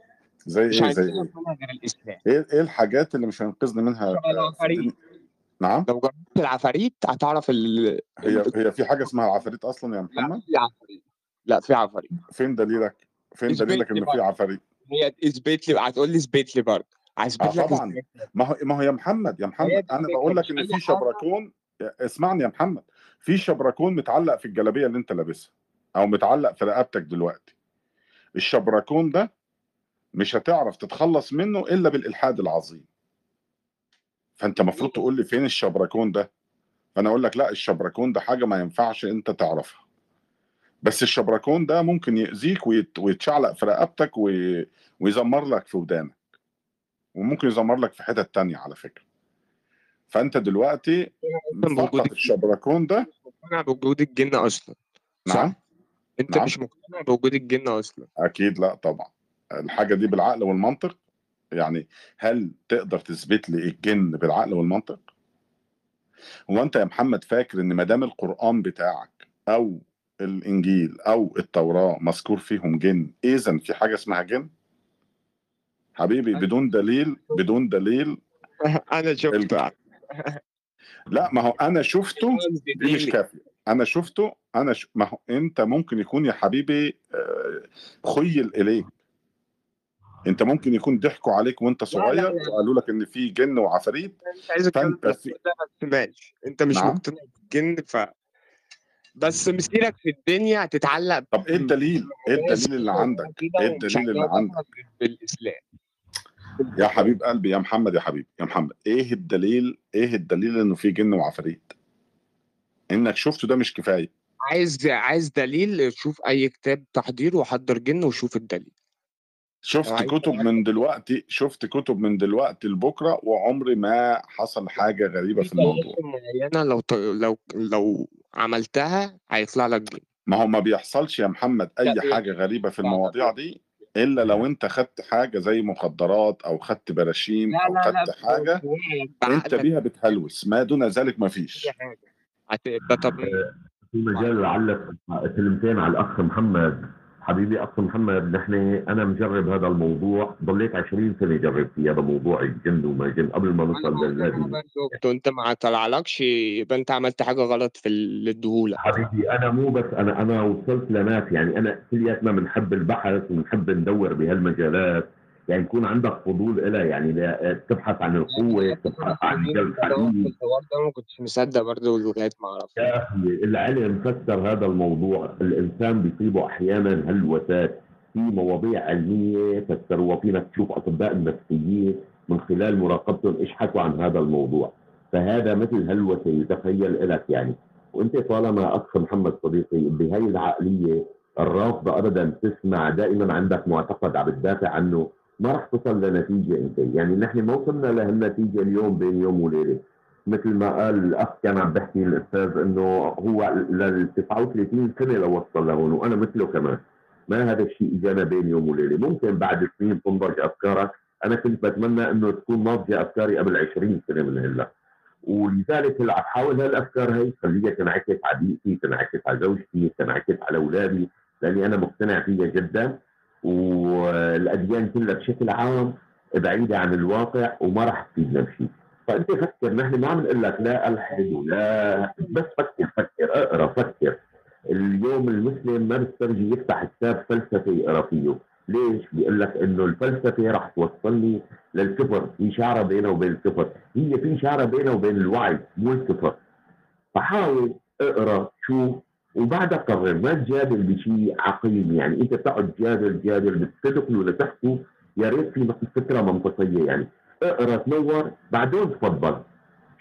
زي مش إيه؟ زي هينقذك إيه؟ منها غير الإسلام. إيه إيه الحاجات اللي مش هينقذني منها؟ شبه آه، في العفاريت. نعم؟ لو جربت العفاريت هتعرف ال... هي هي في حاجة اسمها عفاريت أصلا يا لا محمد؟ في عفاريت لا في عفاريت. فين دليلك؟ فين إثبت دليلك لي إن في عفاريت؟ هي إثبت لي هتقول لي إثبت لي برضه. آه هثبت لك طبعا. ما هو ما هو يا محمد يا محمد أنا بقول لك إن في حاجة شبركون اسمعني يا محمد. في شبركون متعلق في الجلابية اللي أنت لابسها أو متعلق في رقبتك دلوقتي. الشبركون ده مش هتعرف تتخلص منه إلا بالإلحاد العظيم. فأنت المفروض تقول لي فين الشبركون ده؟ فأنا أقول لك لا الشبركون ده حاجة ما ينفعش أنت تعرفها. بس الشبركون ده ممكن يأذيك ويت... ويتشعلق في رقبتك. ويزمر لك في ودانك. وممكن يزمر لك في حتت تانية على فكرة. فأنت دلوقتي فقط الشبركون ده. مقتنع بوجود الجن أصلا. صح؟ نعم. أنت نعم. مش مقتنع بوجود الجن أصلا. أكيد لا طبعا. الحاجة دي بالعقل والمنطق. يعني هل تقدر تثبت لي الجن بالعقل والمنطق؟ هو أنت يا محمد فاكر إن ما دام القرآن بتاعك أو الانجيل أو التوراة مذكور فيهم جن اذا في حاجة اسمها جن حبيبي بدون دليل بدون دليل أنا. شفته لا ما هو أنا شفته دي مش كافيه أنا شفته أنا ش... ما هو انت ممكن يكون يا حبيبي آه، خيل اليك انت ممكن يكون ضحكوا عليك وانت صغير وقالوا لك ان في جن وعفاريت عايز فانت في انت مش نعم مقتنع بالجن ف بس مسيرك في الدنيا هتتعلق طب إيه الدليل؟ إيه الدليل اللي عندك؟ إيه الدليل اللي عندك؟ بالإسلام. يا حبيب قلبي يا محمد يا حبيبي يا محمد إيه الدليل؟ إيه الدليل إنه في جن وعفاريت؟ إنك شفته ده مش كفاية. عايز عايز دليل شوف أي كتاب تحضير وحضر جن وشوف الدليل. شفت كتب من دلوقتي شفت كتب من دلوقتي لبكرة وعمري ما حصل حاجة غريبة في الموضوع. معينة لو لو لو عملتها هيطلع لك جن ما هو ما بيحصلش يا محمد أي حاجة غريبة في المواضيع دي إلا لو أنت خدت حاجة زي مخدرات أو خدت براشيم أو لا لا خدت حاجة أنت بيها بتهلوس. ما دون ذلك ما فيش. طبيعي. في مجال لعلق كلمتين على الأخ محمد. حبيبي اخ محمد نحن أنا مجرب هذا الموضوع. ضليت 20 سنة جرب في هذا موضوع الجن وما جن قبل ما نوصل بشوفته أنت ما طلعلكش؟ يبقى أنت عملت حاجة غلط في اللي اديهولك حبيبي أنا مو بس أنا أنا وصلت لناس يعني أنا كلياتنا بنحب البحث ونحب ندور بهالمجالات. يعني يكون عندك فضول إلها يعني تبحث عن القوة تبحث عن انت جلب لو في حديد الحوار ده ما كنتش مصدق برضه لغاية ما عرفت يا أخي العلم فسر هذا الموضوع. الإنسان بيصيبه أحيانا هلوسات. في مواضيع علمية فسروها فينا تشوف أطباء النفسيين من خلال مراقبتهم إيش حكوا عن هذا الموضوع. فهذا مثل هلوسة يتخيل لك يعني. وأنت طالما أخ محمد صديقي بهي العقلية الرافضة ابدا تسمع دائما عندك معتقد عم بتدافع عنه ما رح تصل لنتيجة انت يعني نحن ما وصلنا لهالنتيجة اليوم بين يوم وليلة. مثل ما قال الأخ كان عم بحكي الأستاذ إنه هو لل 39 سنة لوصل لهون وأنا مثله كمان. ما هذا الشيء إجانا بين يوم وليلة. ممكن بعد سنين تنضج أفكارك. أنا كنت بتمنى إنه تكون ناضجة أفكاري قبل 20 سنة من هلأ. ولذلك هلأ حاول هالأفكار هي خليها تنعكس على بيئتي تنعكس على زوجتي تنعكس على أولادي لأني أنا مقتنع فيها جدا. والأديان كلها بشكل عام بعيدة عن الواقع وما راح تفيدنا بشيء. فأنت فكر نحن ما عم نقول لك لا ألحد ولا بس فكر فكر اقرأ فكر. اليوم المسلم ما بيسترجي يفتح كتاب فلسفي يقرا فيه ليش؟ بيقول لك إنه الفلسفة راح توصلني للكفر، في شعرة بينه وبين الكفر، هي في شعرة بينه وبين الوعي مو الكفر. فحاول اقرأ شوف وبعدها قرر ما تجادل بشيء عقيم. يعني انت تقعد تجادل جادل بتدخلوا لتحكوا يا ريت في فكرة منطقية يعني. اقرأ تنور بعدين تفضل.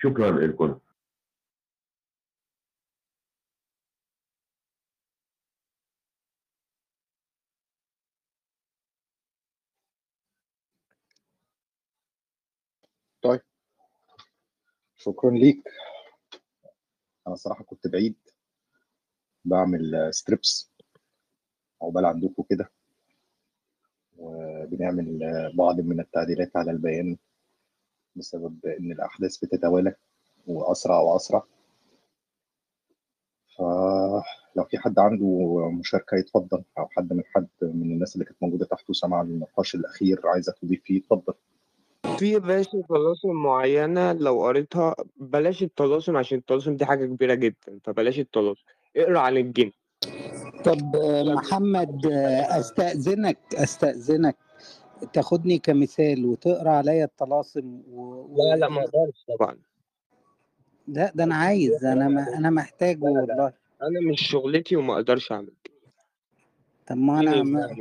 شكرا لكم. طيب. شكرا ليك. أنا صراحة كنت بعيد. بعمل ستريبس عقبال عندكم كده. وبنعمل بعض من التعديلات على البيان بسبب إن الأحداث بتتوالى وأسرع وأسرع. فلو في حد عنده مشاركة يتفضل أو حد من حد من الناس اللي كانت موجودة تحت وسمع النقاش الأخير عايزة تضيف فيه اتفضل. في باشا طلاسم معينة لو قريتها بلاش الطلاسم عشان الطلاسم دي حاجة كبيرة جدا فبلاش الطلاسم. اقرأ عن الجن. طب محمد أستأذنك أستأذنك. تاخدني كمثال وتقرأ عليا الطلاسم و... و... لا لا ما أقدرش طبعا. لا ده أنا عايز أنا ما... أنا محتاجه والله. أنا مش شغلتي وما أقدرش أعمل كده. طب ما أنا ما,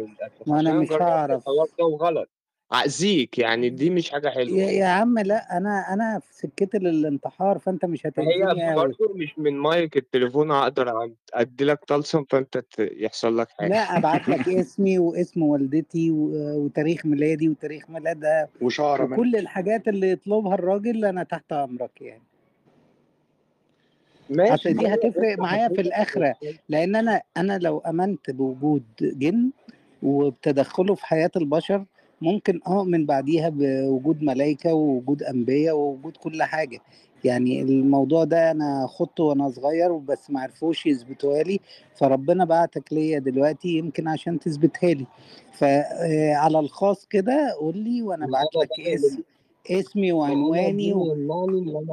ما أنا مش هعرف. الحوار ده وغلط. اعزيك يعني دي مش حاجة حلوة. يا, يا عم لأ أنا أنا في سكتي للانتحار فأنت مش هي هتأذيني قوي برضه مش من مايك التليفون هقدر أدي لك طلسم فأنت ت- يحصل لك حاجة. لا أبعت لك *laughs* اسمي واسم والدتي و... وتاريخ ميلادي وتاريخ ميلادها وشعر وكل الحاجات اللي يطلبها الراجل أنا تحت أمرك يعني. ماشي أصل دي هتفرق معايا في حضرتك الآخرة لأن أنا أنا لو أمنت بوجود جن وبتدخله في حياة البشر ممكن اؤمن بعديها بوجود ملائكه ووجود أنبياء ووجود كل حاجة. يعني الموضوع ده أنا خدته وأنا صغير بس ما عرفوش يثبتوها لي فربنا بعتك ليا دلوقتي يمكن عشان تثبتها لي. فعلى الخاص كده قول لي وأنا بعت لك اسم اسمي وعنواني و... يمنعني ان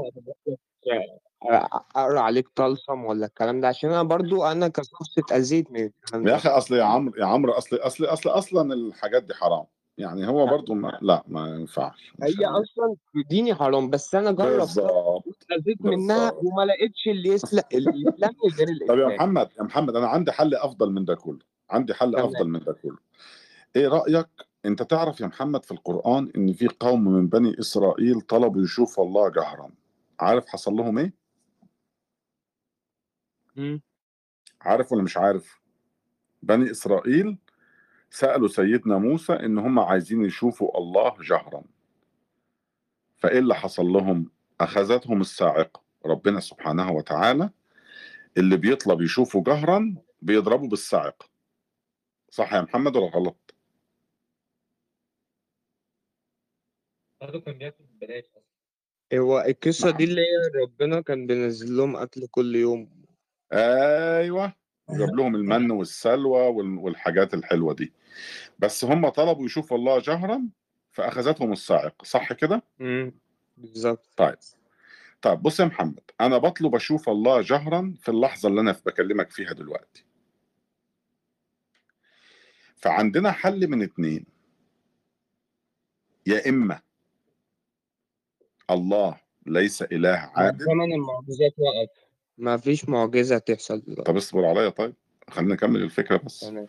أنا أقرأ عليك طلسم ولا الكلام ده؟ عشان أنا برضو أنا كشخص اتأذيت من الكلام يا أخي أصل يا عمرو يا عمرو أصل أصل أصل أصلا الحاجات دي حرام. يعني هو برضو ما لا ما ينفعش هي أصلا ديني حرام بس أنا جربتها بالظبط واتأذيت منها وما لقيتش اللي يسلق اللي يسلمني غير *laughs* طب يا الإسلام. محمد يا محمد أنا عندي حل أفضل من ده كله عندي حل تمام. أفضل من ده كله. إيه رأيك؟ أنت تعرف يا محمد في القرآن إن في قوم من بني إسرائيل طلبوا يشوفوا الله جهرا. عارف حصل لهم إيه؟ مم. عارف ولا مش عارف؟ بني إسرائيل سألوا سيدنا موسى إن هم عايزين يشوفوا الله جهرا. فايه اللي حصل لهم أخذتهم الصاعقه ربنا سبحانه وتعالى اللي بيطلب يشوفه جهرا بيضربه بالصاعقه صح يا محمد ولا غلط؟ برضه كان بياكل ببلاش هو القصة دي اللي هي ربنا كان بينزل لهم أكل كل يوم. أيوه. جاب *laughs* لهم المن والسلوى وال- والحاجات الحلوة دي. بس هم طلبوا يشوفوا الله جهرا فأخذتهم الصاعقه صح كده؟ امم بالظبط. طيب. طيب بص يا محمد أنا بطلب أشوف الله جهرا في اللحظة اللي أنا بكلمك فيها دلوقتي. فعندنا حل من اتنين. يا إما الله ليس إله عادل. زمن المعجزات وقف. ما فيش معجزة تحصل دلوقتي. طب اصبر عليا طيب. خلينا نكمل الفكرة بس. تمام.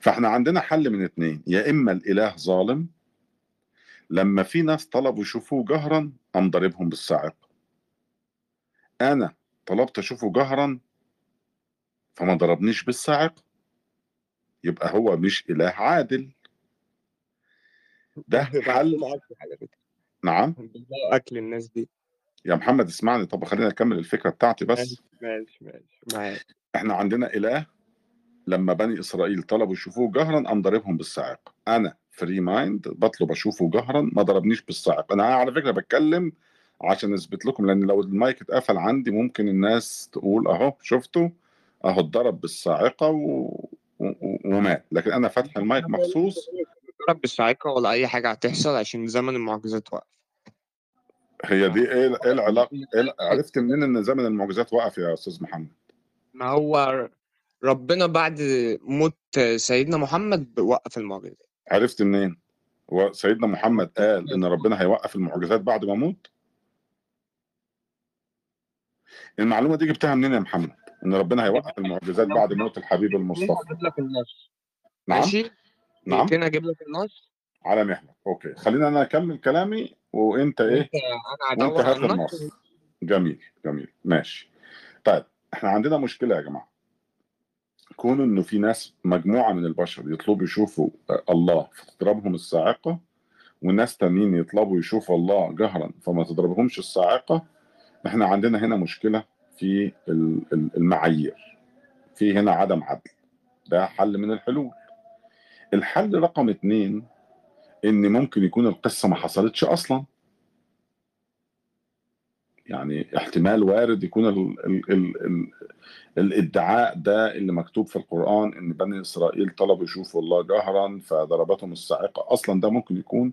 فاحنا عندنا حل من اتنين. يا إما الإله ظالم لما في ناس طلبوا يشوفوه جهرا قام ضاربهم بالصاعقه أنا طلبت أشوفه جهرا فما ضربنيش بالصاعقه يبقى هو مش إله عادل. ده *laughs* حل. له أكل على فكرة نعم. *laughs* أكل الناس دي. يا محمد اسمعني طب خلينا نكمل الفكرة بتاعتي بس. ماشي ماشي ماشي معاك. إحنا عندنا إله لما بني إسرائيل طلبوا يشوفوه جهرا قام ضاربهم بالصاعقه أنا Free Mind بطلب أشوفه جهرا ما ضربنيش بالصاعقه أنا على فكرة بتكلم عشان أثبت لكم لأن لو المايك اتقفل عندي ممكن الناس تقول أهو شفتوا أهو اتضرب بالصاعقه و... و- ومات. لكن أنا فاتح المايك مخصوص. رب الصاعقة ولا أي حاجة هتحصل عشان زمن المعجزات وقف. هي دي إيه إيه العلاقة؟ إيه ال- عرفت منين إن زمن المعجزات وقف يا أستاذ محمد؟ ما هو ربنا بعد موت سيدنا محمد وقف المعجزات. عرفت منين؟ هو سيدنا محمد قال إن ربنا هيوقف المعجزات بعد ما أموت المعلومة دي جبتها منين يا محمد؟ إن ربنا هيوقف المعجزات بعد موت الحبيب المصطفى. لك النص نعم. ماشي. نعم. دقيقتين أجيب لك النص على مهلك أوكي. خلينا أنا أكمل كلامي وأنت إيه؟ وأنت أنا وأنت هات النص جميل جميل. ماشي. طيب إحنا عندنا مشكلة يا جماعة. كون إنه في ناس مجموعة من البشر يطلبوا يشوفوا الله فتضربهم الصاعقه وناس تانيين يطلبوا يشوفوا الله جهرا فما تضربهمش الصاعقه إحنا عندنا هنا مشكلة في ال- ال- المعايير. في هنا عدم عدل. ده حل من الحلول. الحل رقم اتنين إن ممكن يكون القصة ما حصلتش أصلا. يعني احتمال وارد يكون ال ال ال ال الإدعاء ده اللي مكتوب في القرآن إن بني إسرائيل طلبوا يشوفوا الله جهرا فضربتهم الصاعقة أصلا ده ممكن يكون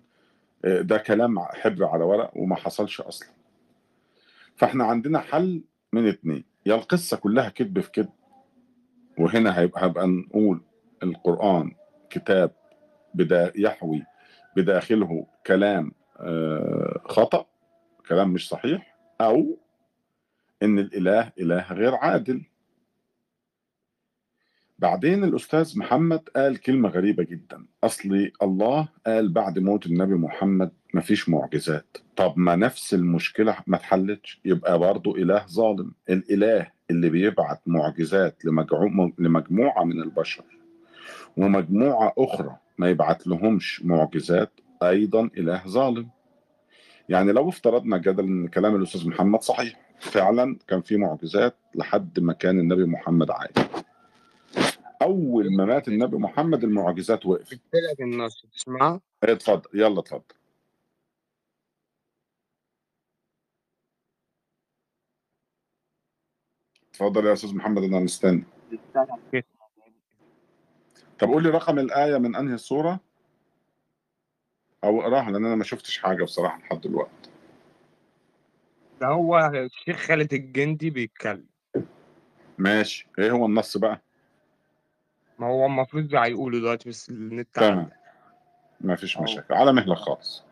آه، ده كلام حبر على ورق وما حصلش أصلا. فإحنا عندنا حل من اتنين. يا القصة كلها كذب في كذب وهنا هيبقى, هيبقى نقول القرآن كتاب بدا يحوي بداخله كلام آه، خطأ كلام مش صحيح أو إن الإله إله غير عادل. بعدين الأستاذ محمد قال كلمة غريبة جدا. أصلي الله قال بعد موت النبي محمد مفيش معجزات. طب ما نفس المشكلة ما اتحلتش يبقى برضه إله ظالم. الإله اللي بيبعت معجزات لمجموعة من البشر ومجموعة أخرى ما يبعت لهمش معجزات أيضا إله ظالم. يعني لو افترضنا جدلا إن كلام الأستاذ محمد صحيح فعلا كان في معجزات لحد ما كان النبي محمد عايش أول ما مات النبي محمد المعجزات وقفت. جبت لك النص تسمعه إيه، اتفضل. يلا اتفضل. اتفضل يا أستاذ محمد أنا مستني. طب قول لي رقم الآية من أنهي السوره أو اقراها لأن أنا ما شفتش حاجة بصراحة لحد دلوقتي. ده هو الشيخ خالد الجندي بيتكلم. ماشي. إيه هو النص بقى؟ ما هو المفروض هيقوله دلوقتي بس النت تمام. ما فيش مشاكل. على مهلك خالص.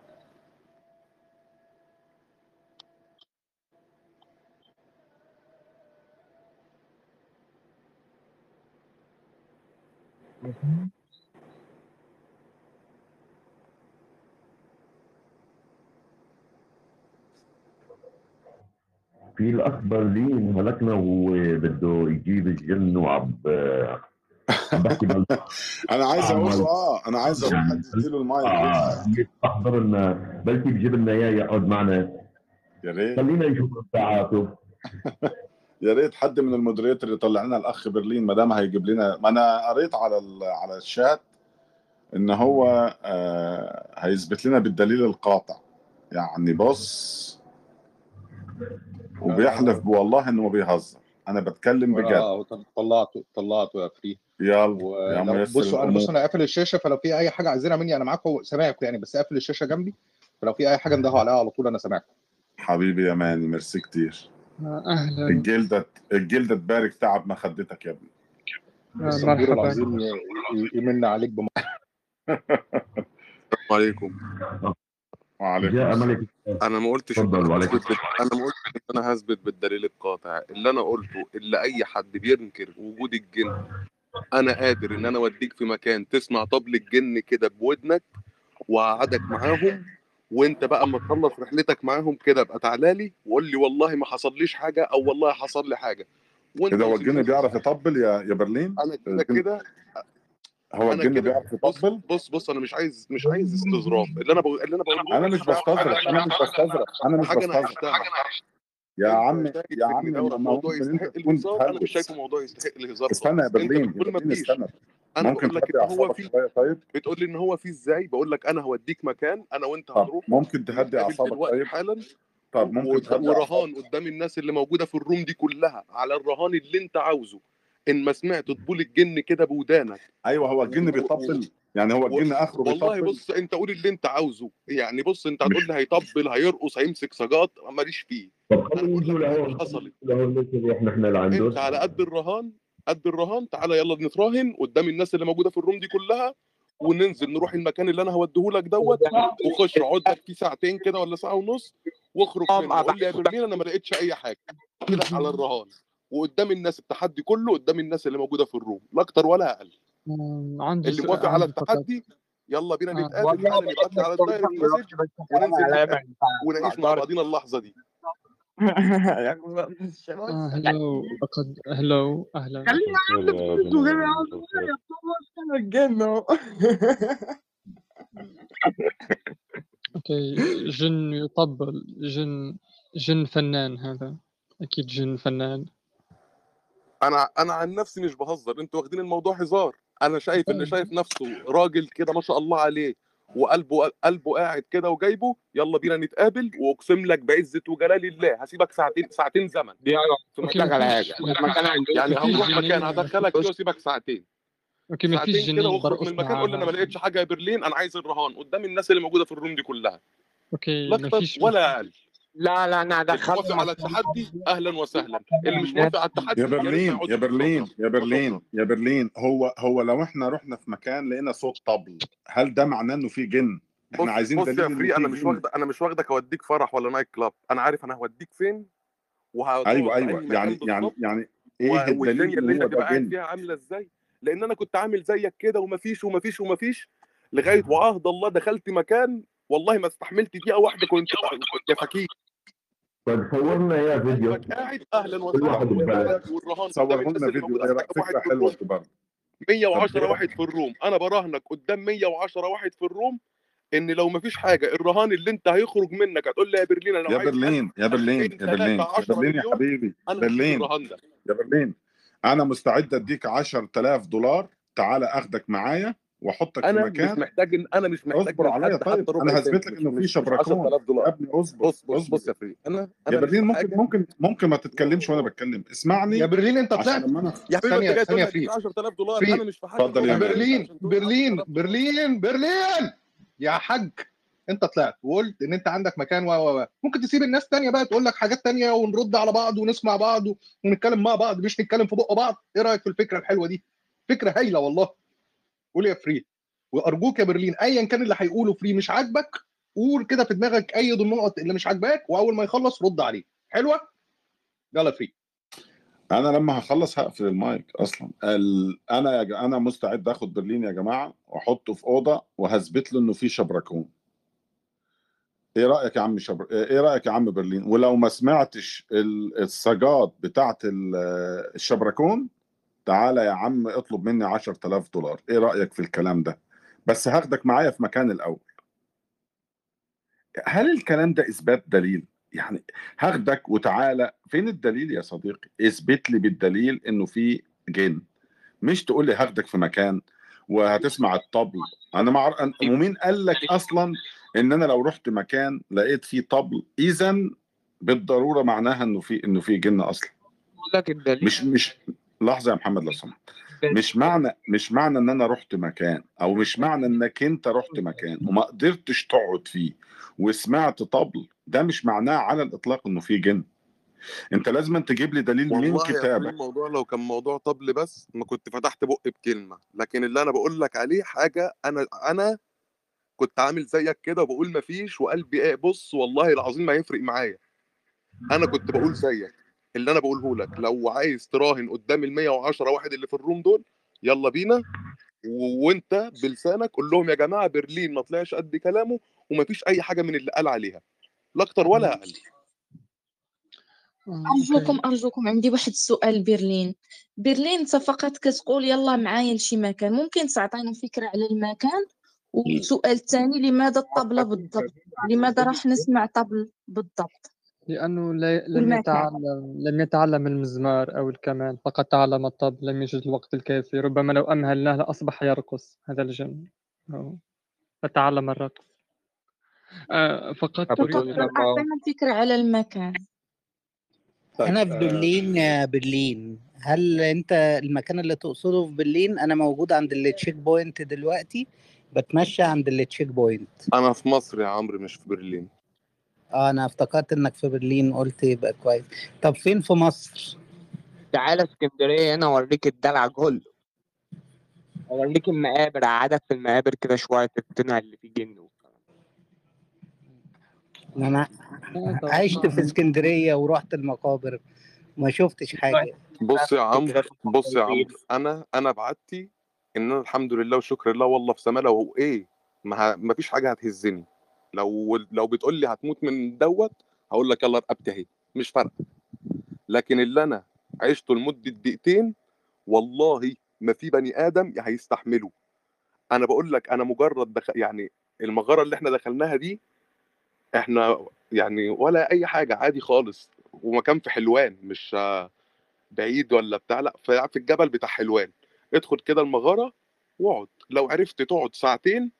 في الاخ برلين هلكنا وهو بده يجيب الجن عم بحكي بال *laughs* أنا عايز أقول له آه أنا عايز أقول حد يديله المايك آه يستحضر لنا بلكي بجيب لنا إياه يقعد معنا. يا ريت. خلينا نشوف ساعاته *laughs* يا ريت حد من ال moderator يطلع لنا الأخ برلين ما دام هيجيب لنا ما أنا قريت على. على الشات إن هو آه هيثبت لنا بالدليل القاطع. يعني بص وبيحلف والله إنه ما بيهزر. أنا بتكلم بجد. آه طلعته طلعته يا فري. يلا يا ولو ميسر بصوا أنا بص أنا قافل الشاشة فلو في أي حاجة عايزينها مني أنا معاكم سامعكم يعني بس قافل الشاشة جنبي فلو في أي حاجة اندهوا *laughs* عليها على طول أنا سامعكم. حبيبي يا ماني ميرسي كتير. أهلا. الجلدة الجلدة تبارك تعب مخدتك يا ابني. مرحبا العظيم يمن عليك بم... السلام عليكم. وعليكم السلام. ملك أنا ما قلتش وعليكم. أنا ما قلتش إن أنا هثبت بالدليل القاطع. اللي أنا قلته اللي أي حد بينكر وجود الجن أنا قادر إن أنا أوديك في مكان تسمع طبل الجن كده بودنك وقعدك معاهم وانت بقى اما تخلص رحلتك معاهم كده ابقى تعالى لي وقول لي والله ما حصليش حاجة أو والله حصل لي حاجة. وانت إذا هو الجن بيعرف يطبل يا يا برلين؟ أنا كده كده هو الجن بيعرف يطبل؟ بص بص أنا مش عايز مش عايز استظراف. اللي أنا بقول اللي أنا بقوله أنا مش بستظرف أنا مش بستظرف أنا مش بستظرف. يا عم يا عم ان دوت ما موضوع ممكن أنت يستحق الهزار أنا مش شايفه موضوع يستحق الهزار استنى يا برلين يا بتقول ما فيش استنى. أنا ممكن بقول لك إن هو في طيب. بتقول لي إن هو في إزاي؟ بقول لك أنا هوديك مكان أنا وأنت طب هنروح ممكن تهدي أعصابك طيب. حالا طب ممكن تهدي ورهان قدام الناس اللي موجودة في الروم دي كلها على الرهان اللي أنت عاوزه. إن ما سمعت طبول الجن كده بودانك. أيوه هو الجن بيطبل. يعني هو الجن آخره والله بيطبل. بص أنت قول اللي أنت عاوزه. يعني بص أنت هتقول لي هيطبل هيرقص هيمسك سجات ماليش فيه. طب خلينا لك حاجة اهو حصلت إحنا إحنا اللي انت عندنا على قد الرهان قد الرهان. تعالى يلا نتراهن قدام الناس اللي موجودة في الروم دي كلها وننزل نروح المكان اللي أنا هوديهولك دوت وخش اقعد لك فيه ساعتين كده ولا ساعة ونص واخرج منه. قول لي يا برلين أنا ما لقيتش أي حاجة. كده على الرهان. وقدام الناس التحدي كله قدام الناس اللي موجودة في الروم. لا أكتر ولا أقل. اللي موافق على التحدي يلا بينا آه. نتقابل. على ال direct message وننزل ونعيش مع بعضينا اللحظة دي. آه *laughs* لقد هلو أهلا خليني الجنة *laughs* okay جن يطبل جن جن فنان هذا. أكيد جن فنان. أنا أنا عن نفسي مش بهزر أنتوا واخدين الموضوع هزار. أنا شايف اللي شايف نفسه راجل كده ما شاء الله عليه. وقلبه قلبه قاعد كده وجايبه يلا بينا نتقابل واقسم لك بعزة وجلال الله. هسيبك ساعتين ساعتين زمن. دي okay مكان على حاجة. يعني هنروح مكان. هدخلك واسيبك ساعتين. مفيش ساعتين كده جنين. واخرج من المكان قول أنا ما لقيتش حاجة يا برلين. أنا عايز الرهان قدام الناس اللي موجودة في الروم دي كلها. okay لا أكتر ولا أقل. لا لا أنا موافق على التحدي أهلا وسهلا. اللي مش موافق على التحدي يا برلين يا برلين يا برلين يا برلين. هو هو لو إحنا رحنا في مكان لقينا صوت طبل هل ده معناه إنه في جن؟ إحنا بص عايزين بص يا Free أنا مش واخد أنا مش واخدك أوديك فرح ولا night club أنا عارف أنا هوديك فين أيوه أيوه. يعني يعني يعني إيه الدليل اللي ان أنت هو ده تبقى قاعد؟ فيها عاملة إزاي؟ لأن أنا كنت عامل زيك كده ومفيش ومفيش ومفيش لغاية وعهد الله دخلت مكان والله ما استحملت دقيقة واحدة كنت كنت فكيك. طيب صورنا إيه فيديو. سيبك قاعد أهلا وسهلا. والرهان صوروا الناس لنا فيديو. واحد فكره حلوة طب 110 إيه واحد في الروم. أنا براهنك قدام 110 واحد في الروم إن لو مفيش حاجة الرهان اللي أنت هيخرج منك هتقول لي يا برلين أنا يا عايز 1000 برلين يا برلين 2000 يا برلين 3 يا 10 برلين يا حبيبي برلين. يا برلين أنا مستعد أديك 10000 دولار. تعالى أخدك معايا. واحطك في أنا مش مكان محتاج ان أنا مش محتاج اصبر عليا. طيب أنا هثبت لك إنه في 10000 يا أبني اصبر اصبر بص يا فري أنا يا برلين ممكن حاجة ممكن ممكن ما تتكلمش وأنا بتكلم. يا اسمعني برلين أنت طلعت. أنا يا حبيبي أنت جاي تقول ثانية لي هديك فري 10000 دولار. أنا مش في حاجة اتفضل يا برلين عشان تقول لي 10000 برلين برلين برلين! يا حاج أنت طلعت. وقلت إن أنت عندك مكان و و و. ممكن تسيب الناس تانية بقى تقول لك حاجات تانية ونرد على بعض ونسمع بعض ونتكلم مع بعض مش نتكلم في بق بعض. إيه رأيك في الفكرة الحلوة دي؟ فكرة هايلة والله. قول يا فري. وأرجوك يا برلين ايا كان اللي هيقوله فري مش عاجبك قول كده في دماغك أي النقط اللي مش عاجباك وأول ما يخلص رد عليه. حلوة؟ يلا فري. أنا لما هخلص هقفل المايك أصلا. ال... أنا يا ج... أنا مستعد آخد برلين يا جماعة وأحطه في أوضة وهثبت له إنه في شبركون. إيه رأيك يا عم شبر... إيه رأيك يا عم برلين؟ ولو ما سمعتش ال- السجات بتاعت ال- الشبركون تعالى يا عم اطلب مني 10000 دولار. إيه رأيك في الكلام ده؟ بس هاخدك معايا في مكان الأول. هل الكلام ده إثبات دليل؟ يعني هاخدك وتعالى فين الدليل يا صديقي؟ اثبت لي بالدليل إنه في جن. مش تقول لي هاخدك في مكان وهتسمع الطبل. أنا. أن- ومين قال لك أصلا إن أنا لو رحت مكان لقيت فيه طبل؟ اذا بالضرورة معناها إنه في إنه في جن أصلا. لك الدليل. مش مش لحظة يا محمد لو سمحت. مش معنى مش معنى إن أنا رحت مكان أو مش معنى إنك أنت رحت مكان وما قدرتش تقعد فيه وسمعت طبل ده مش معناه على الإطلاق إنه في جن. أنت لازم تجيب لي دليل من كتابك. الموضوع لو كان موضوع طبل بس ما كنت فتحت بقي بكلمة. لكن اللي أنا بقول لك عليه حاجة أنا أنا كنت عامل زيك كده وبقول مفيش وقلبي إيه بص والله العظيم ما يفرق معايا. أنا كنت بقول زيك. اللي أنا بقوله لك لو عايز تراهن قدام ال 110 واحد اللي في الروم دول يلا بينا. وأنت بلسانك قول لهم يا جماعة برلين ما طلعش قد كلامه ومفيش أي حاجة من اللي قال عليها. لا أكتر ولا أقل. أرجوكم أرجوكم عندي واحد السؤال برلين. برلين فقط كتقول يلا معايا لشي مكان. ممكن تعطينا فكرة على المكان؟ والسؤال الثاني لماذا الطبلة بالضبط؟ لماذا راح نسمع طبل بالضبط؟ لأنه لا- لم يتعلم لم يتعلم المزمار أو الكمان فقط تعلم الطبل لم يجد الوقت الكافي ربما لو أمهلناه لأصبح يرقص هذا الجن. أو فتعلم الرقص. آه، فقط أعطينا فكرة على المكان. طيب أنا في آه، برلين آه، برلين. هل أنت المكان اللي تقصده في برلين؟ أنا موجود عند ال checkpoint دلوقتي بتمشى عند ال checkpoint. أنا في مصر يا عمرو مش في برلين. آه أنا افتكرت إنك في برلين قلت يبقى كويس. طب فين في مصر؟ تعالى اسكندرية هنا أوريك الدلع كله. أوريك المقابر اقعدك في المقابر كده شوية تقتنع اللي فيه جن أنا عشت في اسكندرية ورحت المقابر ما شفتش حاجة. بص يا عمرو بص يا عمرو أنا أنا بعدتي إن أنا الحمد لله وشكر لله والله في سما لو إيه ما, ه... ما فيش حاجة هتهزني. لو لو بتقول لي هتموت من دوت هقول لك يلا رقبتي أهي مش فارقة. لكن اللي أنا عشته لمدة دقيقتين والله ما في بني آدم هيستحمله. أنا بقول لك أنا مجرد دخل يعني المغاره اللي إحنا دخلناها دي إحنا يعني ولا أي حاجة عادي خالص. ومكان في حلوان مش بعيد ولا بتاع لأ في الجبل بتاع حلوان. ادخل كده المغاره واقعد. لو عرفت تقعد ساعتين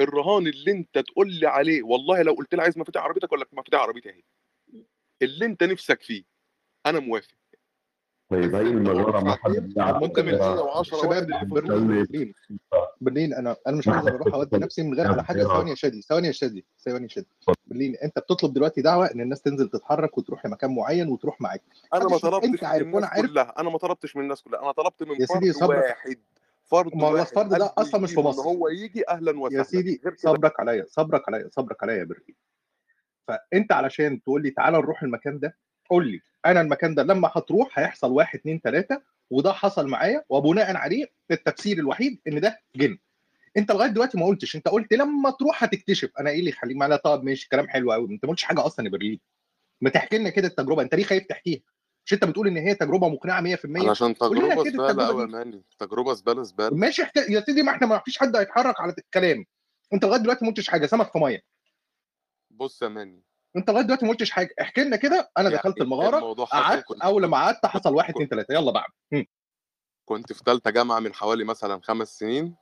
الرهان اللي انت تقول لي عليه والله لو قلت لي عايز مفاتيح عربيتك أقول لك مفاتيح عربيتي أهي. اللي انت نفسك فيه أنا موافق. طيب هي المغاره ما حد؟ ممكن من و10 شباب واحد اللي في برلين أنا أنا مش عايز أروح أودي نفسي من غير على حاجة ثواني يا شادي ثواني يا شادي ثواني يا شادي. برلين أنت بتطلب دلوقتي دعوة إن الناس تنزل تتحرك وتروح لمكان معين وتروح معاك. أنا ما طلبتش أنت من عارف وأنا الناس عارف. كلها أنا ما طلبتش من الناس كلها أنا طلبت من يا سيدي فرد واحد. فرد ما هو الفرد ده أصلا مش في مصر. هو يجي أهلا يا وسهلا. سيدي غير كده صبرك عليا صبرك عليا صبرك عليا يا برلين فأنت علشان تقول لي تعالى نروح المكان ده قول لي أنا المكان ده لما هتروح هيحصل واحد اتنين تلاتة وده حصل معايا وبناء عليه التفسير الوحيد إن ده جن. أنت لغاية دلوقتي ما قلتش أنت قلت لما تروح هتكتشف. أنا إيه اللي يخليك؟ معايا طب ماشي كلام حلو قوي أنت ما قلتش حاجة أصلا يا برلين. ما تحكي لنا كده التجربة. أنت ليه خايف تحكيها؟ مش انت بتقول ان هي تجربة مقنعة 100% علشان تجربة زبالة قوي يا ماني. تجربة زبالة زبالة. ماشي احكي يا سيدي ما إحنا ما فيش حد هيتحرك على الكلام. انت لغاية دلوقتي ما قلتش حاجة سمك في مية. بص يا ماني. انت لغاية دلوقتي ما قلتش حاجة. احكي لنا كده أنا يعني دخلت المغارة قعدت أول ما قعدت حصل واحد كنت اتنين تلاتة. يلا هم. كنت في ثالثه جامعة من حوالي مثلا خمس سنين.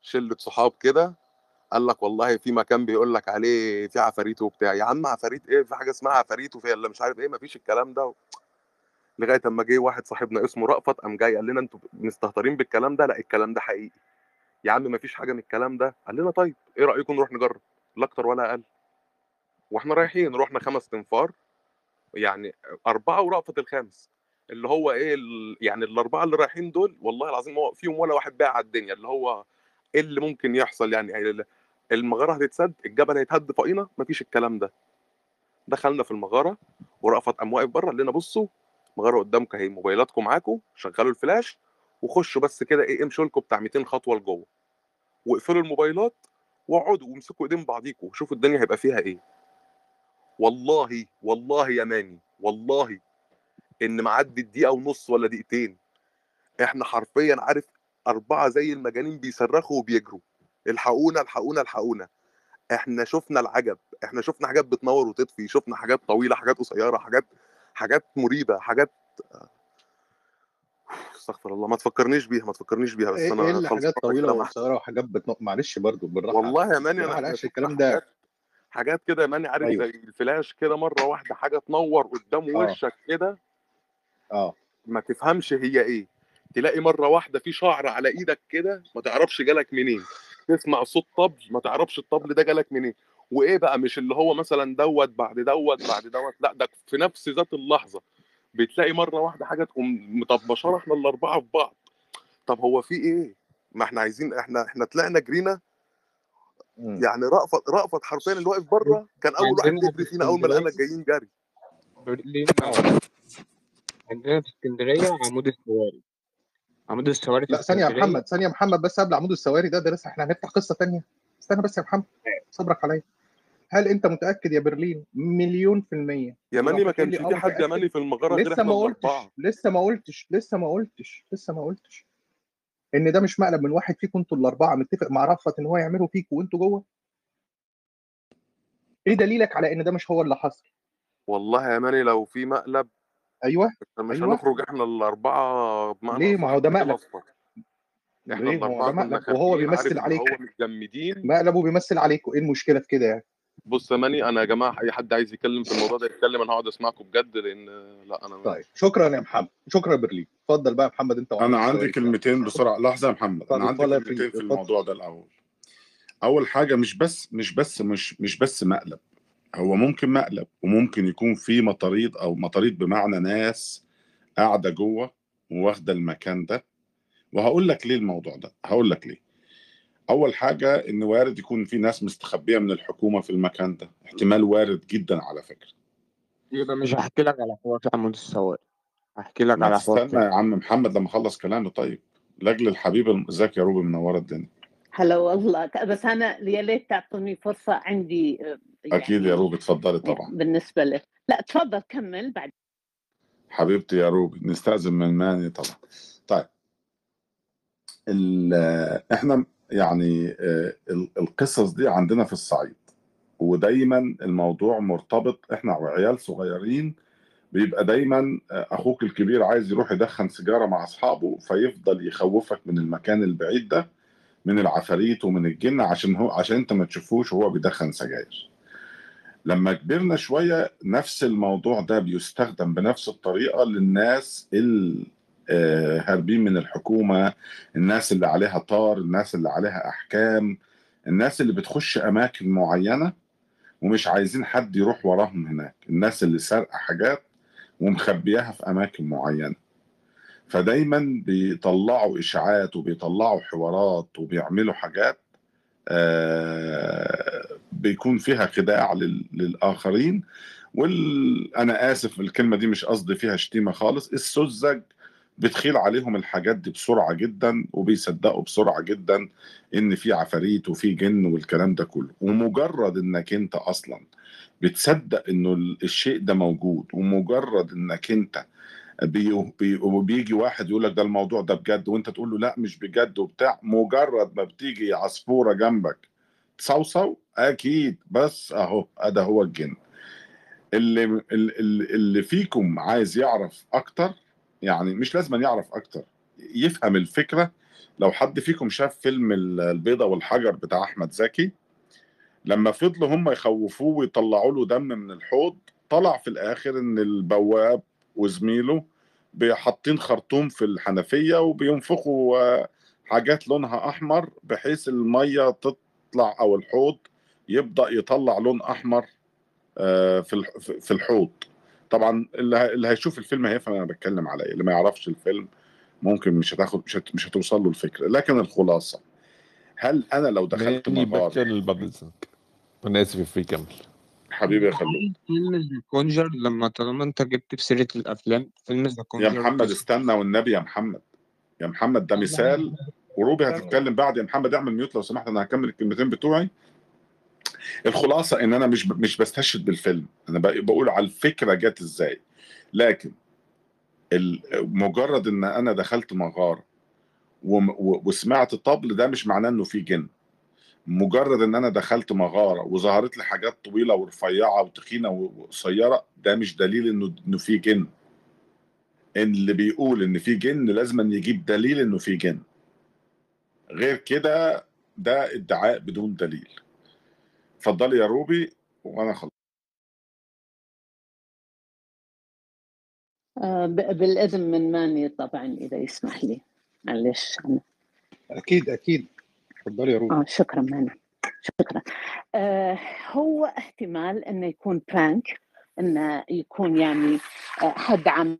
شلة صحاب كده. قال لك والله في مكان بيقول لك عليه في عفاريت وبتاع. يا عم عفاريت إيه؟ في حاجة اسمها عفاريت وفي اللي مش عارف إيه مفيش الكلام ده. لغاية أما جه واحد صاحبنا اسمه رأفت قام جاي قال لنا أنتوا مستهترين بالكلام ده؟ لا الكلام ده حقيقي. يا عم مفيش حاجة من الكلام ده. قال لنا طيب إيه رأيكم نروح نجرب؟ لا أكتر ولا أقل. وإحنا رايحين رحنا خمس تنفار يعني أربعة ورأفت الخامس. اللي هو إيه. يعني الأربعة اللي رايحين دول والله العظيم هو فيهم ولا واحد باع على الدنيا. اللي هو إيه اللي ممكن يحصل يعني ال- المغارة هتتسد الجبل هيتهد فوقينا مفيش الكلام ده. دخلنا في المغارة ورأفت قام واقف بره قال لنا بصوا مغارة قدامكم أهي موبايلاتكم معاكم شغلوا الفلاش وخشوا بس كده إيه امشوا لكم بتاع 200 خطوة لجوه. واقفلوا الموبايلات واقعدوا وامسكوا ايدين بعضيكم وشوفوا الدنيا هيبقى فيها إيه. والله والله يا ماني والله إن معدي دقيقه ونص ولا دقيقتين إحنا حرفيا عارف أربعة زي المجانين بيصرخوا وبيجروا. الحقونا الحقونا الحقونا. إحنا شفنا العجب إحنا شفنا حاجات بتنور وتطفي شفنا حاجات طويلة حاجات قصيرة حاجات حاجات مريبة حاجات استغفر الله ما تفكرنيش بيها ما تفكرنيش بيها بس إيه أنا خلصانه حاجات طويلة وقصيرة وحاجات بتنق معلش برضو بالراحة والله يا ماني أنا إحنا الكلام ده حاجات حاجات كده يا ماني عارف أيوه. زي الفلاش كده مرة واحدة حاجة تنور قدام آه. وشك كده. آه. ما تفهمش هي إيه. تلاقي مرة واحدة في شعر على إيدك كده ما تعرفش جالك منين. تسمع صوت طبل ما تعرفش الطبل ده جالك منين. وإيه بقى مش اللي هو مثلا دوت بعد دوت بعد دوت لأ ده في نفس ذات اللحظة. بتلاقي مرة واحدة حاجة تقوم مطبشانا إحنا الأربعة في بعض. طب هو في إيه؟ ما إحنا عايزين إحنا إحنا طلعنا جرينا. مم. يعني رأفت رأفت حرفيا اللي واقف بره كان أول واحد بيجري فينا أول ما لقانا اسكندرية؟ جايين جري. برلين عندنا في اسكندرية عمود السواري. عمود السواري لا ثانية يا محمد ثانية يا محمد بس قبل عمود السواري ده ده لسه إحنا هنفتح قصة ثانية استنى بس يا محمد صبرك عليا. هل انت متأكد يا برلين؟ مليون في المية. يا ماني ما كانش في حد يا ماني في المغاره غير لسه ما قلتش لسه ما قلتش لسه ما قلتش لسه ما قلتش إن ده مش مقلب من واحد فيكم أنتوا الأربعة. متفق مع رفعت إن هو يعمله فيكم وانتوا جوه؟ إيه دليلك على إن ده مش هو اللي حصل؟ والله يا ماني لو في مقلب أيوه مش أيوه. هنخرج إحنا الأربعة بمعنى ليه؟ ما هو ده كده مقلب. إحنا ليه؟ ما هو الأربعة ده مقلب. وهو بيمثل عليك. هو متجمدين. مقلب وبيمثل عليكم. إيه المشكلة في كده يعني؟ بص يا ماني أنا يا جماعة أي حد عايز يتكلم في الموضوع ده يتكلم أنا هقعد أسمعكم بجد لأن لا أنا طيب. شكرا يا محمد. شكرا يا برلين. اتفضل بقى يا محمد أنت أنا عندي كلمتين بسرعة. لحظة يا محمد. أنا عندي كلمتين في الموضوع ده الأول. أول حاجة مش بس مش بس مش مش بس مقلب. هو ممكن مقلب وممكن يكون في مطاريد أو مطاريد بمعنى ناس قاعدة جوه واخده المكان ده. وهقول لك ليه الموضوع ده. هقول لك ليه. أول حاجة إن وارد يكون في ناس مستخبية من الحكومة في المكان ده. احتمال وارد جدا على فكرة. يبقى مش هحكي لك على حوار في عمود السواق هحكي لك على حوار تستنى يا عم محمد لما أخلص كلامي طيب لأجل الحبيب إزيك يا روبي منوره الدنيا؟ هلا والله. بس أنا يا ليت تعطوني فرصة. عندي آه، أكيد يا يعني روبي اتفضلي طبعا. بالنسبة لك لا تفضل كمل بعد. حبيبتي يا روبي نستأذن من ماني طبعا. طيب. ال- إحنا يعني آه، ال- القصص دي عندنا في الصعيد ودايما الموضوع مرتبط إحنا وعيال صغيرين بيبقى دايما آه، أخوك الكبير عايز يروح يدخن سيجارة مع أصحابه فيفضل يخوفك من المكان البعيد ده من العفاريت ومن الجن عشان هو عشان أنت ما تشوفوش وهو بيدخن سجاير. لما كبرنا شوية نفس الموضوع ده بيستخدم بنفس الطريقة للناس اللي هاربين من الحكومة الناس اللي عليها طار الناس اللي عليها أحكام الناس اللي بتخش أماكن معينة ومش عايزين حد يروح وراهم هناك الناس اللي سارقة حاجات ومخبياها في أماكن معينة. فدايما بيطلعوا إشاعات وبيطلعوا حوارات وبيعملوا حاجات آه، بيكون فيها خداع لل- للآخرين. وال... أنا آسف الكلمة دي مش قصدي فيها شتيمة خالص. السذج بتخيل عليهم الحاجات دي بسرعة جدا وبيصدقوا بسرعة جدا إن في عفاريت وفي جن والكلام ده كله. ومجرد إنك أنت أصلا بتصدق ال- الشيء ده موجود ومجرد إنك أنت بي بي وبيجي واحد يقول لك ده الموضوع ده بجد وأنت تقول له لا مش بجد وبتاع مجرد ما بتيجي عصفورة جنبك تصوصو أكيد. بس أهو ده هو الجن. اللي اللي اللي فيكم عايز يعرف أكتر يعني مش لازم يعرف أكتر يفهم الفكرة. لو حد فيكم شاف فيلم ال- البيضة والحجر بتاع أحمد زكي لما فضلوا هم يخوفوه ويطلعوا له دم من الحوض طلع في الآخر إن البواب وزميله حاطين خرطوم في الحنفية وبينفخوا آه، حاجات لونها أحمر بحيث المية تطلع أو الحوض يبدأ يطلع لون أحمر آه، في الح- في الحوض. طبعا اللي ه- اللي هيشوف الفيلم هيفهم أنا بتكلم على إيه. اللي ما يعرفش الفيلم ممكن مش هتاخد مش, هت- مش هتوصل له الفكرة. لكن الخلاصة هل أنا لو دخلت اذنك أنا آسف في كمل. حبيبي يا خلود فيلم The Conjuring. لما طالما أنت جبت في سيرة الأفلام فيلم The يا Conjuring محمد استنى والنبي يا محمد. يا محمد ده مثال وروبي هتتكلم بعد يا محمد اعمل ميوت لو سمحت أنا هكمل الكلمتين بتوعي. الخلاصة إن أنا مش مش بستشهد بالفيلم أنا بق- بقول على الفكرة جت إزاي. لكن مجرد إن أنا دخلت مغارة وسمعت طبل ده مش معناه إنه في جن. مجرد إن أنا دخلت مغارة وظهرت لي حاجات طويلة ورفيعة وتخينة وقصيرة ده مش دليل إنه إنه في جن. اللي بيقول إن في جن لازم أن يجيب دليل إنه في جن. غير كده ده ادعاء بدون دليل. اتفضلي يا روبي وأنا خلص آه، بالإذن من ماني طبعا إذا يسمح لي. معلش. أنا. أكيد أكيد. اتفضلي يا روبي. آه شكرا ماني شكرا. آه هو احتمال إنه يكون برانك إنه يكون يعني آه حد عم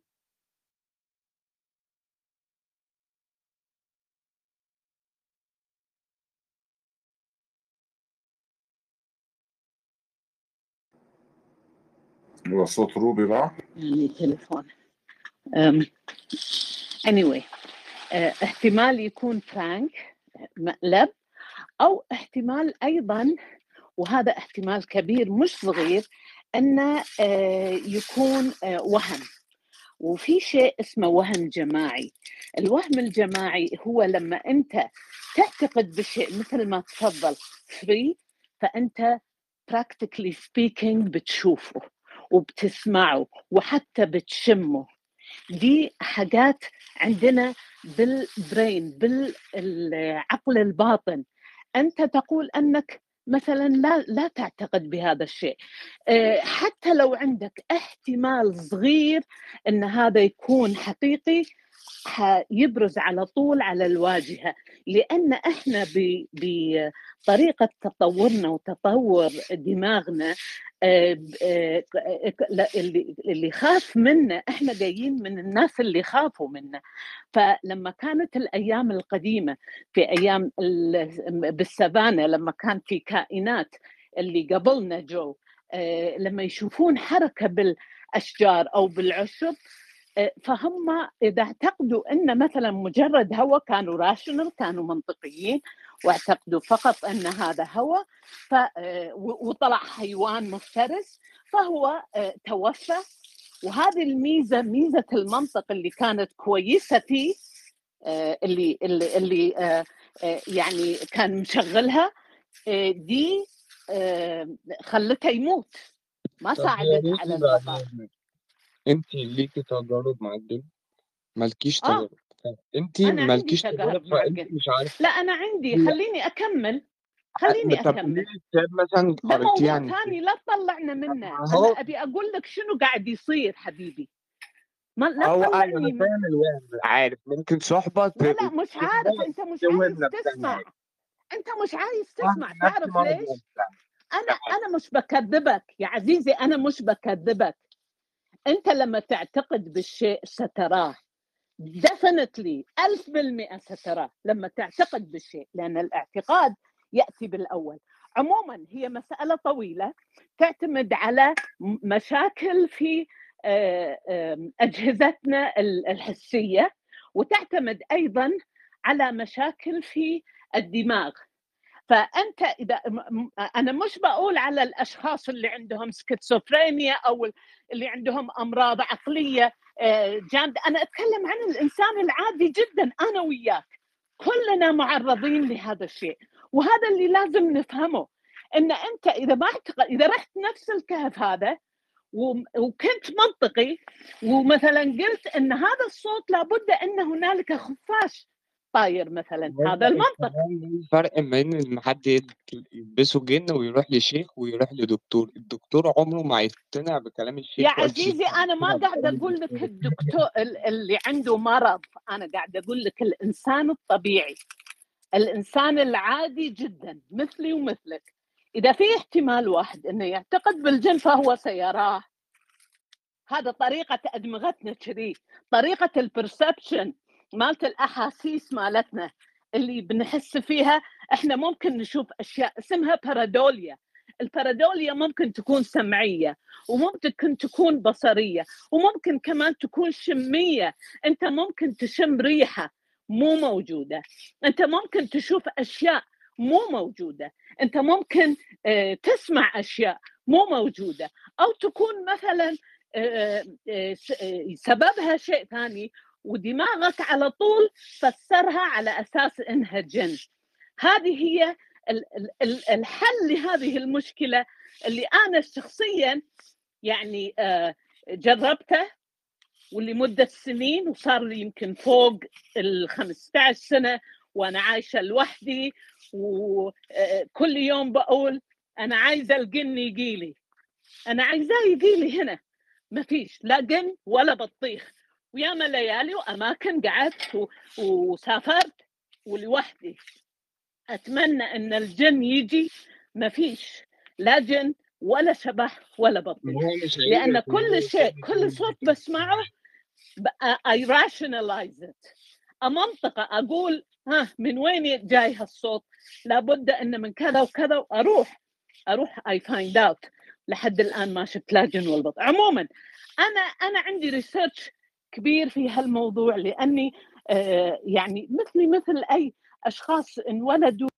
هو صوت روبي بقى؟ يعني تليفون. anyway آه، احتمال يكون فرانك مقلب أو احتمال أيضا وهذا احتمال كبير مش صغير انه آه، يكون وهم وفي شيء اسمه وهم جماعي. الوهم الجماعي هو لما أنت تعتقد بشيء مثل ما تفضل فري فأنت practically speaking بتشوفه. وبتسمعه وحتى بتشمه. دي حاجات عندنا بالبرين بالعقل الباطن. أنت تقول أنك مثلا لا لا تعتقد بهذا الشيء. آه، حتى لو عندك احتمال صغير إن هذا يكون حقيقي يبرز على طول على الواجهة. لأن إحنا بطريقة تطورنا وتطور دماغنا آه، آه، اللي خاف منا إحنا جايين من الناس اللي خافوا منا. فلما كانت الأيام القديمة في أيام ال- بالسافانا لما كان في كائنات اللي قبلنا جو آه، لما يشوفون حركة بالأشجار أو بالعشب فهم إذا اعتقدوا أن مثلا مجرد هواء كانوا راشنال كانوا منطقيين واعتقدوا فقط أن هذا هواء ف آه، وطلع حيوان مفترس فهو آه، توفى. وهذه الميزة ميزة المنطق اللي كانت كويسة فيه آه، اللي اللي اللي آه، آه، يعني كان مشغلها آه، دي آه، خلته يموت. ما يا ساعدته على البقاء انت ليكي تجارب مع الجن مالكيش آه. تجارب انت أنا عندي مالكيش تجارب تجارب مع الجن مش عارفة لا أنا عندي لا خليني أكمل خليني طب قولي أكمل. لي كتاب مثلا ده قريتيه موضوع عن الجن ثاني لا تطلعنا منه. ما أنا هو أبي أقول لك شنو قاعد يصير حبيبي. ما لا هو تطلعني من فاهم الوهم عارف ممكن صحبة ت- لا لا مش عارف أنت مش عايز تسمع. أنت مش عايز أنا تسمع نفسي تعرف ليش؟ أنا أنا مش بكذبك يا عزيزي أنا مش بكذبك. أنت لما تعتقد بالشيء ستراه. Definitely ألف بالمئة ستراه لما تعتقد بالشيء لأن الاعتقاد يأتي بالأول. عموما هي مسألة طويلة تعتمد على مشاكل في آه، أجهزتنا ال- الحسية وتعتمد أيضا على مشاكل في الدماغ. فأنت إذا أنا مش بقول على الأشخاص اللي عندهم سكيزوفرينيا أو اللي عندهم أمراض عقلية آه، جامده أنا أتكلم عن الإنسان العادي جدا أنا وياك. كلنا معرضين لهذا الشيء. وهذا اللي لازم نفهمه إن أنت إذا ما إذا رحت نفس الكهف هذا وكنت منطقي ومثلا قلت إن هذا الصوت لابد إن هنالك خفاش طاير مثلا هذا المنطق. الفرق بين إن حد يلبسه جن ويروح لشيخ ويروح لدكتور الدكتور عمره ما يقتنع بكلام يا الشيخ الشيخ عزيزي أنا ما قاعدة أقول لك الدكتور الدكتور ال- اللي عنده مرض أنا قاعدة أقول لك الإنسان الطبيعي الإنسان العادي جدا مثلي ومثلك. إذا في احتمال واحد إنه يعتقد بالجن فهو سيراه. هذا طريقة أدمغتنا كذي طريقة البرسبشن مالت الأحاسيس مالتنا اللي بنحس فيها إحنا ممكن نشوف أشياء اسمها بارادوليا البارادوليا ممكن تكون سمعية وممكن تكون بصرية وممكن كمان تكون شمية. أنت ممكن تشم ريحة مو موجودة. أنت ممكن تشوف أشياء مو موجودة. أنت ممكن آه، تسمع أشياء مو موجودة. أو تكون مثلا آه، آه، سببها شيء ثاني ودماغك على طول فسرها على أساس إنها جن. هذه هي ال- ال- ال- الحل لهذه المشكلة اللي أنا شخصيا يعني آه، جربته ولمدة سنين وصار لي يمكن فوق ال 15 سنة وأنا عايشة لوحدي وكل يوم بقول أنا عايزة الجن يجي لي أنا عايزاه يجي لي هنا. ما فيش. لا جن ولا بطيخ. وياما ليالي وأماكن قعدت و- وسافرت ولوحدي. أتمنى إن الجن يجي ما فيش لا جن ولا شبح ولا بطيخ. لأن كل شيء كل صوت بسمعه rationalize it. أمنطقة أقول ها من وين جاي هالصوت؟ لابد أن من كذا وكذا وأروح. أروح I find out. لحد الآن ما شفت لا جن ولا بط عموما أنا أنا عندي ريسيرش كبير في هالموضوع لأني آه يعني مثلي مثل أي أشخاص انولدوا